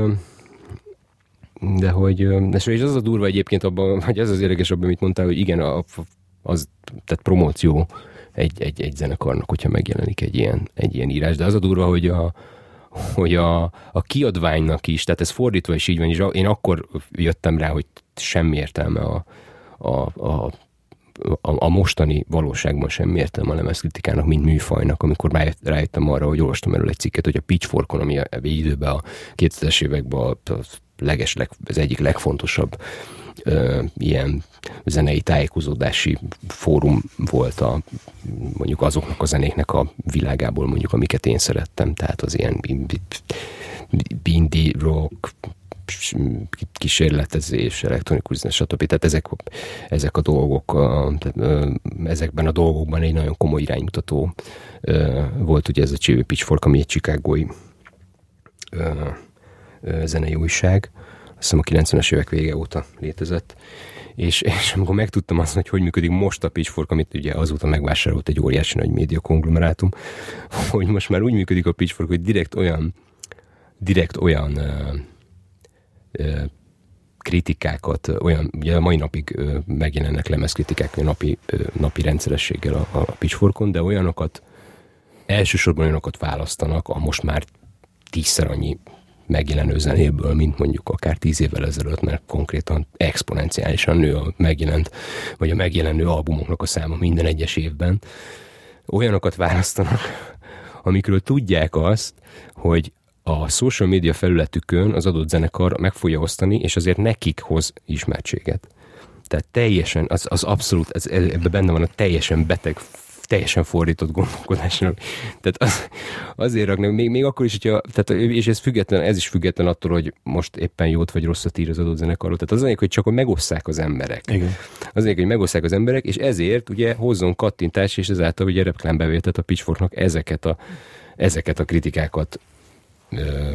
de hogy, és az a durva egyébként abban, vagy ez az érdekes abban, amit mondtál, hogy igen, a, az, tehát promóció egy, egy, egy zenekarnak, hogyha megjelenik egy ilyen, egy ilyen írás. De az a durva, hogy a, hogy a, a kiadványnak is, tehát ez fordítva is így van, és én akkor jöttem rá, hogy semmi értelme a, a, a a, a mostani valóságban sem értem a lemezkritikának, mint műfajnak, amikor rájöttem arra, hogy olvastam erről egy cikket, hogy a Pitchforkon, ami a időben a 2000-es években a leges, leg, az egyik legfontosabb ö, ilyen zenei tájékozódási fórum volt a, mondjuk azoknak a zenéknek a világából, mondjuk amiket én szerettem, tehát az ilyen indie rock, kísérletezés, elektronikus zene, stb. Tehát ezek, ezek a dolgok, ezekben a dolgokban egy nagyon komoly iránymutató volt ugye ez a Chibi Pitchfork, ami egy chicagói zenei újság, hiszem a 90-es évek vége óta létezett, és, és amikor megtudtam azt, hogy hogy működik most a Pitchfork, amit ugye azóta megvásárolt egy óriási nagy média konglomerátum, *laughs* hogy most már úgy működik a Pitchfork, hogy direkt olyan direkt olyan ö, ö, kritikákat, olyan, ugye a mai napig ö, megjelennek lemezkritikák napi, ö, napi rendszerességgel a, a Pitchforkon, de olyanokat, elsősorban olyanokat választanak a most már tízszer annyi megjelenő zenéből, mint mondjuk akár tíz évvel ezelőtt, mert konkrétan exponenciálisan nő a megjelent, vagy a megjelenő albumoknak a száma minden egyes évben. Olyanokat választanak, *laughs* amikről tudják azt, hogy a social media felületükön az adott zenekar meg fogja osztani, és azért nekik hoz ismertséget. Tehát teljesen, az, az abszolút, ez, ebben benne van a teljesen beteg teljesen fordított gondolkodásnak. Tehát az, azért raknak, még, még akkor is, hogyha, tehát, és ez független, ez is független attól, hogy most éppen jót vagy rosszat ír az adott zenekarról. Tehát az azért, hogy csak hogy megosszák az emberek. Igen. Azért, hogy megosszák az emberek, és ezért ugye hozzon kattintás, és ezáltal ugye reklámbevételt a Pitchforknak ezeket a, ezeket a kritikákat ö,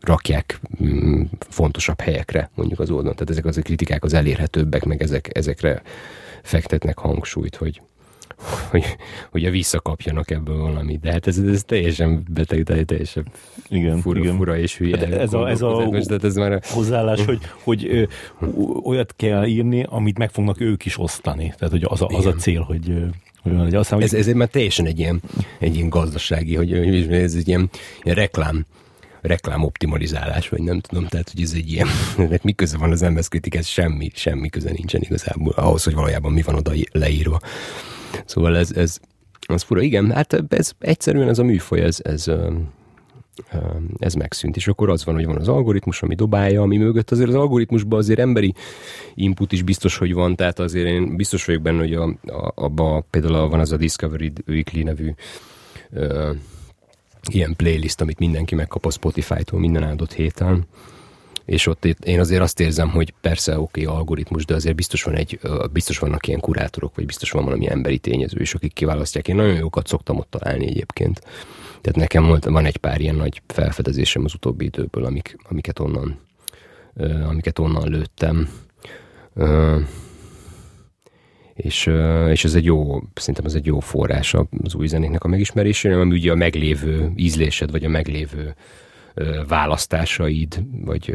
rakják mm, fontosabb helyekre, mondjuk az oldalon. Tehát ezek az a kritikák az elérhetőbbek, meg ezek, ezekre fektetnek hangsúlyt, hogy, hogy, hogy a visszakapjanak ebből valamit. De hát ez, ez teljesen beteg, teljesen igen, fura, igen. fura és hülye. Hát ez a, ez a de ez már a... hozzáállás, hogy, hogy ö, olyat kell írni, amit meg fognak ők is osztani. Tehát hogy az a, az a cél, hogy hogy aztán, hogy... Ez, ez már teljesen egy ilyen, egy ilyen gazdasági, hogy ez egy ilyen, ilyen reklám reklám optimalizálás, vagy nem tudom, tehát hogy ez egy ilyen, ennek mi köze van az MS kritikhez, semmi, semmi köze nincsen igazából ahhoz, hogy valójában mi van oda leírva. Szóval ez, ez az fura. Igen, hát ez egyszerűen ez a műfaj, ez, ez, ez megszűnt, és akkor az van, hogy van az algoritmus, ami dobálja, ami mögött azért az algoritmusban azért emberi input is biztos, hogy van, tehát azért én biztos vagyok benne, hogy a, a, például van az a Discovery Weekly nevű ilyen playlist, amit mindenki megkap a Spotify-tól minden áldott héten, és ott én azért azt érzem, hogy persze oké, okay, algoritmus, de azért biztos, van egy, biztos vannak ilyen kurátorok, vagy biztos van valami emberi tényező is, akik kiválasztják. Én nagyon jókat szoktam ott találni egyébként. Tehát nekem volt, van egy pár ilyen nagy felfedezésem az utóbbi időből, amik, amiket onnan amiket onnan lőttem és, és ez egy jó, szerintem ez egy jó forrás az új zenéknek a megismerésére, ami ugye a meglévő ízlésed, vagy a meglévő választásaid, vagy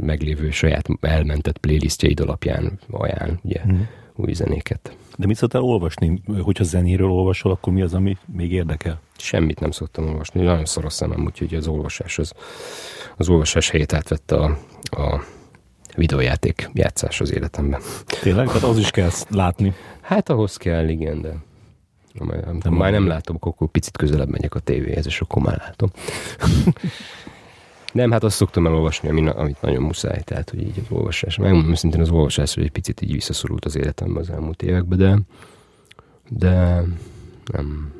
meglévő saját elmentett playlistjeid alapján ajánl ugye, mm. új zenéket. De mit szoktál olvasni? Hogyha zenéről olvasol, akkor mi az, ami még érdekel? Semmit nem szoktam olvasni, nagyon szoros szemem, úgyhogy az olvasás, az, az olvasás helyét átvette a, a videójáték játszás az életemben. Tényleg? Tehát az is kell látni. Hát ahhoz kell, igen, de nem már nem látom, akkor picit közelebb megyek a tévéhez, és akkor már látom. nem, hát azt szoktam elolvasni, amit, amit nagyon muszáj, tehát hogy így az olvasás. Megmondom szintén az olvasás, hogy egy picit így visszaszorult az életemben az elmúlt években, de, de nem,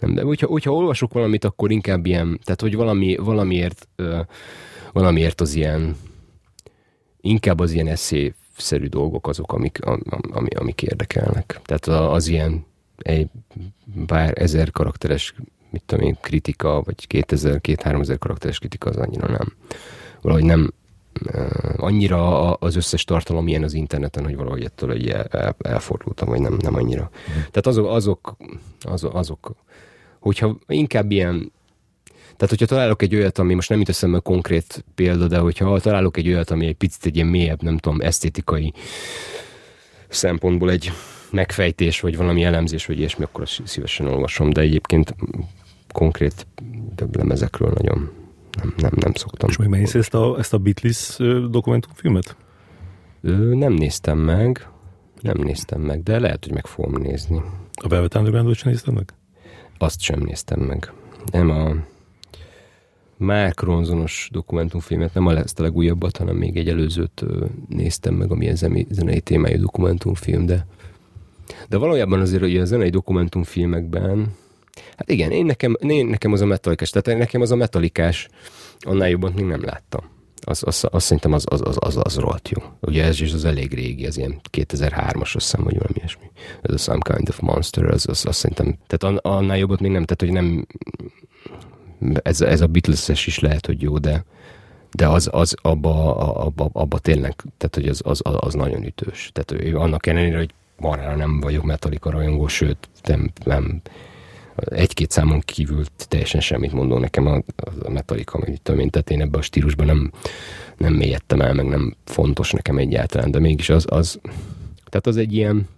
nem, de hogyha, hogyha olvasok valamit, akkor inkább ilyen, tehát hogy valami, valamiért, valamiért az ilyen inkább az ilyen eszészerű dolgok azok, amik, ami, amik érdekelnek. Tehát az ilyen egy pár ezer karakteres, mit tudom én, kritika, vagy 2000, 2000 karakteres kritika az annyira nem. Valahogy nem, annyira az összes tartalom ilyen az interneten, hogy valahogy ettől egy el, el, elfordultam, vagy nem, nem annyira. Mm. Tehát azok, azok, azok, azok, hogyha inkább ilyen tehát, hogyha találok egy olyat, ami most nem jut eszembe konkrét példa, de hogyha találok egy olyat, ami egy picit egy ilyen mélyebb, nem tudom, esztétikai szempontból egy megfejtés, vagy valami elemzés, vagy ilyesmi, akkor azt szívesen olvasom, de egyébként konkrét több lemezekről nagyon nem, nem, nem szoktam. És megnézsz ezt a, ezt a Beatles dokumentumfilmet? Nem néztem meg, nem néztem meg, de lehet, hogy meg fogom nézni. A Velvet Underground-ot sem néztem meg? Azt sem néztem meg. Nem a Ronsonos dokumentumfilmet, nem a, ezt a legújabbat, hanem még egy előzőt néztem meg, ami egy zenei témájú dokumentumfilm, de, de valójában azért hogy a zenei dokumentumfilmekben, hát igen, én nekem, én nekem az a metalikás, tehát nekem az a metalikás, annál jobban még nem láttam. Az, az, az szerintem az, az, az, az, az rohadt jó. Ugye ez is az elég régi, az ilyen 2003-as, azt hiszem, vagy valami ilyesmi. Ez a Some Kind of Monster, az, az, az szerintem, tehát annál jobbat még nem, tehát hogy nem, ez, ez a Beatles-es is lehet, hogy jó, de, de az, az abba, abba, abba tényleg, tehát hogy az, az, az nagyon ütős. Tehát annak ellenére, hogy marhára nem vagyok Metallica rajongó, sőt, nem, nem. Egy-két számon kívül teljesen semmit mondó nekem a, a Metallica, tudom én, tehát én ebben a stílusban nem, nem mélyedtem el, meg nem fontos nekem egyáltalán, de mégis az, az tehát az egy ilyen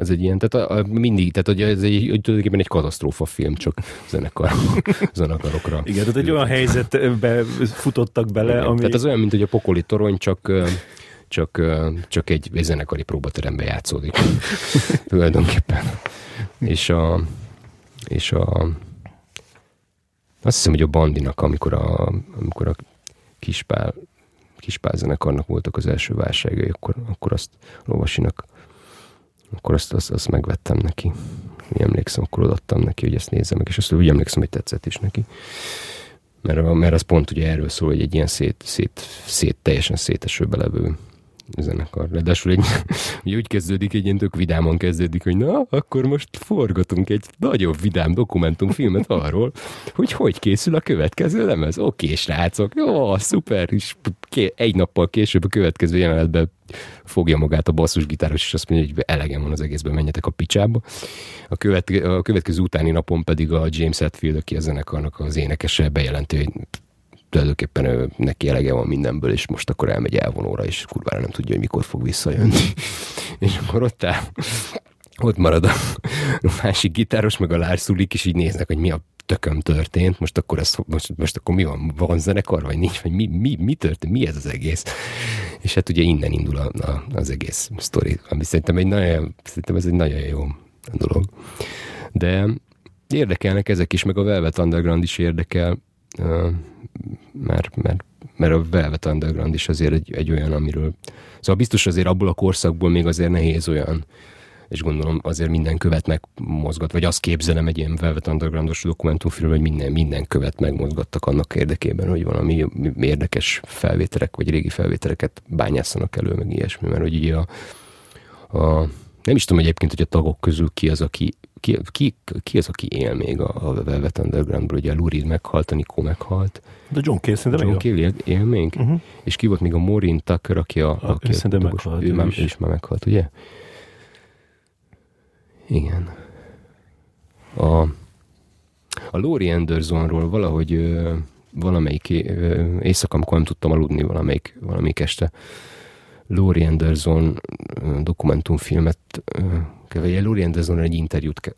ez egy ilyen, tehát a, a, mindig, tehát hogy ez egy, hogy tulajdonképpen egy katasztrófa film, csak zenekar, *laughs* zenekarokra. Igen, tehát egy olyan helyzetbe futottak bele, Igen, ami... Tehát az olyan, mint hogy a pokoli torony, csak csak, csak egy, egy zenekari próbateremben játszódik. *laughs* tulajdonképpen. És a, és a azt hiszem, hogy a Bandinak, amikor a, amikor a Kispál, Kispál zenekarnak voltak az első válságai, akkor, akkor azt Lovasinak akkor azt, azt, azt megvettem neki. Úgy emlékszem, akkor odaadtam neki, hogy ezt nézze meg, és azt úgy emlékszem, hogy tetszett is neki. Mert, mert az pont ugye erről szól, hogy egy ilyen szét, szét, szét teljesen szétesőbe levő zenekar. Ráadásul egy, *laughs* ugye úgy kezdődik, egy ilyen tök vidámon kezdődik, hogy na, akkor most forgatunk egy nagyobb vidám dokumentumfilmet arról, hogy hogy készül a következő lemez. Oké, srácok, jó, szuper, és egy nappal később a következő jelenetben fogja magát a basszusgitáros, és azt mondja, hogy elegem van az egészben, menjetek a picsába. A, követ, a következő utáni napon pedig a James Hetfield, aki a zenekarnak az énekese, bejelenti, hogy tulajdonképpen ő, neki elege van mindenből, és most akkor elmegy elvonóra, és kurvára nem tudja, hogy mikor fog visszajönni. *laughs* és akkor ott áll, ott marad a, másik gitáros, meg a Lársulik, és így néznek, hogy mi a tököm történt, most akkor, ezt, most, most akkor mi van, van zenekar, vagy nincs, vagy mi, mi, mi történt, mi ez az egész? És hát ugye innen indul a, a, az egész sztori, ami szerintem, egy nagyon, szerintem ez egy nagyon jó dolog. De érdekelnek ezek is, meg a Velvet Underground is érdekel, mert, mert, mert a Velvet Underground is azért egy, egy olyan, amiről... Szóval biztos azért abból a korszakból még azért nehéz olyan, és gondolom azért minden követ megmozgat, vagy azt képzelem egy ilyen Velvet Undergroundos dokumentumfilm, hogy minden, minden követ megmozgattak annak érdekében, hogy valami érdekes felvételek, vagy régi felvételeket bányászanak elő, meg ilyesmi, mert hogy ugye a, a nem is tudom egyébként, hogy a tagok közül ki az, aki ki, ki, ki az, aki él még a, a Velvet Undergroundból? Ugye a Lurid meghalt, a Nico meghalt. De John Cale szerintem John Cale él, él még? Uh-huh. És ki volt még a Maureen Tucker, aki a... a aki szerintem meghalt. Ő, ő, is. ő is már meghalt, ugye? Igen. A, a Laurie Andersonról valahogy ö, valamelyik ö, éjszaka, amikor nem tudtam aludni valamelyik, valamelyik este, Laurie Anderson dokumentumfilmet vagy Laurie Anderson egy interjút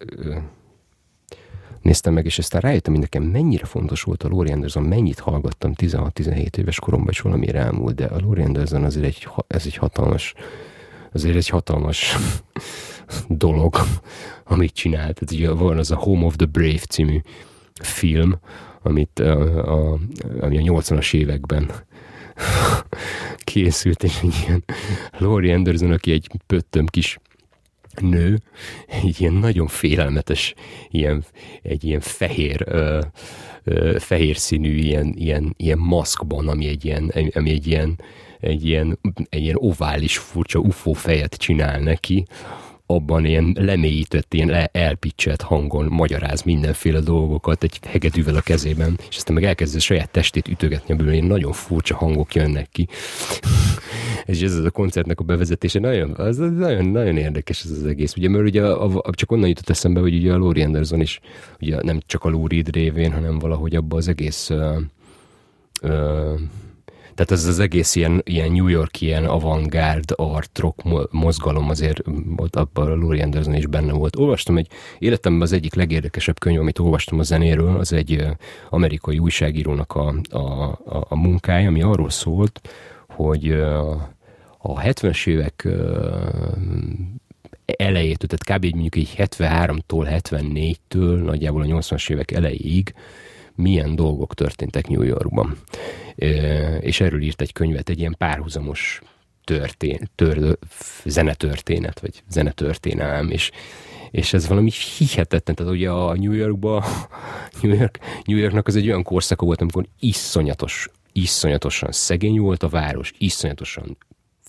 néztem meg, és aztán rájöttem, hogy nekem mennyire fontos volt a Laurie Anderson, mennyit hallgattam 16-17 éves koromban, és valamire elmúlt, de a Laurie Anderson azért egy, ez egy hatalmas, azért egy hatalmas *laughs* dolog, amit csinált. Tehát ugye van az a Home of the Brave című film, amit a, a, ami a 80-as években készült, és egy ilyen Laurie Anderson, aki egy pöttöm kis nő, egy ilyen nagyon félelmetes, ilyen, egy ilyen fehér, ö, ö, fehér színű ilyen, ilyen, ilyen maszkban, ami egy ilyen, ami egy ilyen, egy ilyen, egy ilyen ovális furcsa UFO fejet csinál neki, abban ilyen lemélyített, ilyen elpicselt hangon magyaráz mindenféle dolgokat egy hegedűvel a kezében, és aztán meg elkezdi a saját testét ütögetni, amiből ilyen nagyon furcsa hangok jönnek ki. *laughs* és ez az a koncertnek a bevezetése nagyon, az nagyon, nagyon érdekes ez az egész. Ugye, mert ugye a, a, csak onnan jutott eszembe, hogy ugye a Laurie Anderson is ugye nem csak a Lou Reed révén, hanem valahogy abba az egész uh, uh, tehát ez az egész ilyen, ilyen New York, ilyen avantgárd art rock mozgalom azért ott abban a Laurie Anderson is benne volt. Olvastam egy, életemben az egyik legérdekesebb könyv, amit olvastam a zenéről, az egy amerikai újságírónak a, a, a, a munkája, ami arról szólt, hogy a 70-es évek elejétől, tehát kb. mondjuk egy 73-tól 74-től nagyjából a 80-as évek elejéig milyen dolgok történtek New Yorkban. És erről írt egy könyvet, egy ilyen párhuzamos történ, tör, zenetörténet, vagy zenetörténelem, és, és ez valami hihetetlen, tehát ugye a New Yorkba, *laughs* New, York, New Yorknak az egy olyan korszaka volt, amikor iszonyatos, iszonyatosan szegény volt a város, iszonyatosan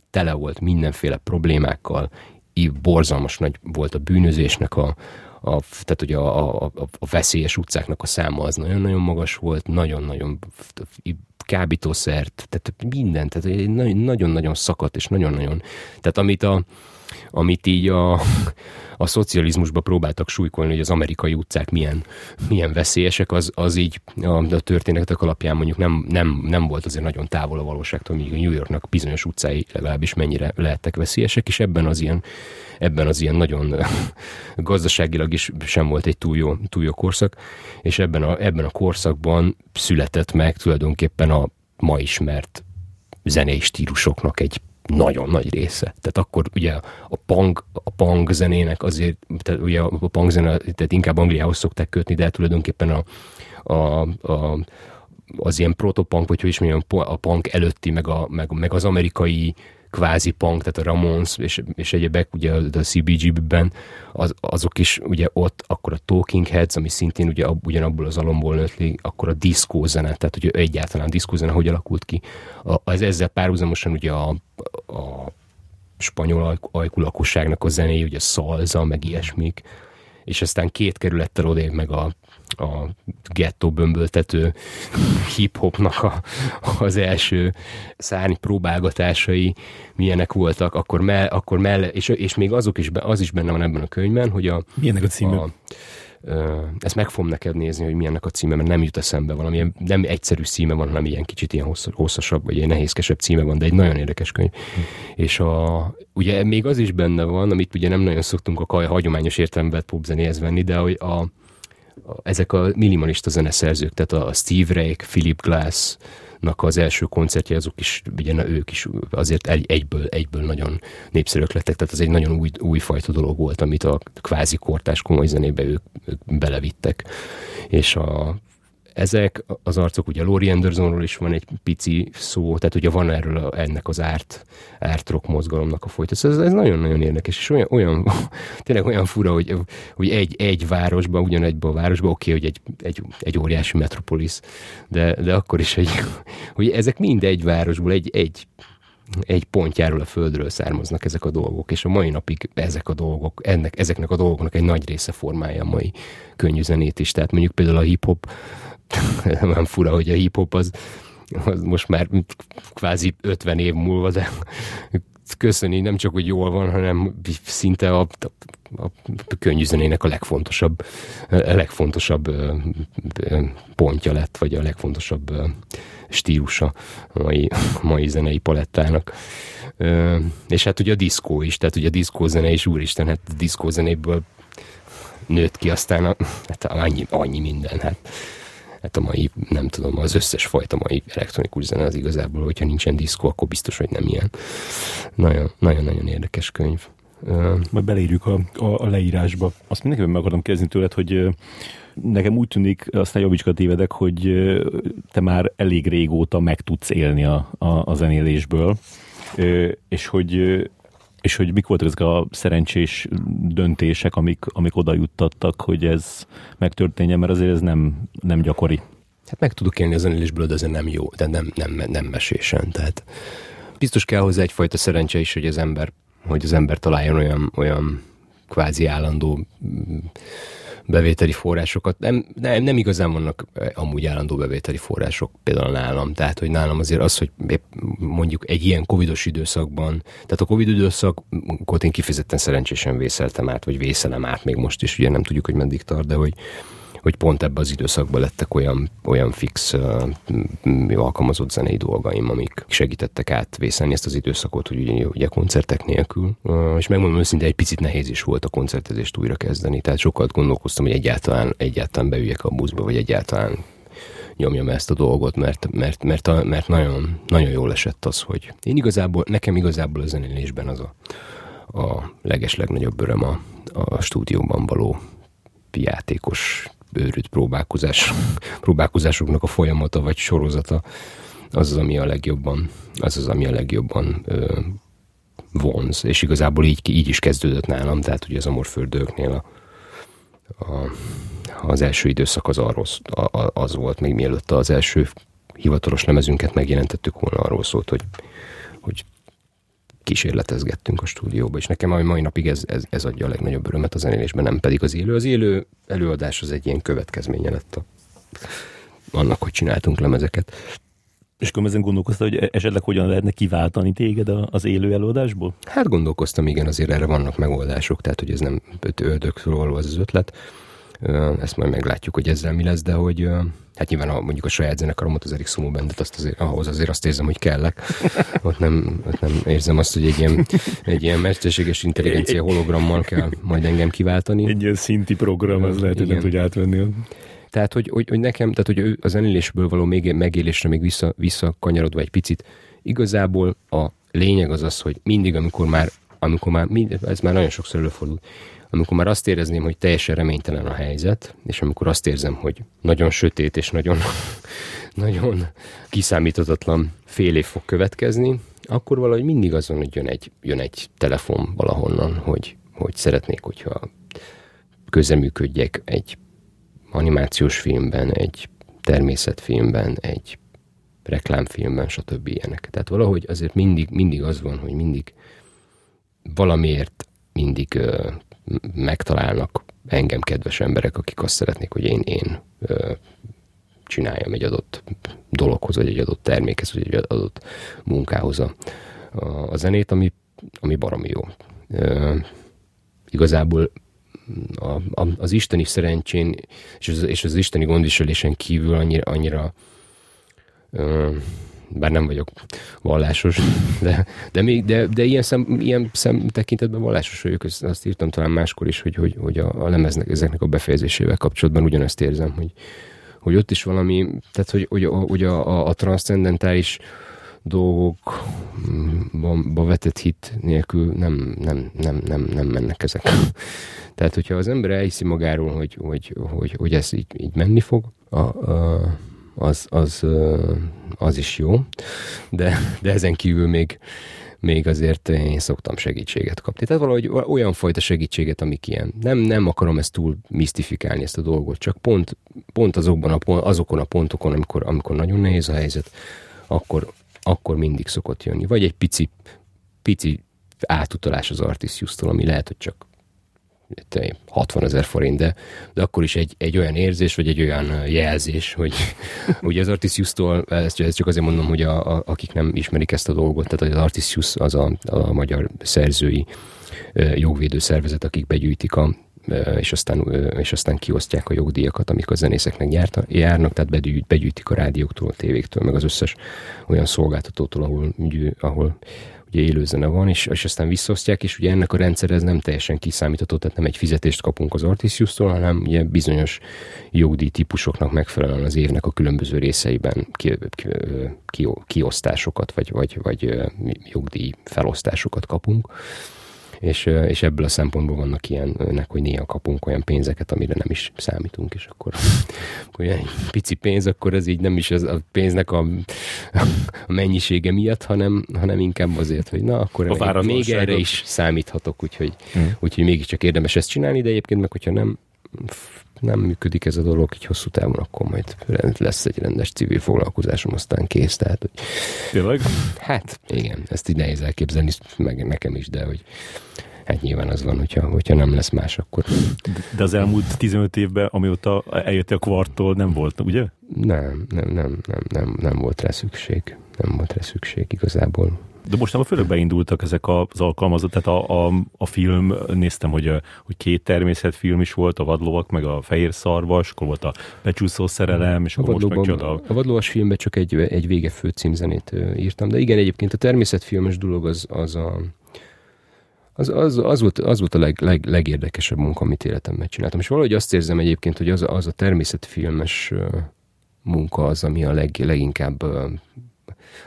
tele volt mindenféle problémákkal, borzalmas nagy volt a bűnözésnek a, a, tehát ugye a, a, a veszélyes utcáknak a száma az nagyon-nagyon magas volt, nagyon-nagyon kábítószert, tehát minden, tehát nagyon-nagyon szakadt, és nagyon-nagyon, tehát amit a, amit így a, a szocializmusba próbáltak súlykolni, hogy az amerikai utcák milyen, milyen veszélyesek, az, az így a, a történetek alapján mondjuk nem, nem, nem volt azért nagyon távol a valóságtól, míg a New Yorknak bizonyos utcái legalábbis mennyire lehettek veszélyesek, és ebben az ilyen, ebben az ilyen nagyon *laughs* gazdaságilag is sem volt egy túl jó, túl jó korszak, és ebben a, ebben a korszakban született meg tulajdonképpen a ma ismert zenei stílusoknak egy nagyon nagy része. Tehát akkor ugye a punk, a punk zenének azért, tehát ugye a punk zene, tehát inkább Angliához szokták kötni, de tulajdonképpen a, a, a az ilyen protopunk, vagy hogy is mondjam, a punk előtti, meg, a, meg, meg az amerikai kvázi punk, tehát a Ramones és, és egyebek, ugye a, a CBGB-ben, az, azok is ugye ott, akkor a Talking Heads, ami szintén ugye ugyanabból az alomból nőtt li, akkor a diszkó zene, tehát ugye egyáltalán diszkó zene hogy alakult ki. A, az ezzel párhuzamosan ugye a, a spanyol ajkú lakosságnak a zenéje, ugye szalza, meg ilyesmik, és aztán két kerülettel odébb meg a a gettó bömböltető hip-hopnak a, az első szárny próbálgatásai milyenek voltak, akkor, mell, akkor mell, és, és még azok is, az is benne van ebben a könyvben, hogy a... Milyenek a címe? A, ezt meg fogom neked nézni, hogy milyennek a címe, mert nem jut eszembe valami, nem egyszerű címe van, hanem ilyen kicsit ilyen hosszasabb, vagy ilyen nehézkesebb címe van, de egy nagyon érdekes könyv. Hm. És a, ugye még az is benne van, amit ugye nem nagyon szoktunk a hagyományos értelemben popzenéhez venni, de hogy a, ezek a minimalista zeneszerzők, tehát a Steve Reich, Philip Glass, az első koncertje, azok is, ugye ők is azért egy, egyből, egyből nagyon népszerűek lettek, tehát ez egy nagyon új, újfajta dolog volt, amit a kvázi kortás komoly zenébe ők, ők belevittek. És a ezek az arcok, ugye Laurie Andersonról is van egy pici szó, tehát ugye van erről a, ennek az árt, árt rock mozgalomnak a folytatás. Ez, ez nagyon-nagyon érdekes, és olyan, olyan *laughs* tényleg olyan fura, hogy, hogy egy, egy városban, ugyanegyben a városban, oké, okay, hogy egy, egy, egy óriási metropolis, de, de akkor is, hogy, *laughs* hogy ezek mind egy városból, egy, egy egy pontjáról a földről származnak ezek a dolgok, és a mai napig ezek a dolgok, ennek, ezeknek a dolgoknak egy nagy része formálja a mai könnyű zenét is. Tehát mondjuk például a hip-hop *laughs* nem fura, hogy a hip-hop az, az most már kvázi 50 év múlva, de köszöni nem csak, hogy jól van, hanem szinte a, a, a könnyűzenének a legfontosabb, a legfontosabb pontja lett, vagy a legfontosabb stílusa a mai, mai zenei palettának. És hát ugye a diszkó is, tehát ugye a diszkózene is, úristen, hát a diszkózenéből nőtt ki aztán a, hát annyi, annyi minden, hát hát a mai, nem tudom, az összes fajta mai elektronikus zene az igazából, hogyha nincsen diszkó, akkor biztos, hogy nem ilyen. Nagyon-nagyon érdekes könyv. Majd beleírjuk a, a, a leírásba. Azt mindenképpen meg akarom kérdezni tőled, hogy nekem úgy tűnik, aztán javicska tévedek, hogy te már elég régóta meg tudsz élni a, a, a zenélésből, és hogy és hogy mik voltak ezek a szerencsés döntések, amik, amik oda juttattak, hogy ez megtörténjen, mert azért ez nem, nem gyakori. Hát meg tudok élni a zenélésből, de ez nem jó, de nem, nem, nem mesésen. Tehát biztos kell hozzá egyfajta szerencse is, hogy az ember, hogy az ember találjon olyan, olyan kvázi állandó bevételi forrásokat. Nem, nem, nem igazán vannak eh, amúgy állandó bevételi források például nálam. Tehát, hogy nálam azért az, hogy mondjuk egy ilyen covidos időszakban, tehát a covid időszakot én kifejezetten szerencsésen vészeltem át, vagy vészelem át még most is, ugye nem tudjuk, hogy meddig tart, de hogy, hogy pont ebben az időszakban lettek olyan, olyan fix uh, alkalmazott zenei dolgaim, amik segítettek átvészelni ezt az időszakot, hogy ugye, ugye koncertek nélkül. Uh, és megmondom őszintén, egy picit nehéz is volt a koncertezést újra kezdeni, tehát sokat gondolkoztam, hogy egyáltalán, egyáltalán beüljek a buszba, vagy egyáltalán nyomjam ezt a dolgot, mert, mert, mert, a, mert nagyon, nagyon jól esett az, hogy én igazából, nekem igazából a zenélésben az a, a leges legnagyobb öröm a, a stúdióban való játékos őrült próbálkozás, próbálkozásoknak a folyamata vagy sorozata, az az, ami a legjobban, az az, ami a legjobban ö, vonz, és igazából így, így is kezdődött nálam, tehát ugye az Amorföldőknél a, a, az első időszak az arról az volt, még mielőtt az első hivatalos lemezünket megjelentettük volna, arról szólt, hogy, hogy kísérletezgettünk a stúdióba, és nekem a mai napig ez, ez, ez adja a legnagyobb örömet a zenélésben, nem pedig az élő. Az élő előadás az egy ilyen következménye lett a, annak, hogy csináltunk lemezeket. És akkor ezen gondolkoztál, hogy esetleg hogyan lehetne kiváltani téged az élő előadásból? Hát gondolkoztam, igen, azért erre vannak megoldások, tehát hogy ez nem ördögről az az ötlet. Ezt majd meglátjuk, hogy ezzel mi lesz, de hogy hát nyilván a, mondjuk a saját zenekaromat, az Erik Sumo Bandet, azt azért, ahhoz azért azt érzem, hogy kellek. *laughs* Ott nem, ott nem érzem azt, hogy egy ilyen, egy ilyen mesterséges intelligencia hologrammal kell majd engem kiváltani. Egy ilyen szinti program, az lehet, hogy nem tudja átvenni. Tehát, hogy, hogy, hogy nekem, tehát, hogy ő a zenélésből való még, megélésre még vissza, visszakanyarodva egy picit, igazából a lényeg az az, hogy mindig, amikor már, amikor már, ez már nagyon sokszor előfordul, amikor már azt érezném, hogy teljesen reménytelen a helyzet, és amikor azt érzem, hogy nagyon sötét és nagyon, *laughs* nagyon kiszámíthatatlan fél év fog következni, akkor valahogy mindig azon, hogy jön egy, jön egy telefon valahonnan, hogy, hogy szeretnék, hogyha közeműködjek egy animációs filmben, egy természetfilmben, egy reklámfilmben, stb. ilyenek. Tehát valahogy azért mindig, mindig az van, hogy mindig valamiért mindig megtalálnak engem kedves emberek, akik azt szeretnék, hogy én, én csináljam egy adott dologhoz, vagy egy adott termékhez, vagy egy adott munkához a, a, a zenét, ami, ami baromi jó. Ö, igazából a, a, az isteni szerencsén és az, és az isteni gondviselésen kívül annyira, annyira ö, bár nem vagyok vallásos, de, de, még, de, de ilyen, szem, ilyen szem tekintetben vallásos vagyok, azt, azt írtam talán máskor is, hogy, hogy, hogy a, a lemeznek, ezeknek a befejezésével kapcsolatban ugyanezt érzem, hogy, hogy ott is valami, tehát hogy, hogy, hogy a, a, a transzcendentális dolgokba vetett hit nélkül nem, nem, nem, nem, nem mennek ezek. Tehát, hogyha az ember elhiszi magáról, hogy, hogy, hogy, hogy ez így, így menni fog, a, a, az, az, az is jó, de, de ezen kívül még, még azért én szoktam segítséget kapni. Tehát valahogy olyan fajta segítséget, amik ilyen. Nem, nem akarom ezt túl misztifikálni ezt a dolgot, csak pont, pont azokban a, azokon a pontokon, amikor, amikor nagyon nehéz a helyzet, akkor, akkor mindig szokott jönni. Vagy egy pici, pici átutalás az Artisius-tól, ami lehet, hogy csak 60 ezer forint, de, de akkor is egy, egy olyan érzés, vagy egy olyan jelzés, hogy *laughs* ugye az Artisius-tól, ezt, ezt csak azért mondom, hogy a, a, akik nem ismerik ezt a dolgot, tehát az Artisius az a, a magyar szerzői jogvédő szervezet, akik begyűjtik a és aztán, és aztán kiosztják a jogdíjakat, amik a zenészeknek járta, járnak, tehát begyűjtik a rádióktól, a tévéktől, meg az összes olyan szolgáltatótól, ahol, ahol ugye élőzene van, és, és aztán visszaosztják, és ugye ennek a rendszer ez nem teljesen kiszámítható, tehát nem egy fizetést kapunk az Artisius-tól, hanem ugye bizonyos jogdíj típusoknak megfelelően az évnek a különböző részeiben ki, ki, ki, kiosztásokat, vagy, vagy, vagy jogdíj felosztásokat kapunk és, és ebből a szempontból vannak ilyenek, hogy néha kapunk olyan pénzeket, amire nem is számítunk, és akkor *laughs* olyan pici pénz, akkor ez így nem is az a pénznek a, a mennyisége miatt, hanem, hanem inkább azért, hogy na, akkor a még, még erre is számíthatok, úgyhogy, hmm. úgyhogy mégiscsak érdemes ezt csinálni, de egyébként meg, hogyha nem nem működik ez a dolog így hosszú távon, akkor majd lesz egy rendes civil foglalkozásom, aztán kész. Tehát, hogy... Tényleg? Hát igen, ezt így nehéz elképzelni, meg nekem is, de hogy hát nyilván az van, hogyha, hogyha nem lesz más, akkor... De az elmúlt 15 évben, amióta eljöttél a kvarttól, nem volt, ugye? Nem, nem, nem, nem, nem, nem volt rá szükség. Nem volt rá szükség igazából. De most nem főleg beindultak ezek az alkalmazott, tehát a, a, a film, néztem, hogy, hogy két természetfilm is volt, a vadlovak, meg a fehér szarvas, akkor volt a becsúszó szerelem, és a akkor most meg csoda. A vadlovas filmben csak egy, egy vége főcímzenét írtam, de igen, egyébként a természetfilmes dolog az, az a az, az, az, volt, az volt a leg, leg, legérdekesebb munka, amit életemben csináltam. És valahogy azt érzem egyébként, hogy az, az a természetfilmes munka az, ami a leg, leginkább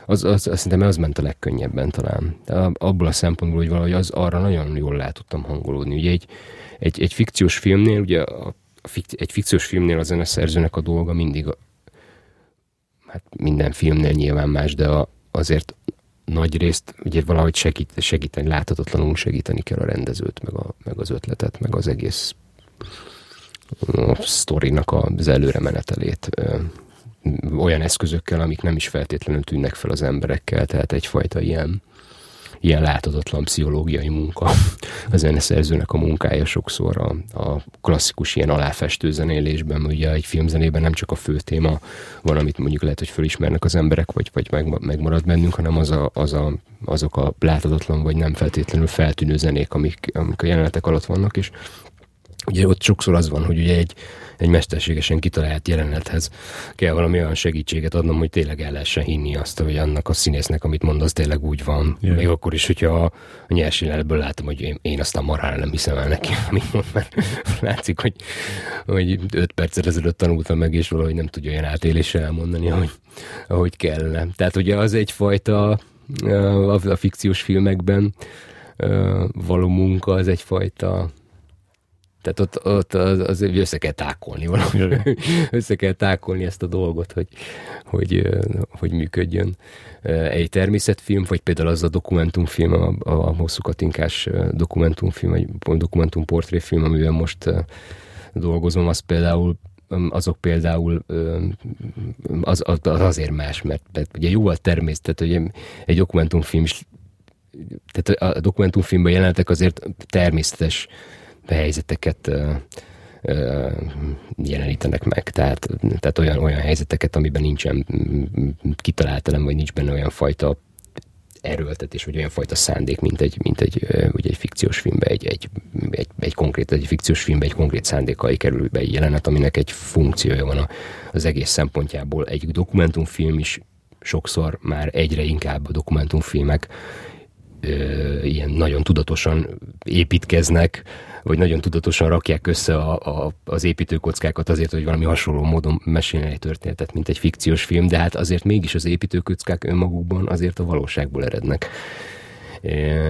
az, az, azt szerintem az ment a legkönnyebben talán. Abból a szempontból, hogy valahogy az arra nagyon jól rá tudtam hangolódni. Ugye egy, egy, egy fikciós filmnél ugye a, egy fikciós filmnél a zeneszerzőnek a dolga mindig, a, hát minden filmnél nyilván más, de a, azért nagy részt ugye valahogy segít, segíteni, láthatatlanul segíteni kell a rendezőt, meg, a, meg az ötletet, meg az egész a sztorinak az előre menetelét olyan eszközökkel, amik nem is feltétlenül tűnnek fel az emberekkel, tehát egyfajta ilyen ilyen láthatatlan pszichológiai munka. *laughs* A zeneszerzőnek a munkája sokszor a, a klasszikus ilyen aláfestő zenélésben, ugye egy filmzenében nem csak a fő téma van, amit mondjuk lehet, hogy fölismernek az emberek, vagy, vagy meg, megmarad bennünk, hanem az a, az a, azok a láthatatlan, vagy nem feltétlenül feltűnő zenék, amik, amik a jelenetek alatt vannak, és ugye ott sokszor az van, hogy ugye egy, egy mesterségesen kitalált jelenethez kell valami olyan segítséget adnom, hogy tényleg el lehessen hinni azt, hogy annak a színésznek, amit mond, az tényleg úgy van. Yeah. Még akkor is, hogyha a nyers jelenetből látom, hogy én, én aztán marhára nem hiszem el neki, amit mond, mert látszik, hogy, hogy öt perccel ezelőtt tanultam meg, és valahogy nem tudja olyan átéléssel elmondani, ahogy, ahogy kellene. Tehát ugye az egyfajta a, a fikciós filmekben való munka, az egyfajta tehát ott, ott az, az össze kell tákolni valami. *laughs* össze kell tákolni ezt a dolgot, hogy, hogy, hogy működjön. Egy természetfilm, vagy például az a dokumentumfilm, a, a hosszú katinkás dokumentumfilm, vagy dokumentumportréfilm, amivel most dolgozom, az például azok például az, az, azért más, mert, mert ugye jóval természet, tehát ugye egy dokumentumfilm is tehát a dokumentumfilmben jelentek azért természetes helyzeteket jelenítenek meg. Tehát, tehát olyan, olyan helyzeteket, amiben nincsen kitaláltalán, vagy nincs benne olyan fajta erőltetés, vagy olyan fajta szándék, mint egy, mint egy, ugye egy fikciós filmbe, egy, egy, egy, egy konkrét, egy fikciós filmbe egy konkrét szándékai kerül be egy jelenet, aminek egy funkciója van az egész szempontjából. Egy dokumentumfilm is sokszor már egyre inkább a dokumentumfilmek ö, ilyen nagyon tudatosan építkeznek, vagy nagyon tudatosan rakják össze a, a, az építőkockákat azért, hogy valami hasonló módon mesélni egy történetet, mint egy fikciós film, de hát azért mégis az építőkockák önmagukban azért a valóságból erednek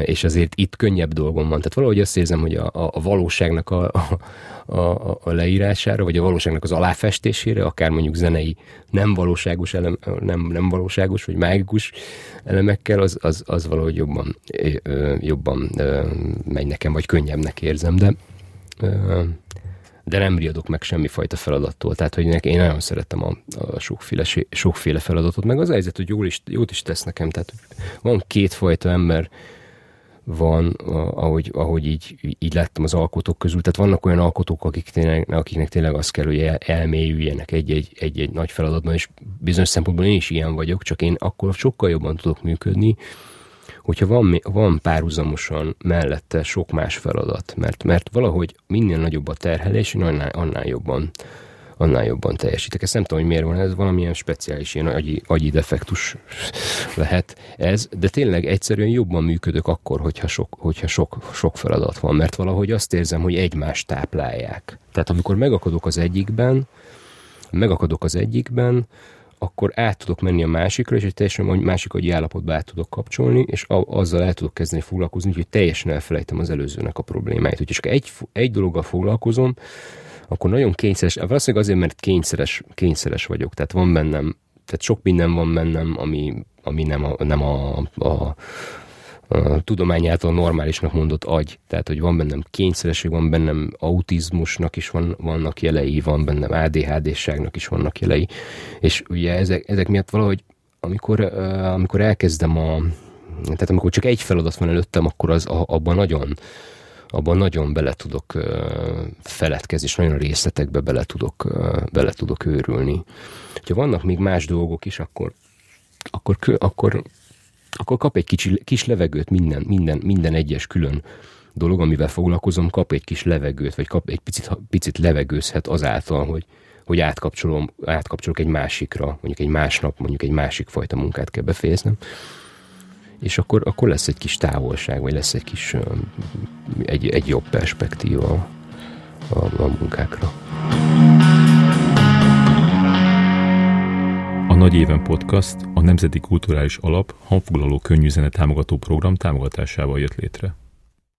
és azért itt könnyebb dolgom van. Tehát valahogy azt érzem, hogy a, a, valóságnak a, a, a, a leírására, vagy a valóságnak az aláfestésére, akár mondjuk zenei nem valóságos, elem, nem, nem valóságos, vagy mágikus elemekkel, az, az, az valahogy jobban, jobban megy nekem, vagy könnyebbnek érzem, de de nem riadok meg semmifajta feladattól. Tehát, hogy nekem, én nagyon szeretem a, a sokféle, sokféle feladatot, meg az helyzet, hogy jól is, jót is tesz nekem. Tehát van kétfajta ember, van, ahogy, ahogy így, így láttam az alkotók közül. Tehát vannak olyan alkotók, akik tényleg, akiknek tényleg az kell, hogy elmélyüljenek egy-egy, egy-egy nagy feladatban, és bizonyos szempontból én is ilyen vagyok, csak én akkor sokkal jobban tudok működni, hogyha van, van párhuzamosan mellette sok más feladat, mert, mert valahogy minél nagyobb a terhelés, annál, annál jobban annál jobban teljesítek. Ezt nem tudom, hogy miért van, ez valamilyen speciális ilyen agyi, agyi defektus lehet ez, de tényleg egyszerűen jobban működök akkor, hogyha sok, hogyha sok, sok feladat van, mert valahogy azt érzem, hogy egymást táplálják. Tehát amikor megakadok az egyikben, megakadok az egyikben, akkor át tudok menni a másikra, és egy teljesen másik agyi állapotba át tudok kapcsolni, és azzal el tudok kezdeni foglalkozni, hogy teljesen elfelejtem az előzőnek a problémáit. Úgyhogy csak egy, egy dologgal foglalkozom, akkor nagyon kényszeres, valószínűleg azért, mert kényszeres, kényszeres vagyok, tehát van bennem, tehát sok minden van bennem, ami, ami nem a, nem a, a, a által normálisnak mondott agy. Tehát, hogy van bennem kényszeresség, van bennem autizmusnak is van, vannak jelei, van bennem ADHD-ságnak is vannak jelei. És ugye ezek, ezek miatt valahogy, amikor, amikor elkezdem a, tehát amikor csak egy feladat van előttem, akkor az abban nagyon abban nagyon bele tudok feledkezni, és nagyon részletekbe bele tudok, bele tudok őrülni. Ha vannak még más dolgok is, akkor, akkor, akkor, akkor kap egy kicsi, kis levegőt minden, minden, minden egyes külön dolog, amivel foglalkozom, kap egy kis levegőt, vagy kap egy picit, picit levegőzhet azáltal, hogy, hogy átkapcsolom, átkapcsolok egy másikra, mondjuk egy másnap, mondjuk egy másik fajta munkát kell befejeznem és akkor, akkor lesz egy kis távolság, vagy lesz egy kis egy, egy jobb perspektíva a, a munkákra. Nagy Éven Podcast a Nemzeti Kulturális Alap hangfoglaló könnyű zene támogató program támogatásával jött létre.